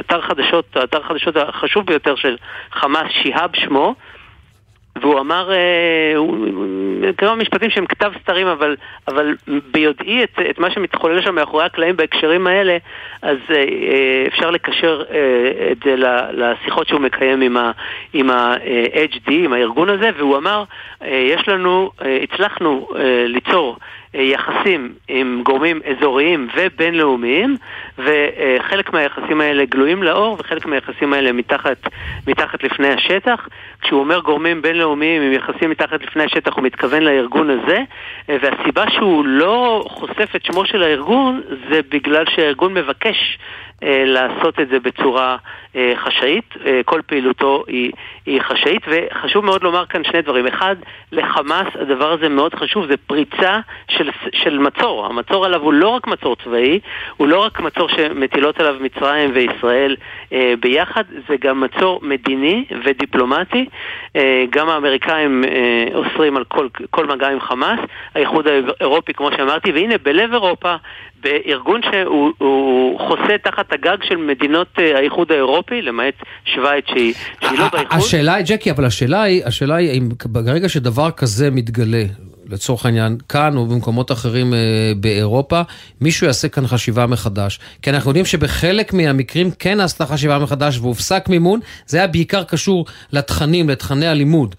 אתר חדשות, האתר חדשות החשוב ביותר של חמאס, שיהאב שמו, והוא אמר אה, כמה משפטים שהם כתב סתרים, אבל, אבל ביודעי את, את מה שמתחולל שם מאחורי הקלעים בהקשרים האלה, אז אה, אה אפשר לקשר את זה לשיחות שהוא מקיים עם ה-HD, עם הארגון הזה, והוא אמר, יש לנו, הצלחנו ליצור יחסים עם גורמים אזוריים ובינלאומיים, וחלק מהיחסים האלה גלויים לאור, וחלק מהיחסים האלה מתחת, מתחת לפני השטח. כשהוא אומר גורמים בינלאומיים עם יחסים מתחת לפני השטח, הוא מתכוון לארגון הזה, אה, והסיבה שהוא לא חושף את שמו של הארגון, זה בגלל שהארגון מבקש אה, לעשות את זה בצורה אה, חשאית, אה, כל פעילותו היא, היא חשאית, וחשוב מאוד לומר כאן שני דברים. אחד, לחמאס הדבר הזה מאוד חשוב, זה פריצה של, של מצור. המצור עליו הוא לא רק מצור צבאי, הוא לא רק מצור שמטילות עליו מצרים וישראל אה, ביחד, זה גם מצור מדיני ודיפלומטי. אה, גם האמריקאים אה, אוסרים על כל, כל מגע עם חמאס, האיחוד האירופי כמו שאמרתי, והנה בלב אירופה בארגון שהוא חוסה תחת הגג של מדינות אה, האיחוד האירופי, למעט שווייץ שהיא, שהיא לא באיחוד. השאלה היא, ג'קי, אבל השאלה היא, השאלה היא, אם ברגע שדבר כזה מתגלה, לצורך העניין, כאן או במקומות אחרים אה, באירופה, מישהו יעשה כאן חשיבה מחדש. כי אנחנו יודעים שבחלק מהמקרים כן נעשתה חשיבה מחדש והופסק מימון, זה היה בעיקר קשור לתכנים, לתכני הלימוד.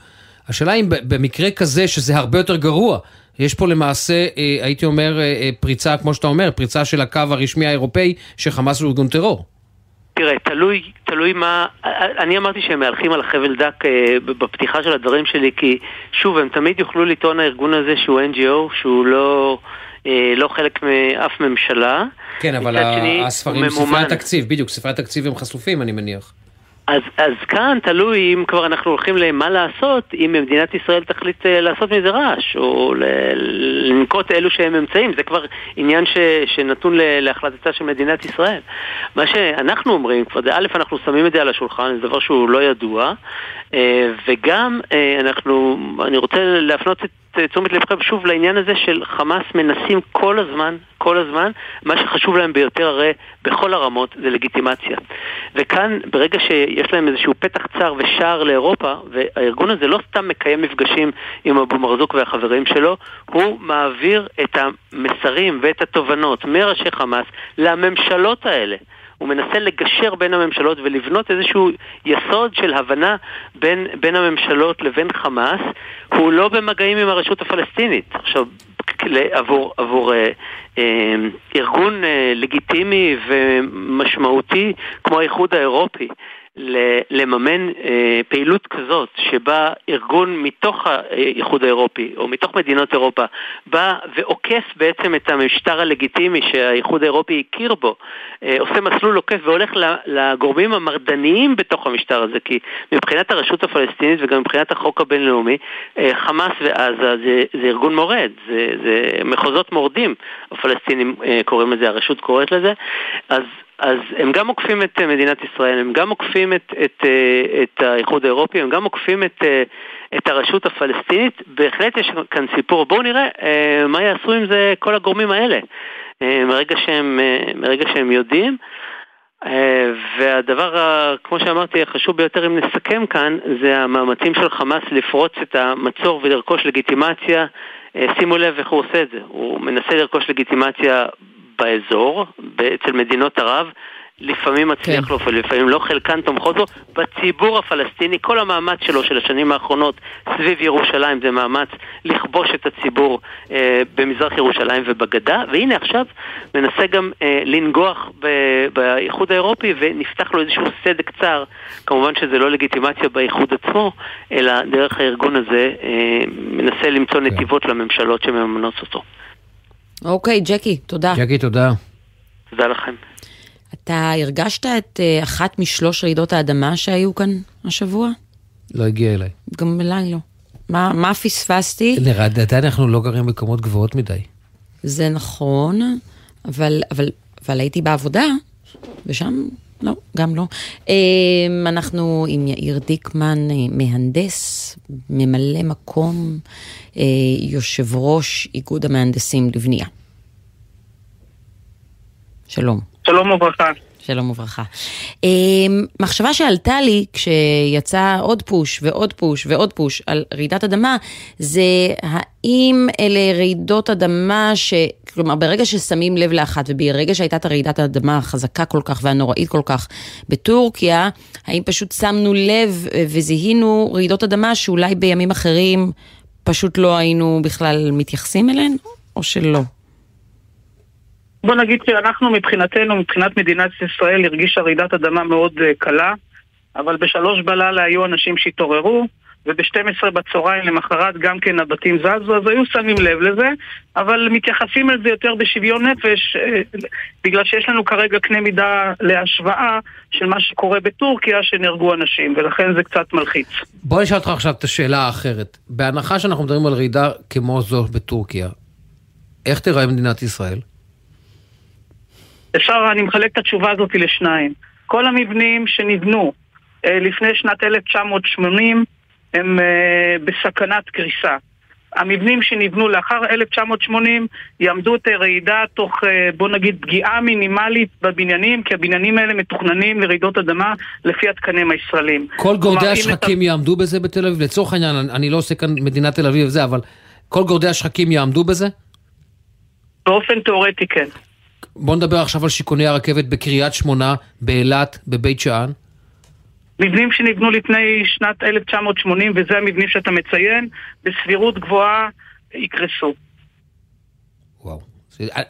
השאלה אם במקרה כזה, שזה הרבה יותר גרוע, יש פה למעשה, אה, הייתי אומר, אה, אה, פריצה, כמו שאתה אומר, פריצה של הקו הרשמי האירופאי, שחמאס הוא ארגון טרור. תראה, תלוי, תלוי מה... אני אמרתי שהם מהלכים על החבל דק בפתיחה של הדברים שלי, כי שוב, הם תמיד יוכלו לטעון הארגון הזה שהוא NGO, שהוא לא... לא חלק מאף ממשלה. כן, אבל הספרים, ספרי התקציב, בדיוק, ספרי התקציב הם חשופים, אני מניח. אז, אז כאן תלוי אם כבר אנחנו הולכים למה לעשות, אם מדינת ישראל תחליט אה, לעשות מזה רעש, או לנקוט אלו שהם אמצעים, זה כבר עניין ש, שנתון להחלטתה של מדינת ישראל. מה שאנחנו אומרים, כבר זה א', אנחנו שמים את זה על השולחן, זה דבר שהוא לא ידוע, וגם אה, אנחנו, אני רוצה להפנות את תשומת לבכם שוב לעניין הזה של חמאס מנסים כל הזמן, כל הזמן, מה שחשוב להם ביותר הרי בכל הרמות זה לגיטימציה. וכאן, ברגע שיש להם איזשהו פתח צר ושער לאירופה, והארגון הזה לא סתם מקיים מפגשים עם אבו מרזוק והחברים שלו, הוא מעביר את המסרים ואת התובנות מראשי חמאס לממשלות האלה. הוא מנסה לגשר בין הממשלות ולבנות איזשהו יסוד של הבנה בין, בין הממשלות לבין חמאס. הוא לא במגעים עם הרשות הפלסטינית. עכשיו, עבור, עבור אה, אה, ארגון אה, לגיטימי ומשמעותי כמו האיחוד האירופי לממן אה, פעילות כזאת שבה ארגון מתוך האיחוד האירופי או מתוך מדינות אירופה בא ועוקף בעצם את המשטר הלגיטימי שהאיחוד האירופי הכיר בו, אה, עושה מסלול עוקף והולך לגורמים המרדניים בתוך המשטר הזה כי מבחינת הרשות הפלסטינית וגם מבחינת החוק הבינלאומי אה, חמאס ועזה זה, זה ארגון מורד, זה, זה מחוזות מורדים, הפלסטינים אה, קוראים לזה, הרשות קוראת לזה, אז אז הם גם עוקפים את אה, מדינת ישראל, הם גם עוקפים את, את, אה, את האיחוד האירופי, הם גם עוקפים את, אה, את הרשות הפלסטינית. בהחלט יש כאן סיפור. בואו נראה מה יעשו עם זה כל הגורמים האלה. מרגע שהם, מרגע שהם יודעים. והדבר, כמו שאמרתי, החשוב ביותר אם נסכם כאן, זה המאמצים של חמאס לפרוץ את המצור ולרכוש לגיטימציה. שימו לב איך הוא עושה את זה. הוא מנסה לרכוש לגיטימציה באזור, אצל מדינות ערב, לפעמים מצליח כן. לו ולפעמים לא, חלקן תומכות בו. בציבור הפלסטיני, כל המאמץ שלו של השנים האחרונות סביב ירושלים זה מאמץ לכבוש את הציבור אה, במזרח ירושלים ובגדה, והנה עכשיו מנסה גם אה, לנגוח ב- באיחוד האירופי ונפתח לו איזשהו סדק צר. כמובן שזה לא לגיטימציה באיחוד עצמו, אלא דרך הארגון הזה אה, מנסה למצוא נתיבות לממשלות שמממנות אותו. אוקיי, ג'קי, תודה. ג'קי, תודה. תודה לכם. אתה הרגשת את אה, אחת משלוש רעידות האדמה שהיו כאן השבוע? לא הגיע אליי. גם אליי לא. מה, מה פספסתי? עדיין אנחנו לא גרים במקומות גבוהות מדי. זה נכון, אבל, אבל, אבל הייתי בעבודה, ושם לא, גם לא. אה, אנחנו עם יאיר דיקמן, אה, מהנדס, ממלא מקום, אה, יושב ראש איגוד המהנדסים לבנייה. שלום. שלום וברכה. שלום וברכה. אה, מחשבה שעלתה לי כשיצא עוד פוש ועוד פוש ועוד פוש על רעידת אדמה, זה האם אלה רעידות אדמה ש... כלומר, ברגע ששמים לב לאחת וברגע שהייתה את הרעידת האדמה החזקה כל כך והנוראית כל כך בטורקיה, האם פשוט שמנו לב וזיהינו רעידות אדמה שאולי בימים אחרים פשוט לא היינו בכלל מתייחסים אליהן, או שלא? בוא נגיד שאנחנו מבחינתנו, מבחינת מדינת ישראל, הרגישה רעידת אדמה מאוד uh, קלה, אבל בשלוש בלילה היו אנשים שהתעוררו, וב-12 בצהריים למחרת גם כן הבתים זזו, אז היו שמים לב לזה, אבל מתייחסים אל זה יותר בשוויון נפש, אה, בגלל שיש לנו כרגע קנה מידה להשוואה של מה שקורה בטורקיה, שנהרגו אנשים, ולכן זה קצת מלחיץ. בוא נשאל אותך עכשיו את השאלה האחרת. בהנחה שאנחנו מדברים על רעידה כמו זו בטורקיה, איך תראה מדינת ישראל? אפשר, אני מחלק את התשובה הזאת לשניים. כל המבנים שנבנו אה, לפני שנת 1980 הם אה, בסכנת קריסה. המבנים שנבנו לאחר 1980 יעמדו את הרעידה תוך, אה, בוא נגיד, פגיעה מינימלית בבניינים, כי הבניינים האלה מתוכננים לרעידות אדמה לפי התקנים הישראלים. כל גורדי השחקים יעמדו בזה בתל אביב? לצורך העניין, אני- אני לא עושה כאן מדינת תל אביב וזה, אבל כל גורדי השחקים יעמדו בזה? באופן תיאורטי כן. בוא נדבר עכשיו על שיכוני הרכבת בקריית שמונה, באילת, בבית שאן. מבנים שנבנו לפני שנת 1980, וזה המבנים שאתה מציין, בסבירות גבוהה יקרסו. זה- אה,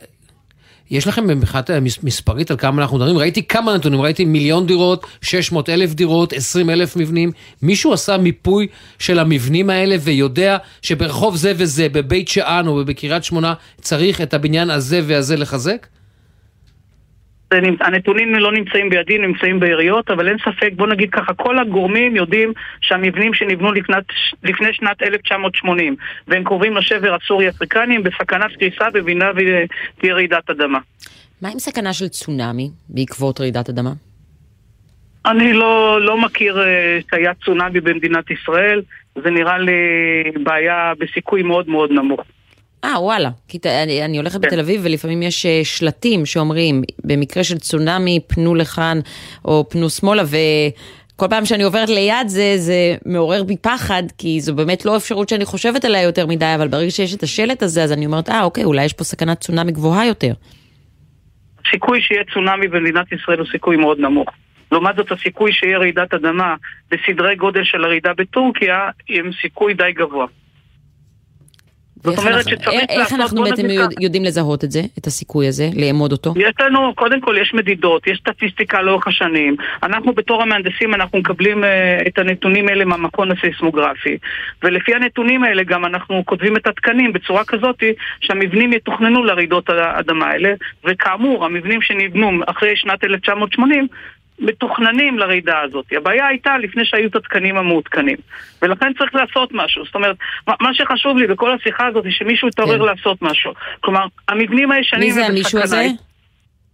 יש לכם מבחינת אה, מס- מספרית על כמה אנחנו מדברים? ראיתי כמה נתונים, ראיתי מיליון דירות, 600 אלף דירות, 20 אלף מבנים. מישהו עשה מיפוי של המבנים האלה ויודע שברחוב זה וזה, בבית שאן או בקריית שמונה, צריך את הבניין הזה והזה לחזק? הנתונים לא נמצאים בידי, נמצאים בעיריות, אבל אין ספק, בוא נגיד ככה, כל הגורמים יודעים שהמבנים שנבנו לפנת, לפני שנת 1980 והם קרובים לשבר הסורי-אפריקני הם בסכנת קריסה בבינה ותהיה רעידת אדמה. מה עם סכנה של צונאמי בעקבות רעידת אדמה? אני לא, לא מכיר אה, שהיה צונאמי במדינת ישראל, זה נראה לי בעיה בסיכוי מאוד מאוד נמוך. אה, וואלה. כי ת- אני, אני הולכת בתל אביב ולפעמים יש אה, שלטים שאומרים, במקרה של צונאמי, פנו לכאן או פנו שמאלה, וכל פעם שאני עוברת ליד זה, זה מעורר בי פחד, כי זו באמת לא אפשרות שאני חושבת עליה יותר מדי, אבל ברגע שיש את השלט הזה, אז אני אומרת, אה, אוקיי, אולי יש פה סכנת צונאמי גבוהה יותר. הסיכוי שיהיה צונאמי במדינת ישראל הוא סיכוי מאוד נמוך. לעומת זאת הסיכוי שיהיה רעידת אדמה בסדרי גודל של הרעידה בטורקיה עם סיכוי די גבוה. זאת איך אומרת אנחנו- שצריך איך- איך לעשות, אנחנו בוא בעצם יודע-. יודעים לזהות את זה, את הסיכוי הזה, לאמוד אותו? יש לנו, קודם כל יש מדידות, יש סטטיסטיקה לאורך השנים. אנחנו בתור המהנדסים, אנחנו מקבלים uh, את הנתונים האלה מהמכון הסיסמוגרפי. ולפי הנתונים האלה גם אנחנו כותבים את התקנים בצורה כזאת שהמבנים יתוכננו לרעידות האדמה האלה. וכאמור, המבנים שנבנו אחרי שנת 1980 מתוכננים לרעידה הזאת. הבעיה הייתה לפני שהיו את התקנים המעודכנים. ולכן צריך לעשות משהו. זאת אומרת, מה- שחשוב לי בכל השיחה הזאת שמישהו יתעורר כן. לעשות משהו. כלומר, המבנים הישנים מי זה המישהו. הזה?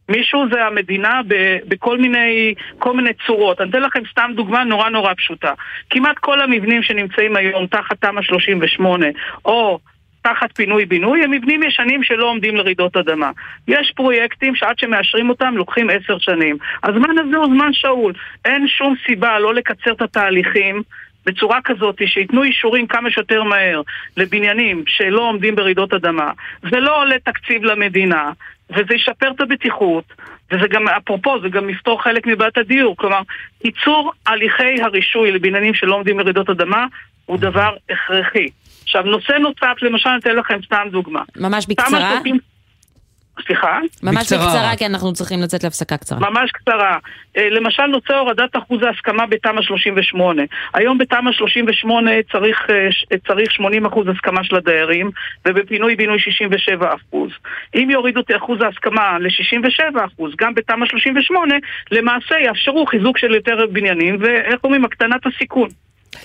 מישהו זה המדינה ב- בכל מיני, כל מיני צורות. אני אתן לכם סתם דוגמה נורא נורא פשוטה. כמעט כל המבנים שנמצאים היום תחת תמ"א 38, או תחת פינוי-בינוי, הם מבנים ישנים שלא עומדים לרעידות אדמה. יש פרויקטים שעד שמאשרים אותם לוקחים עשר שנים. הזמן הזה הוא זמן שאול. אין שום סיבה לא לקצר את התהליכים. בצורה כזאת שייתנו אישורים כמה שיותר מהר לבניינים שלא עומדים ברעידות אדמה. זה לא עולה תקציב למדינה, וזה ישפר את הבטיחות, וזה גם, אפרופו, זה גם יפתור חלק מבעיית הדיור. כלומר, קיצור הליכי הרישוי לבניינים שלא עומדים ברעידות אדמה הוא דבר הכרחי. עכשיו, נושא נוסף, למשל, אני אתן לכם סתם דוגמה. ממש תמ"א בקצרה. 30 סליחה? ממש בקצרה, כי אנחנו צריכים לצאת להפסקה קצרה. ממש קצרה. אה, למשל נושא הורדת אחוז ההסכמה בתמ"א 38. היום בתמ"א 38 צריך, אה, ש- צריך 80 אחוז הסכמה של הדיירים, ובפינוי-בינוי 67 אחוז. אם יורידו את אחוז ההסכמה ל-67 אחוז, גם בתמ"א 38, למעשה יאפשרו חיזוק של יותר בניינים, ואיך אומרים, הקטנת הסיכון.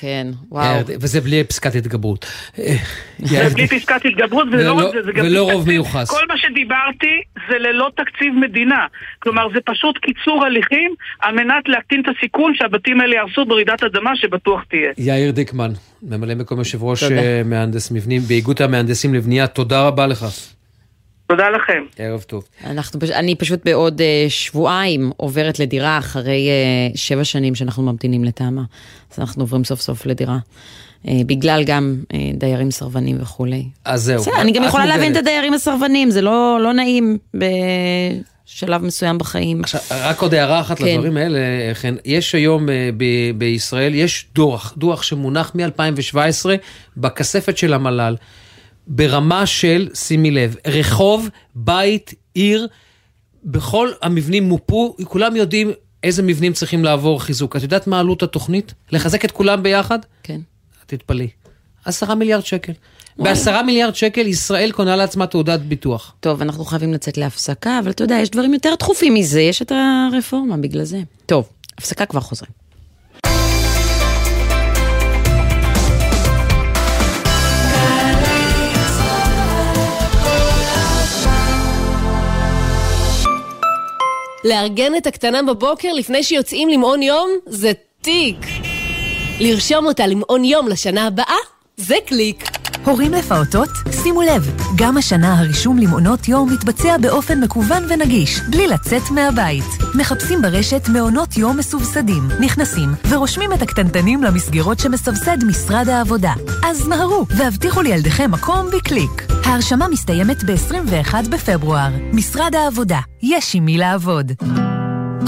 כן, אה, וזה בלי פסקת התגברות. אה, זה בלי פסקת התגברות, ולא רוב. מיוחס. כל מה שדיברתי זה ללא תקציב מדינה. כלומר, זה פשוט קיצור הליכים על מנת להקטין את הסיכון שהבתים האלה יהרסו ברעידת אדמה שבטוח תהיה. יאיר דיקמן, ממלא מקום יושב ראש תודה. אה, מהנדס מבנים באיגוד המהנדסים לבנייה, תודה רבה לך. תודה לכם. ערב טוב. אנחנו, אני פשוט בעוד אה, שבועיים עוברת לדירה אחרי אה, שבע שנים שאנחנו ממתינים לתמ"א. אז אנחנו עוברים סוף סוף לדירה. אה, בגלל גם אה, דיירים סרבנים וכולי. אז זהו. בסדר, אני גם יכולה להבין את מוגנת. הדיירים הסרבנים, זה לא, לא נעים בשלב מסוים בחיים. רק עוד הערה אחת כן. לדברים האלה, חן. יש היום אה, ב- בישראל, יש דוח, דוח שמונח מ-2017 בכספת של המל"ל, ברמה של, שימי לב, רחוב, בית, עיר, בכל המבנים מופו, כולם יודעים איזה מבנים צריכים לעבור חיזוק. את יודעת מה עלות התוכנית? לחזק את כולם ביחד? כן. תתפלאי. עשרה מיליארד שקל. בעשרה מיליארד שקל ישראל קונה לעצמה תעודת ביטוח. טוב, אנחנו חייבים לצאת להפסקה, אבל אתה יודע, יש דברים יותר דחופים מזה, יש את הרפורמה בגלל זה. טוב, הפסקה כבר חוזרים. לארגן את הקטנה בבוקר לפני שיוצאים למעון יום זה תיק. לרשום אותה למעון יום לשנה הבאה זה קליק. הורים לפעוטות? שימו לב, גם השנה הרישום למעונות יום מתבצע באופן מקוון ונגיש, בלי לצאת מהבית. מחפשים ברשת מעונות יום מסובסדים, נכנסים ורושמים את הקטנטנים למסגרות שמסבסד משרד העבודה. אז מהרו, והבטיחו לילדיכם מקום בקליק. ההרשמה מסתיימת ב-21 בפברואר. משרד העבודה, יש עם מי לעבוד.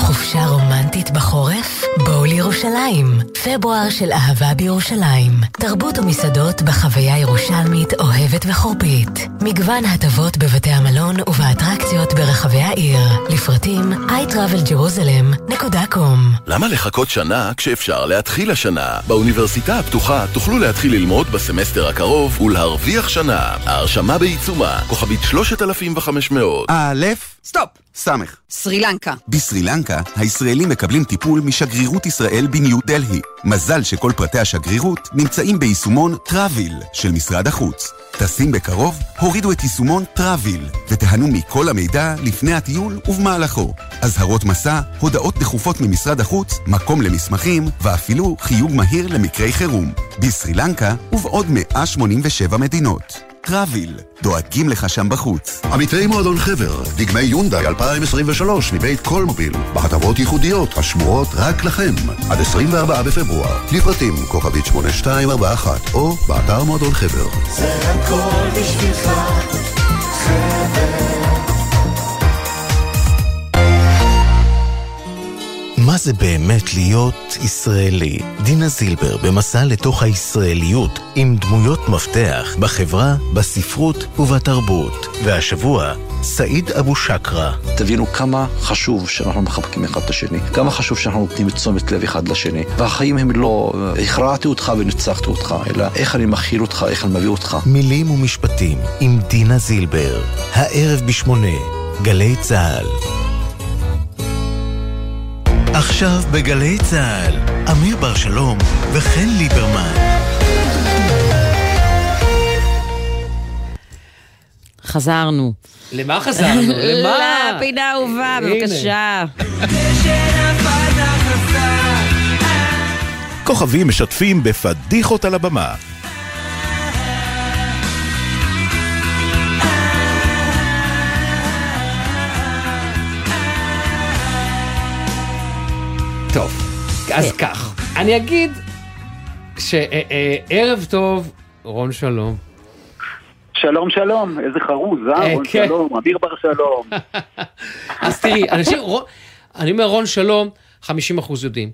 חופשה רומנטית בחורף? בואו לירושלים. פברואר של אהבה בירושלים. תרבות ומסעדות בחוויה ירושלמית אוהבת וחורפית. מגוון הטבות בבתי המלון ובאטרקציות ברחבי העיר. לפרטים iTravelJerusalem.com למה לחכות שנה כשאפשר להתחיל השנה? באוניברסיטה הפתוחה תוכלו להתחיל ללמוד בסמסטר הקרוב ולהרוויח שנה. ההרשמה בעיצומה, כוכבית 3500. א', סטופ, סמך. סרי לנקה. בסרי לנקה, הישראלים מקבלים טיפול משגרירות ישראל בניו דלהי. מזל שכל פרטי השגרירות נמצאים ביישומון טראביל של משרד החוץ. טסים בקרוב? הורידו את יישומון טראביל ותיהנו מכל המידע לפני הטיול ובמהלכו. אזהרות מסע, הודעות דחופות ממשרד החוץ, מקום למסמכים ואפילו חיוג מהיר למקרי חירום. בסרי לנקה ובעוד 187 מדינות. טראביל, דואגים לך שם בחוץ. עמיתי מועדון חבר, דגמי יונדאי 2023 מבית קולמוביל, בהטבות ייחודיות השמורות רק לכם, עד 24 בפברואר. לפרטים כוכבית 8241 או באתר מועדון חבר. זה הכל בשבילך, חבר. מה זה באמת להיות ישראלי? דינה זילבר במסע לתוך הישראליות עם דמויות מפתח בחברה, בספרות ובתרבות. והשבוע, סעיד אבו שקרה. תבינו כמה חשוב שאנחנו מחבקים אחד את השני, כמה חשוב שאנחנו נותנים תשומת לב אחד לשני. והחיים הם לא הכרעתי אותך וניצחתי אותך, אלא איך אני מכיל אותך, איך אני מביא אותך. מילים ומשפטים עם דינה זילבר. הערב בשמונה, גלי צה"ל. עכשיו בגלי צה"ל, אמיר בר שלום וחן ליברמן. חזרנו. למה חזרנו? למה? לפינה האהובה, הנה. בבקשה. כוכבים משתפים בפדיחות על הבמה. טוב, אז כך, אני אגיד שערב טוב, רון שלום. שלום שלום, איזה חרוז, אה, אה? רון כן. שלום, אביר בר שלום. אז תראי, אנשים, רון- אני אומר רון שלום, 50 אחוז יודעים.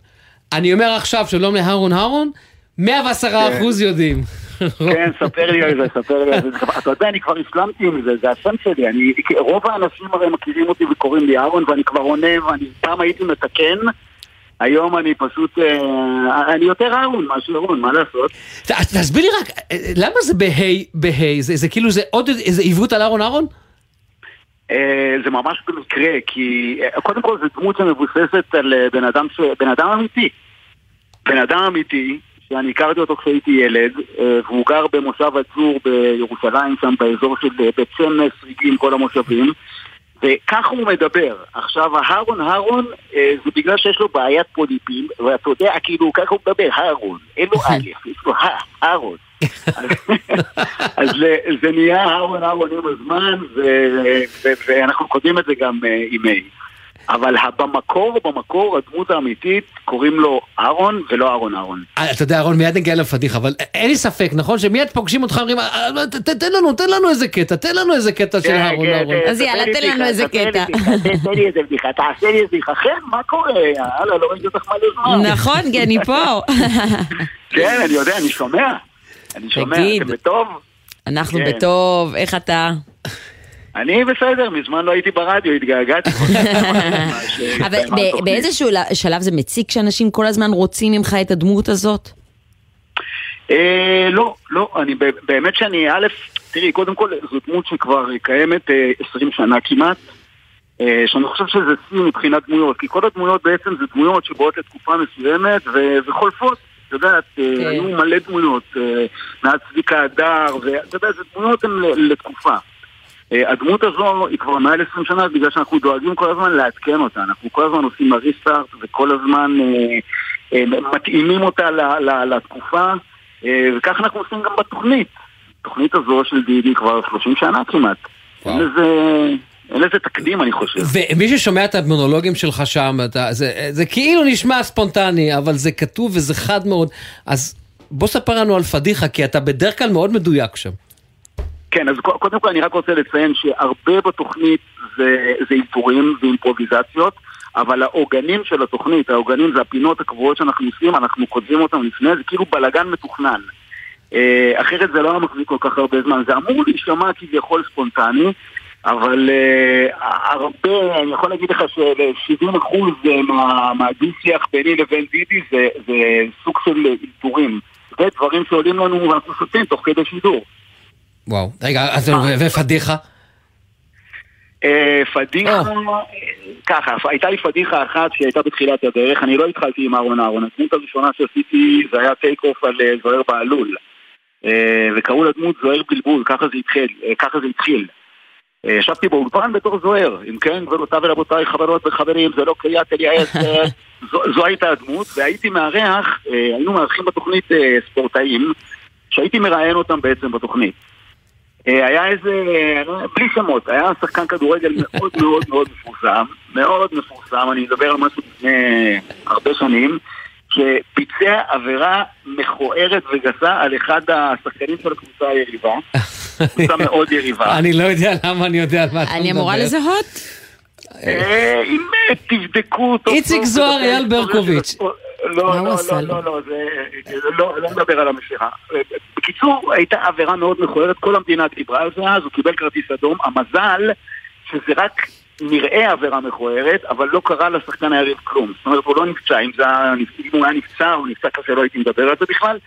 אני אומר עכשיו שלום להרון הרון, 110 אחוז יודעים. כן, ספר לי על זה, ספר לי על זה. אתה יודע, אני כבר השלמתי עם זה, זה השם שלי. אני, רוב האנשים הרי מכירים אותי וקוראים לי אהרון, ואני כבר עונה, ואני פעם הייתי מתקן. היום אני פשוט, אה, אני יותר אהרון מאשר רון, מה לעשות? תסביר לי רק, אה, למה זה בה' בה'? זה זה כאילו זה עוד איזה עיוות על אהרון אהרון? אה, זה ממש במקרה, כי קודם כל זו דמות שמבוססת על בן אדם, ש... בן אדם אמיתי. בן אדם אמיתי, שאני הכרתי אותו כשהייתי ילד, והוא גר במושב הצור בירושלים, שם באזור של בית שמש, ריגים, כל המושבים, וככה הוא מדבר. עכשיו, ההרון הרון, אה, זה בגלל שיש לו בעיית פוליפים, ואתה יודע, כאילו, ככה הוא מדבר, הרון, אין לו א', יש לו ה, הרון. אז זה, נהיה אהרון אהרון עם הזמן, ואנחנו כותבים את זה גם אה, עם A. אבל במקור, במקור, הדמות האמיתית, קוראים לו אהרון ולא אהרון אהרון. אה, אתה יודע, אהרון, מיד נגיע לפדיחה, אבל אין לי ספק, נכון? שמיד פוגשים אותך, אומרים, "אה, אה, תן לנו, תן לנו איזה קטע, תן לנו איזה קטע של כן, אהרון כן, אהרון. כן, ספר לי בדיחה, ספר לי בדיחה, תן- תן לי איזה בדיחה, תעשה לי איזה בדיחה. חן, מה קורה? יאללה, לא ראיתי אותך מלא זמן. נכון, כי אני פה. כן, אני יודע, אני שומע. אני שומע. אתם בטוב? אנחנו. בטוב, איך אתה? אני בסדר, מזמן לא הייתי ברדיו, התגעגעתי. אבל באיזשהו שלב זה מציק שאנשים כל הזמן רוצים ממך את הדמות הזאת? אה, לא, לא, אני באמת שאני, א', תראי, קודם כל זו דמות שכבר קיימת אה, 20 שנה כמעט, אה, שאני חושב שזה שיא מבחינת דמויות, כי כל הדמויות בעצם זה דמויות שבאות לתקופה מסוימת וחולפות. את יודעת, אה, כן. היו מלא דמויות, אה, מאז צביקה הדר, ואתה יודע, זה דמויות הן לתקופה. אה, הדמות הזו היא כבר מעל 20 שנה בגלל שאנחנו דואגים כל הזמן לעדכן אותה. אנחנו כל הזמן עושים ריסטארט וכל הזמן אה, אה, מתאימים אותה לתקופה, וכך אנחנו עושים גם בתוכנית. התוכנית הזו של דידי כבר 30 שנה כמעט. אין לזה, אין לזה תקדים אני חושב. ומי ששומע את המונולוגים שלך שם, אתה, זה, זה כאילו נשמע ספונטני, אבל זה כתוב וזה חד מאוד. אז בוא ספר לנו על פדיחה, כי אתה בדרך כלל מאוד מדויק שם. כן, אז קו- קודם כל אני רק רוצה לציין שהרבה בתוכנית זה, זה איתורים ואימפרוביזציות, אבל העוגנים של התוכנית, העוגנים זה הפינות הקבועות שאנחנו עושים, אנחנו כותבים אותם לפני, זה כאילו בלגן מתוכנן. אה, אחרת זה לא היה מחזיק כל כך הרבה זמן. זה אמור להישמע כביכול ספונטני, אבל אה, הרבה, אני יכול להגיד לך של-70% מה, מהדו-שיח ביני לבין דידי זה, זה סוג של איתורים. זה דברים שעולים לנו ואנחנו שותים תוך כדי שידור. וואו. רגע, אז ופדיחה? אה, פדיחה, ככה, הייתה לי פדיחה אחת שהייתה בתחילת הדרך, אני לא התחלתי עם אהרון אהרון, הדמות הראשונה שעשיתי זה היה טייק אוף על אה, זוהר בהלול. אה, וקראו לדמות זוהר בלבול, ככה זה התחיל, אה, ככה זה התחיל. אה, ישבתי באולפן בתור זוהר, אם כן, גבירותיי ורבותיי, חברות וחברים, זה לא קריאת אליעז, אה, זו, זו הייתה הדמות, והייתי מארח, אה, היינו מארחים בתוכנית אה, ספורטאים, שהייתי מראיין אותם בעצם בתוכנית. אה, היה איזה, אה, בלי שמות, היה שחקן כדורגל מאוד מאוד מאוד מפורסם, מאוד מפורסם, אני מדבר על משהו לפני הרבה שנים, שביצע עבירה מכוערת וגסה על אחד השחקנים של הקבוצה היריבה, קבוצה מאוד יריבה. אני לא יודע למה אני יודע על מה אתה מדבר. אני אמורה לזהות? אה, אם אה, תבדקו אותו... איציק זוהר, אייל ברקוביץ'. לא, לא, לא? לא, לא, זה, לא, לא מדבר על המסירה. בקיצור, הייתה עבירה מאוד מכוערת, כל המדינה דיברה על זה אז, הוא קיבל כרטיס אדום. המזל שזה רק נראה עבירה מכוערת, אבל לא קרה לשחקן היריב כלום. זאת אומרת, הוא לא נפצע, אם, זה אם הוא היה נפצע, הוא נפצע קשה, לא הייתי מדבר על זה בכלל.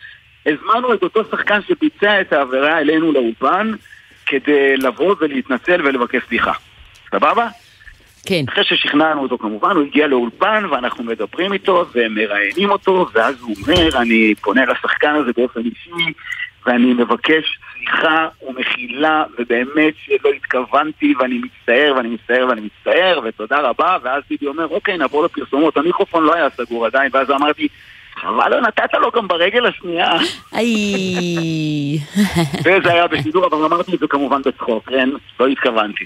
הזמנו את אותו שחקן שביצע את העבירה אלינו לאולפן, כדי לבוא ולהתנצל ולבקש סליחה. סבבה? כן. אחרי ששכנענו אותו כמובן, הוא הגיע לאולפן ואנחנו מדברים איתו ומראיינים אותו, ואז הוא אומר, אני פונה לשחקן הזה באופן אישי, ואני מבקש סליחה ומחילה, ובאמת שלא התכוונתי, ואני מצטער, ואני מצטער, ואני מצטער, ותודה רבה, ואז ביבי אומר, אוקיי, נעבור לפרסומות, המיקרופון לא היה סגור עדיין, ואז אמרתי, חבל לא נתת לו גם ברגל השנייה. איי. וזה היה בשידור, אבל אמרתי את זה כמובן בצחוק, כן? לא התכוונתי.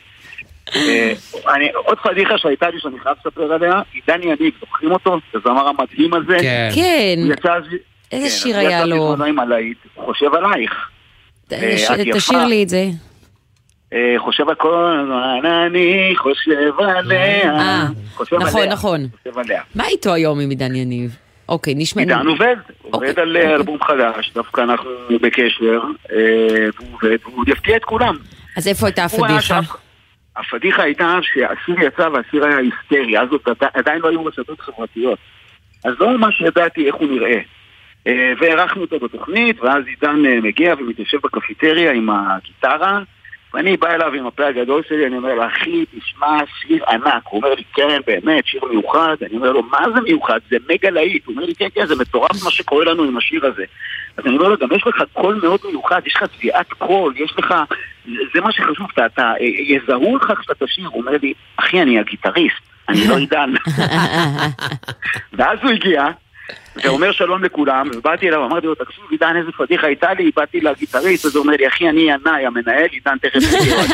אה, אני- עוד פדיחה שהייתה לי שאני חייב לספר עליה, היא דני יניב, זוכרים אותו? הזמר המדהים הזה? כן. הוא יצא. איזה כן, שיר הוא היה יצא לו? בזמנו עם הלהיט, הוא חושב עלייך. אה, יפה. תשאיר לי את זה. אה, חושב על כל הזמן, אני חושב עליה. אה, נכון. נכון. מה איתו היום עם עידן יניב? אוקיי, נשמע... עידן עובד, אוקיי, עובד על אה, אלבום חדש, דווקא אנחנו בקשר, אה, והוא עובד, והוא יפתיע את כולם. אז איפה הייתה הוא הפדיחה? הפדיחה הייתה שהסיר יצא והסיר היה היסטרי, אז עוד עדי- עדיין לא היו רשתות חברתיות. אז לא ממש ידעתי איך הוא נראה. אה, והערכנו אותו בתוכנית, ואז עידן אה, מגיע ומתיישב בקפיטריה עם הגיטרה, ואני בא אליו עם הפה הגדול שלי, אני אומר לו, אחי, תשמע, שיר ענק. הוא אומר לי, כן, באמת, שיר מיוחד. אני אומר לו, מה זה מיוחד? זה מגה להיט. הוא אומר לי, כן, כן, זה מטורף מה שקורה לנו עם השיר הזה. אז אני אומר לו, גם יש לך קול מאוד מיוחד, יש לך טביעת קול, יש לך... זה מה שחשוב, אתה, אתה, אה, יזהו לך כשאתה תשיר. הוא אומר לי, אחי, אני הגיטריסט, אני לא עידן. ואז הוא הגיע, ואומר שלום לכולם, ובאתי אליו, אמרתי לו, תקשיב, עידן, איזה פדיחה הייתה לי, באתי לגיטריסט, אז הוא אומר לי, אחי, אני ינאי, המנהל, עידן תכף יגיע.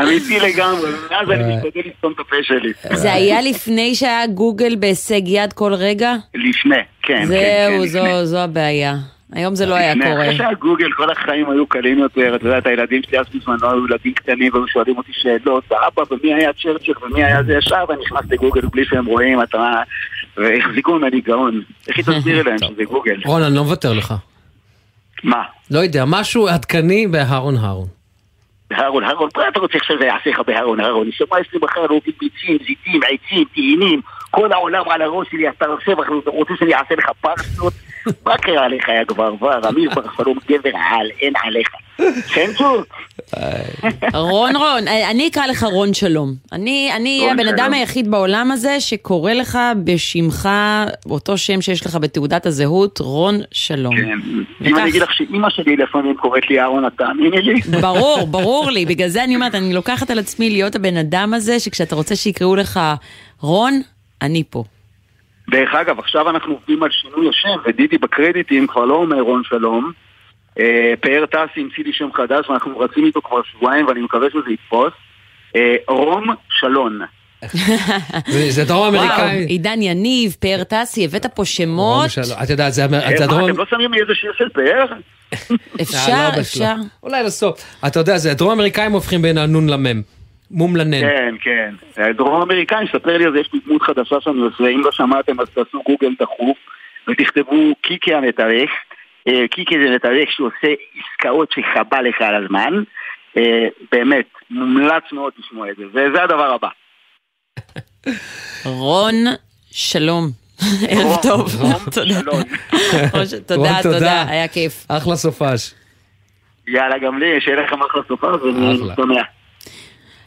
אמיתי לגמרי, ואז אני משתדל לסתום את הפה שלי. זה היה לפני שהיה גוגל בהישג יד כל רגע? לפני, כן, כן, כן. זהו. זו- זו הבעיה. היום זה לא היה לפני, קורה. אחרי שהיה גוגל, כל החיים היו קלים יותר, אתה יודע, את הילדים שלי אז בזמנו היו ילדים קטנים, והיו שואלים אותי שאלות, ואבא, ומי היה צ'רצ'ר, ומי היה זה ישר, ואני נכנס לגוגל בלי שהם רואים, אתה... והחזיקו ממני גאון. איך היא תסביר להם שזה גוגל? רון, אני לא מוותר לך. מה? לא יודע, משהו עדכני בהרון הרון. בהרון, הרון, מה אתה רוצה עכשיו יעשה לך בהרון, הרון? נשמע אצלי מחר רובי ביצים, זיתים, עצים, תאנים, כל העולם על הראש שלי, אתה רוצה שאני אעשה לך פרסות? מה קרה לך, יא גברבר? אמיר בר שלום גבר על, אין עליך. צ'נצ'ו? רון רון, אני אקרא לך רון שלום. אני אני אהיה הבן אדם. היחיד בעולם הזה שקורא לך בשמך, אותו שם שיש לך בתעודת הזהות, רון שלום. כן. אם אני אגיד לך שאימא שלי לפעמים קוראת לי אהרון, את תאמיני לי? ברור, ברור לי, בגלל זה אני אומרת, אני לוקחת על עצמי להיות הבן אדם הזה, שכשאתה רוצה שיקראו לך רון, אני פה. דרך אגב, עכשיו אנחנו עובדים על שינוי השם, ודידי בקרדיטים כבר לא אומר רון שלום. אה, פאר טסי המציא לי שם חדש, ואנחנו רצים איתו כבר שבועיים, ואני מקווה שזה יתפוס. אה, רום שלון. זה דרום אמריקאי. עידן יניב, פאר טסי, הבאת פה שמות. את יודעת, זה אה, הדרום... אתם לא שמים לי איזה שיר של פאר? אפשר, לא, לא, אפשר. אולי לסוף. אתה יודע, זה הדרום אמריקאים הופכים בין הנון למם. מום לנן. כן, כן. דרום אמריקאי, ספר לי על זה, יש לי דמות חדשה שאני עושה, אם לא שמעתם אז תעשו גוגל דחוף ותכתבו קיקי המתארך. אה, קיקי זה מתארך שעושה עסקאות שחבל לך על הזמן. אה, באמת, מומלץ מאוד לשמוע את זה, וזה הדבר הבא. רון שלום. ערב טוב. תודה. תודה, תודה, היה כיף. אחלה סופש. יאללה, גם לי, שיהיה לכם אחלה סופה, ואני. שמח.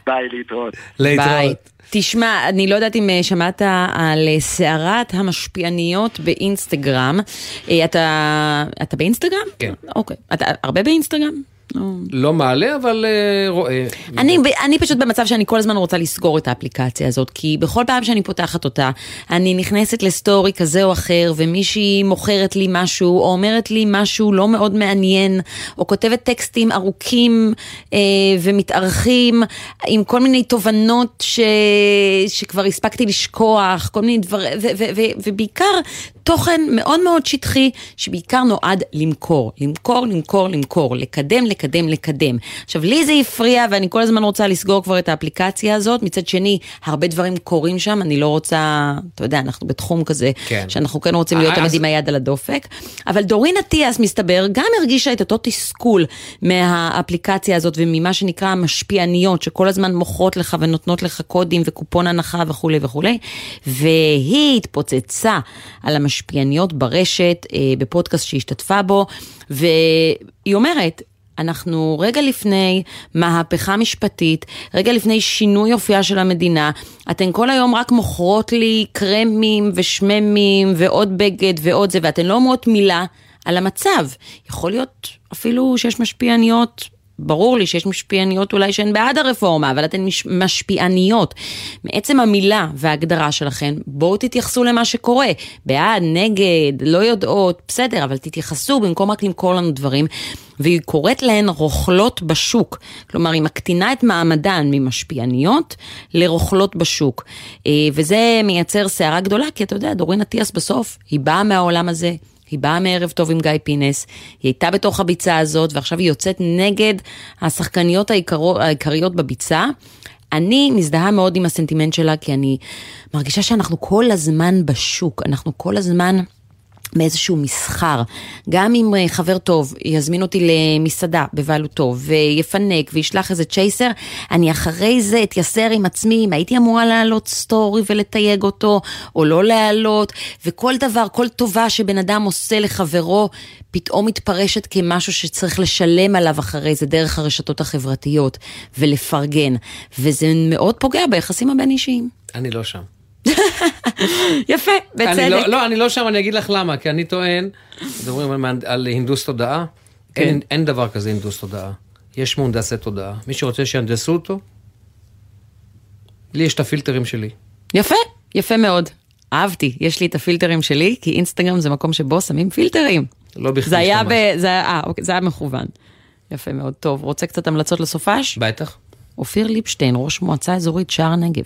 ביי, להתראות. ביי. תשמע, אני לא יודעת אם אה, שמעת על אה, סערת המשפיעניות באינסטגרם. אה, אתה, אתה באינסטגרם? כן. אוקיי. אתה הרבה באינסטגרם? לא מעלה, אבל אה, רואה. אני, אני פשוט במצב שאני כל הזמן רוצה לסגור את האפליקציה הזאת, כי בכל פעם שאני פותחת אותה, אני נכנסת לסטורי כזה או אחר, ומישהי מוכרת לי משהו, או אומרת לי משהו לא מאוד מעניין, או כותבת טקסטים ארוכים אה, ומתארכים, עם כל מיני תובנות ש, שכבר הספקתי לשכוח, כל מיני דברים, ובעיקר תוכן מאוד מאוד שטחי, שבעיקר נועד למכור, למכור, למכור, למכור, לקדם, לקדם, לקדם. עכשיו, לי זה הפריע, ואני כל הזמן רוצה לסגור כבר את האפליקציה הזאת. מצד שני, הרבה דברים קורים שם, אני לא רוצה, אתה יודע, אנחנו בתחום כזה, כן. שאנחנו כן רוצים להיות אז- תמיד עם היד על הדופק. אבל דורין אטיאס, מסתבר, גם הרגישה את אותו תסכול מהאפליקציה הזאת וממה שנקרא המשפיעניות, שכל הזמן מוכרות לך ונותנות לך קודים וקופון הנחה וכולי וכולי. והיא התפוצצה על המשפיעניות ברשת, אה, בפודקאסט שהשתתפה בו, והיא אומרת, אנחנו רגע לפני מהפכה משפטית, רגע לפני שינוי אופייה של המדינה, אתן כל היום רק מוכרות לי קרמים ושממים ועוד בגד ועוד זה, ואתן לא אומרות מילה על המצב. יכול להיות אפילו שיש משפיעניות ברור לי שיש משפיעניות אולי שהן בעד הרפורמה, אבל אתן מש- משפיעניות. מעצם המילה וההגדרה שלכן, בואו תתייחסו למה שקורה. בעד, נגד, לא יודעות, בסדר, אבל תתייחסו במקום רק למכור לנו דברים. והיא קוראת להן רוכלות בשוק. כלומר, היא מקטינה את מעמדן ממשפיעניות לרוכלות בשוק. אה, וזה מייצר סערה גדולה, כי אתה יודע, דורין אטיאס בסוף, היא באה מהעולם הזה, היא באה מערב טוב עם גיא פינס, היא הייתה בתוך הביצה הזאת, ועכשיו היא יוצאת נגד השחקניות העיקרו, העיקריות בביצה. אני מזדהה מאוד עם הסנטימנט שלה, כי אני מרגישה שאנחנו כל הזמן בשוק, אנחנו כל הזמן... מאיזשהו מסחר. גם אם אה, חבר טוב יזמין אותי למסעדה בבעלותו ויפנק וישלח איזה צ'ייסר, אני אחרי זה אתייסר עם עצמי אם הייתי אמורה להעלות סטורי ולתייג אותו או לא להעלות, וכל דבר, כל טובה שבן אדם עושה לחברו, פתאום מתפרשת כמשהו שצריך לשלם עליו אחרי זה דרך הרשתות החברתיות ולפרגן, וזה מאוד פוגע ביחסים הבין-אישיים. אני לא שם. יפה, בצדק. אני לא, לא, אני לא שם, אני אגיד לך למה, כי אני טוען, מדברים על, על הנדוס תודעה, כן. אין, אין דבר כזה הנדוס תודעה. יש מהונדסי תודעה. מי שרוצה שיהנדסו אותו, לי יש את הפילטרים שלי. יפה, יפה מאוד. אהבתי, יש לי את הפילטרים שלי, כי אינסטגרם זה מקום שבו שמים פילטרים. לא בכדי זה היה, ב... זה, היה, אה, אוקיי, זה היה מכוון. יפה מאוד. טוב, רוצה קצת המלצות לסופש? בטח. אופיר ליבשטיין, ראש מועצה אזורית שער הנגב.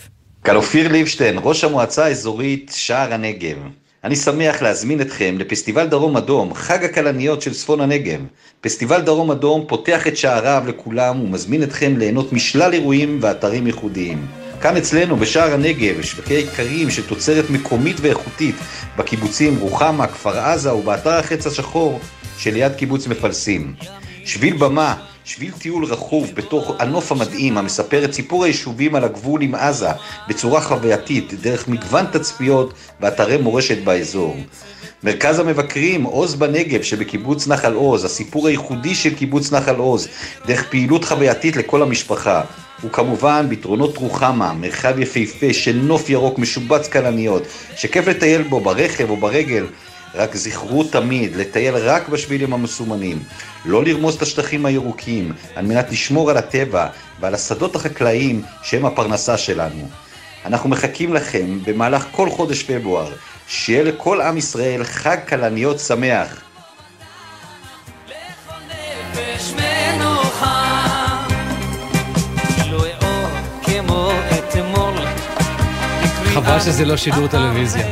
כאן אופיר ליבשטיין, ראש המועצה האזורית שער הנגב. אני שמח להזמין אתכם לפסטיבל דרום אדום, חג הכלניות של צפון הנגב. פסטיבל דרום אדום פותח את שעריו לכולם ומזמין אתכם ליהנות משלל אירועים ואתרים ייחודיים. כאן אצלנו בשער הנגב, שווקי איכרים של תוצרת מקומית ואיכותית בקיבוצים רוחמה, כפר עזה ובאתר החץ השחור שליד קיבוץ מפלסים. שביל במה, שביל טיול רכוב בתוך הנוף המדהים המספר את סיפור היישובים על הגבול עם עזה בצורה חווייתית דרך מגוון תצפיות ואתרי מורשת באזור. מרכז המבקרים עוז בנגב שבקיבוץ נחל עוז, הסיפור הייחודי של קיבוץ נחל עוז, דרך פעילות חווייתית לכל המשפחה. וכמובן ביתרונות רוחמה, מרחב יפהפה של נוף ירוק משובץ כלניות, שכיף לטייל בו ברכב או ברגל, רק זכרו תמיד לטייל רק בשבילים המסומנים, לא לרמוס את השטחים הירוקים, על מנת לשמור על הטבע ועל השדות החקלאיים שהם הפרנסה שלנו. אנחנו מחכים לכם במהלך כל חודש פברואר, שיהיה לכל עם ישראל חג כלניות שמח. לא. חבל שזה לא שידור טלוויזיה.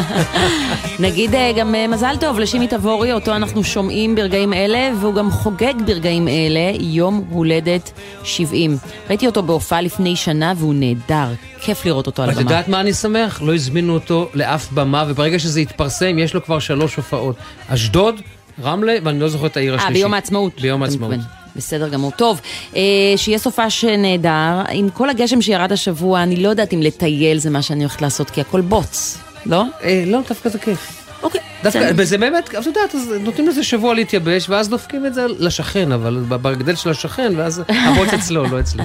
נגיד אה, גם אה, מזל טוב לשימי תבורי, אותו אנחנו שומעים ברגעים אלה, והוא גם חוגג ברגעים אלה יום הולדת 70. ראיתי אותו בהופעה לפני שנה והוא נהדר, כיף לראות אותו על את הבמה. יודעת מה אני שמח? לא הזמינו אותו לאף במה, וברגע שזה יתפרסם, יש לו כבר שלוש הופעות. אשדוד, רמלה, ואני לא זוכר את העיר אה, השלישית. ביום העצמאות. ביום העצמאות. בסדר גמור. טוב, אה, שיהיה סופש נהדר. עם כל הגשם שירד השבוע, אני לא יודעת אם לטייל זה מה שאני הולכת לעשות, כי הכל בוץ, לא? אה, לא, דווקא זה כיף. אוקיי. דווקא. וזה באמת, את יודעת, אז נותנים לזה שבוע להתייבש, ואז דופקים את זה לשכן, אבל בגדל של השכן, ואז הבוץ אצלו, לא אצלי.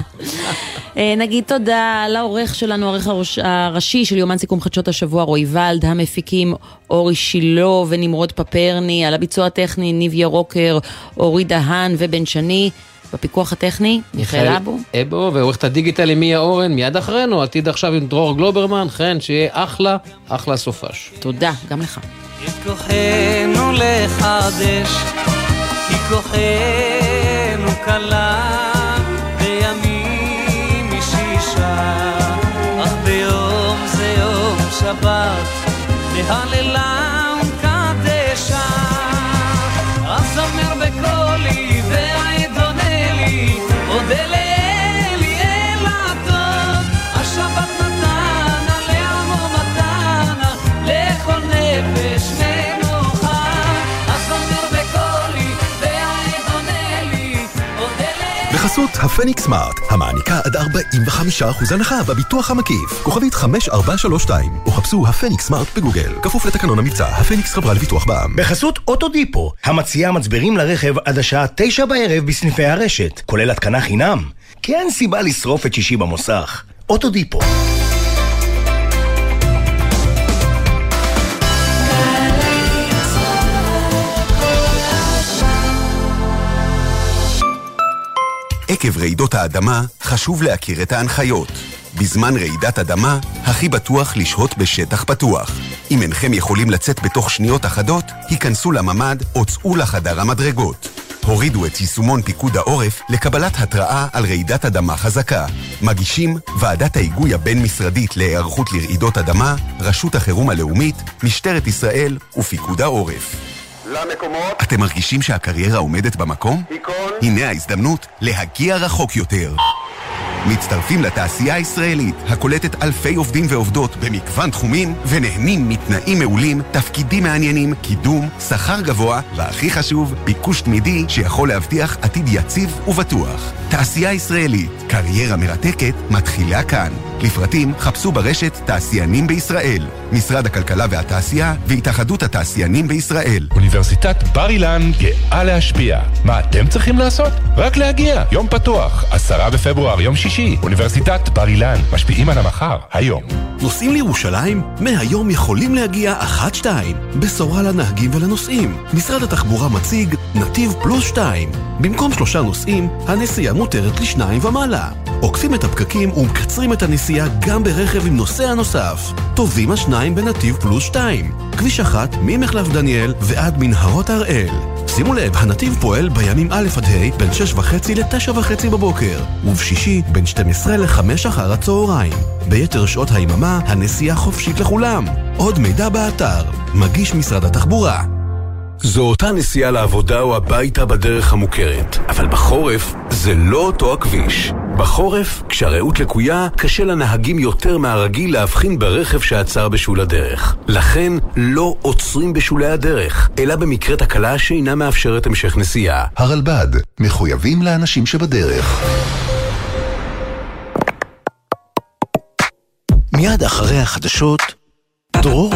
אה, נגיד תודה לעורך שלנו, העורך הראש- הראשי של יומן סיכום חדשות השבוע, רועי ולד, המפיקים אורי שילה ונמרוד פפרני, על הביצוע הטכני ניב ירוקר, אורי דהן ובן שני, בפיקוח הטכני, מיכאל אבו. אבו, ועורכת הדיגיטל עם מיה אורן, מיד אחרינו, עתיד עכשיו עם דרור גלוברמן, חן, שיהיה אחלה, אחלה סופש. תודה, גם לך. את כוחנו לחדש, כי כוחנו קלה בימים משישה, אך ביום זה יום שבת, להללה בחסות הפניקס סמארט, המעניקה עד 45% הנחה בביטוח המקיף. כוכבית 5432, או חפשו הפניקס סמארט בגוגל. כפוף לתקנון המבצע, הפניקס חברה לביטוח בע"מ. בחסות אוטודיפו, המציעה מצברים לרכב עד השעה תשע בערב בסניפי הרשת, כולל התקנה חינם. כי אין סיבה לשרוף את שישי במוסך. אוטודיפו. עקב רעידות האדמה, חשוב להכיר את ההנחיות. בזמן רעידת אדמה, הכי בטוח לשהות בשטח פתוח. אם אינכם יכולים לצאת בתוך שניות אחדות, היכנסו לממ"ד או צאו לחדר המדרגות. הורידו את יישומון פיקוד העורף לקבלת התראה על רעידת אדמה חזקה. מגישים ועדת ההיגוי הבין-משרדית להיערכות לרעידות אדמה, רשות החירום הלאומית, משטרת ישראל ופיקוד העורף. למקומות. אתם מרגישים שהקריירה עומדת במקום? היכון. הנה ההזדמנות להגיע רחוק יותר. מצטרפים לתעשייה הישראלית, הקולטת אלפי עובדים ועובדות במגוון תחומים, ונהנים מתנאים מעולים, תפקידים מעניינים, קידום, שכר גבוה, והכי חשוב, ביקוש תמידי שיכול להבטיח עתיד יציב ובטוח. תעשייה ישראלית, קריירה מרתקת, מתחילה כאן. לפרטים חפשו ברשת תעשיינים בישראל, משרד הכלכלה והתעשייה והתאחדות התעשיינים בישראל. אוניברסיטת בר אילן גאה להשפיע. מה אתם צריכים לעשות? רק להגיע. יום פתוח, עשרה בפברואר, יום שישי. אוניברסיטת בר אילן, משפיעים על המחר, היום. נוסעים לירושלים? מהיום יכולים להגיע אחת-שתיים. בשורה לנהגים ולנוסעים. משרד התחבורה מציג נתיב פלוס שתיים. במקום שלושה נוסעים, הנסיעה מותרת לשניים ומעלה. עוקפים את הפקקים ומקצרים את הנסיעה גם ברכב עם נוסע נוסף. טובים השניים בנתיב פלוס שתיים. כביש אחת ממחלף דניאל ועד מנהרות הראל. שימו לב, הנתיב פועל בימים א' עד ה' בין שש וחצי לתשע וחצי בבוקר, ובשישי בין 12 לחמש אחר הצהריים. ביתר שעות היממה הנסיעה חופשית לכולם. עוד מידע באתר, מגיש משרד התחבורה. זו אותה נסיעה לעבודה או הביתה בדרך המוכרת, אבל בחורף זה לא אותו הכביש. בחורף, כשהרעות לקויה, קשה לנהגים יותר מהרגיל להבחין ברכב שעצר בשול הדרך. לכן, לא עוצרים בשולי הדרך, אלא במקרה תקלה שאינה מאפשרת המשך נסיעה. הרלב"ד, מחויבים לאנשים שבדרך. מיד אחרי החדשות, דרור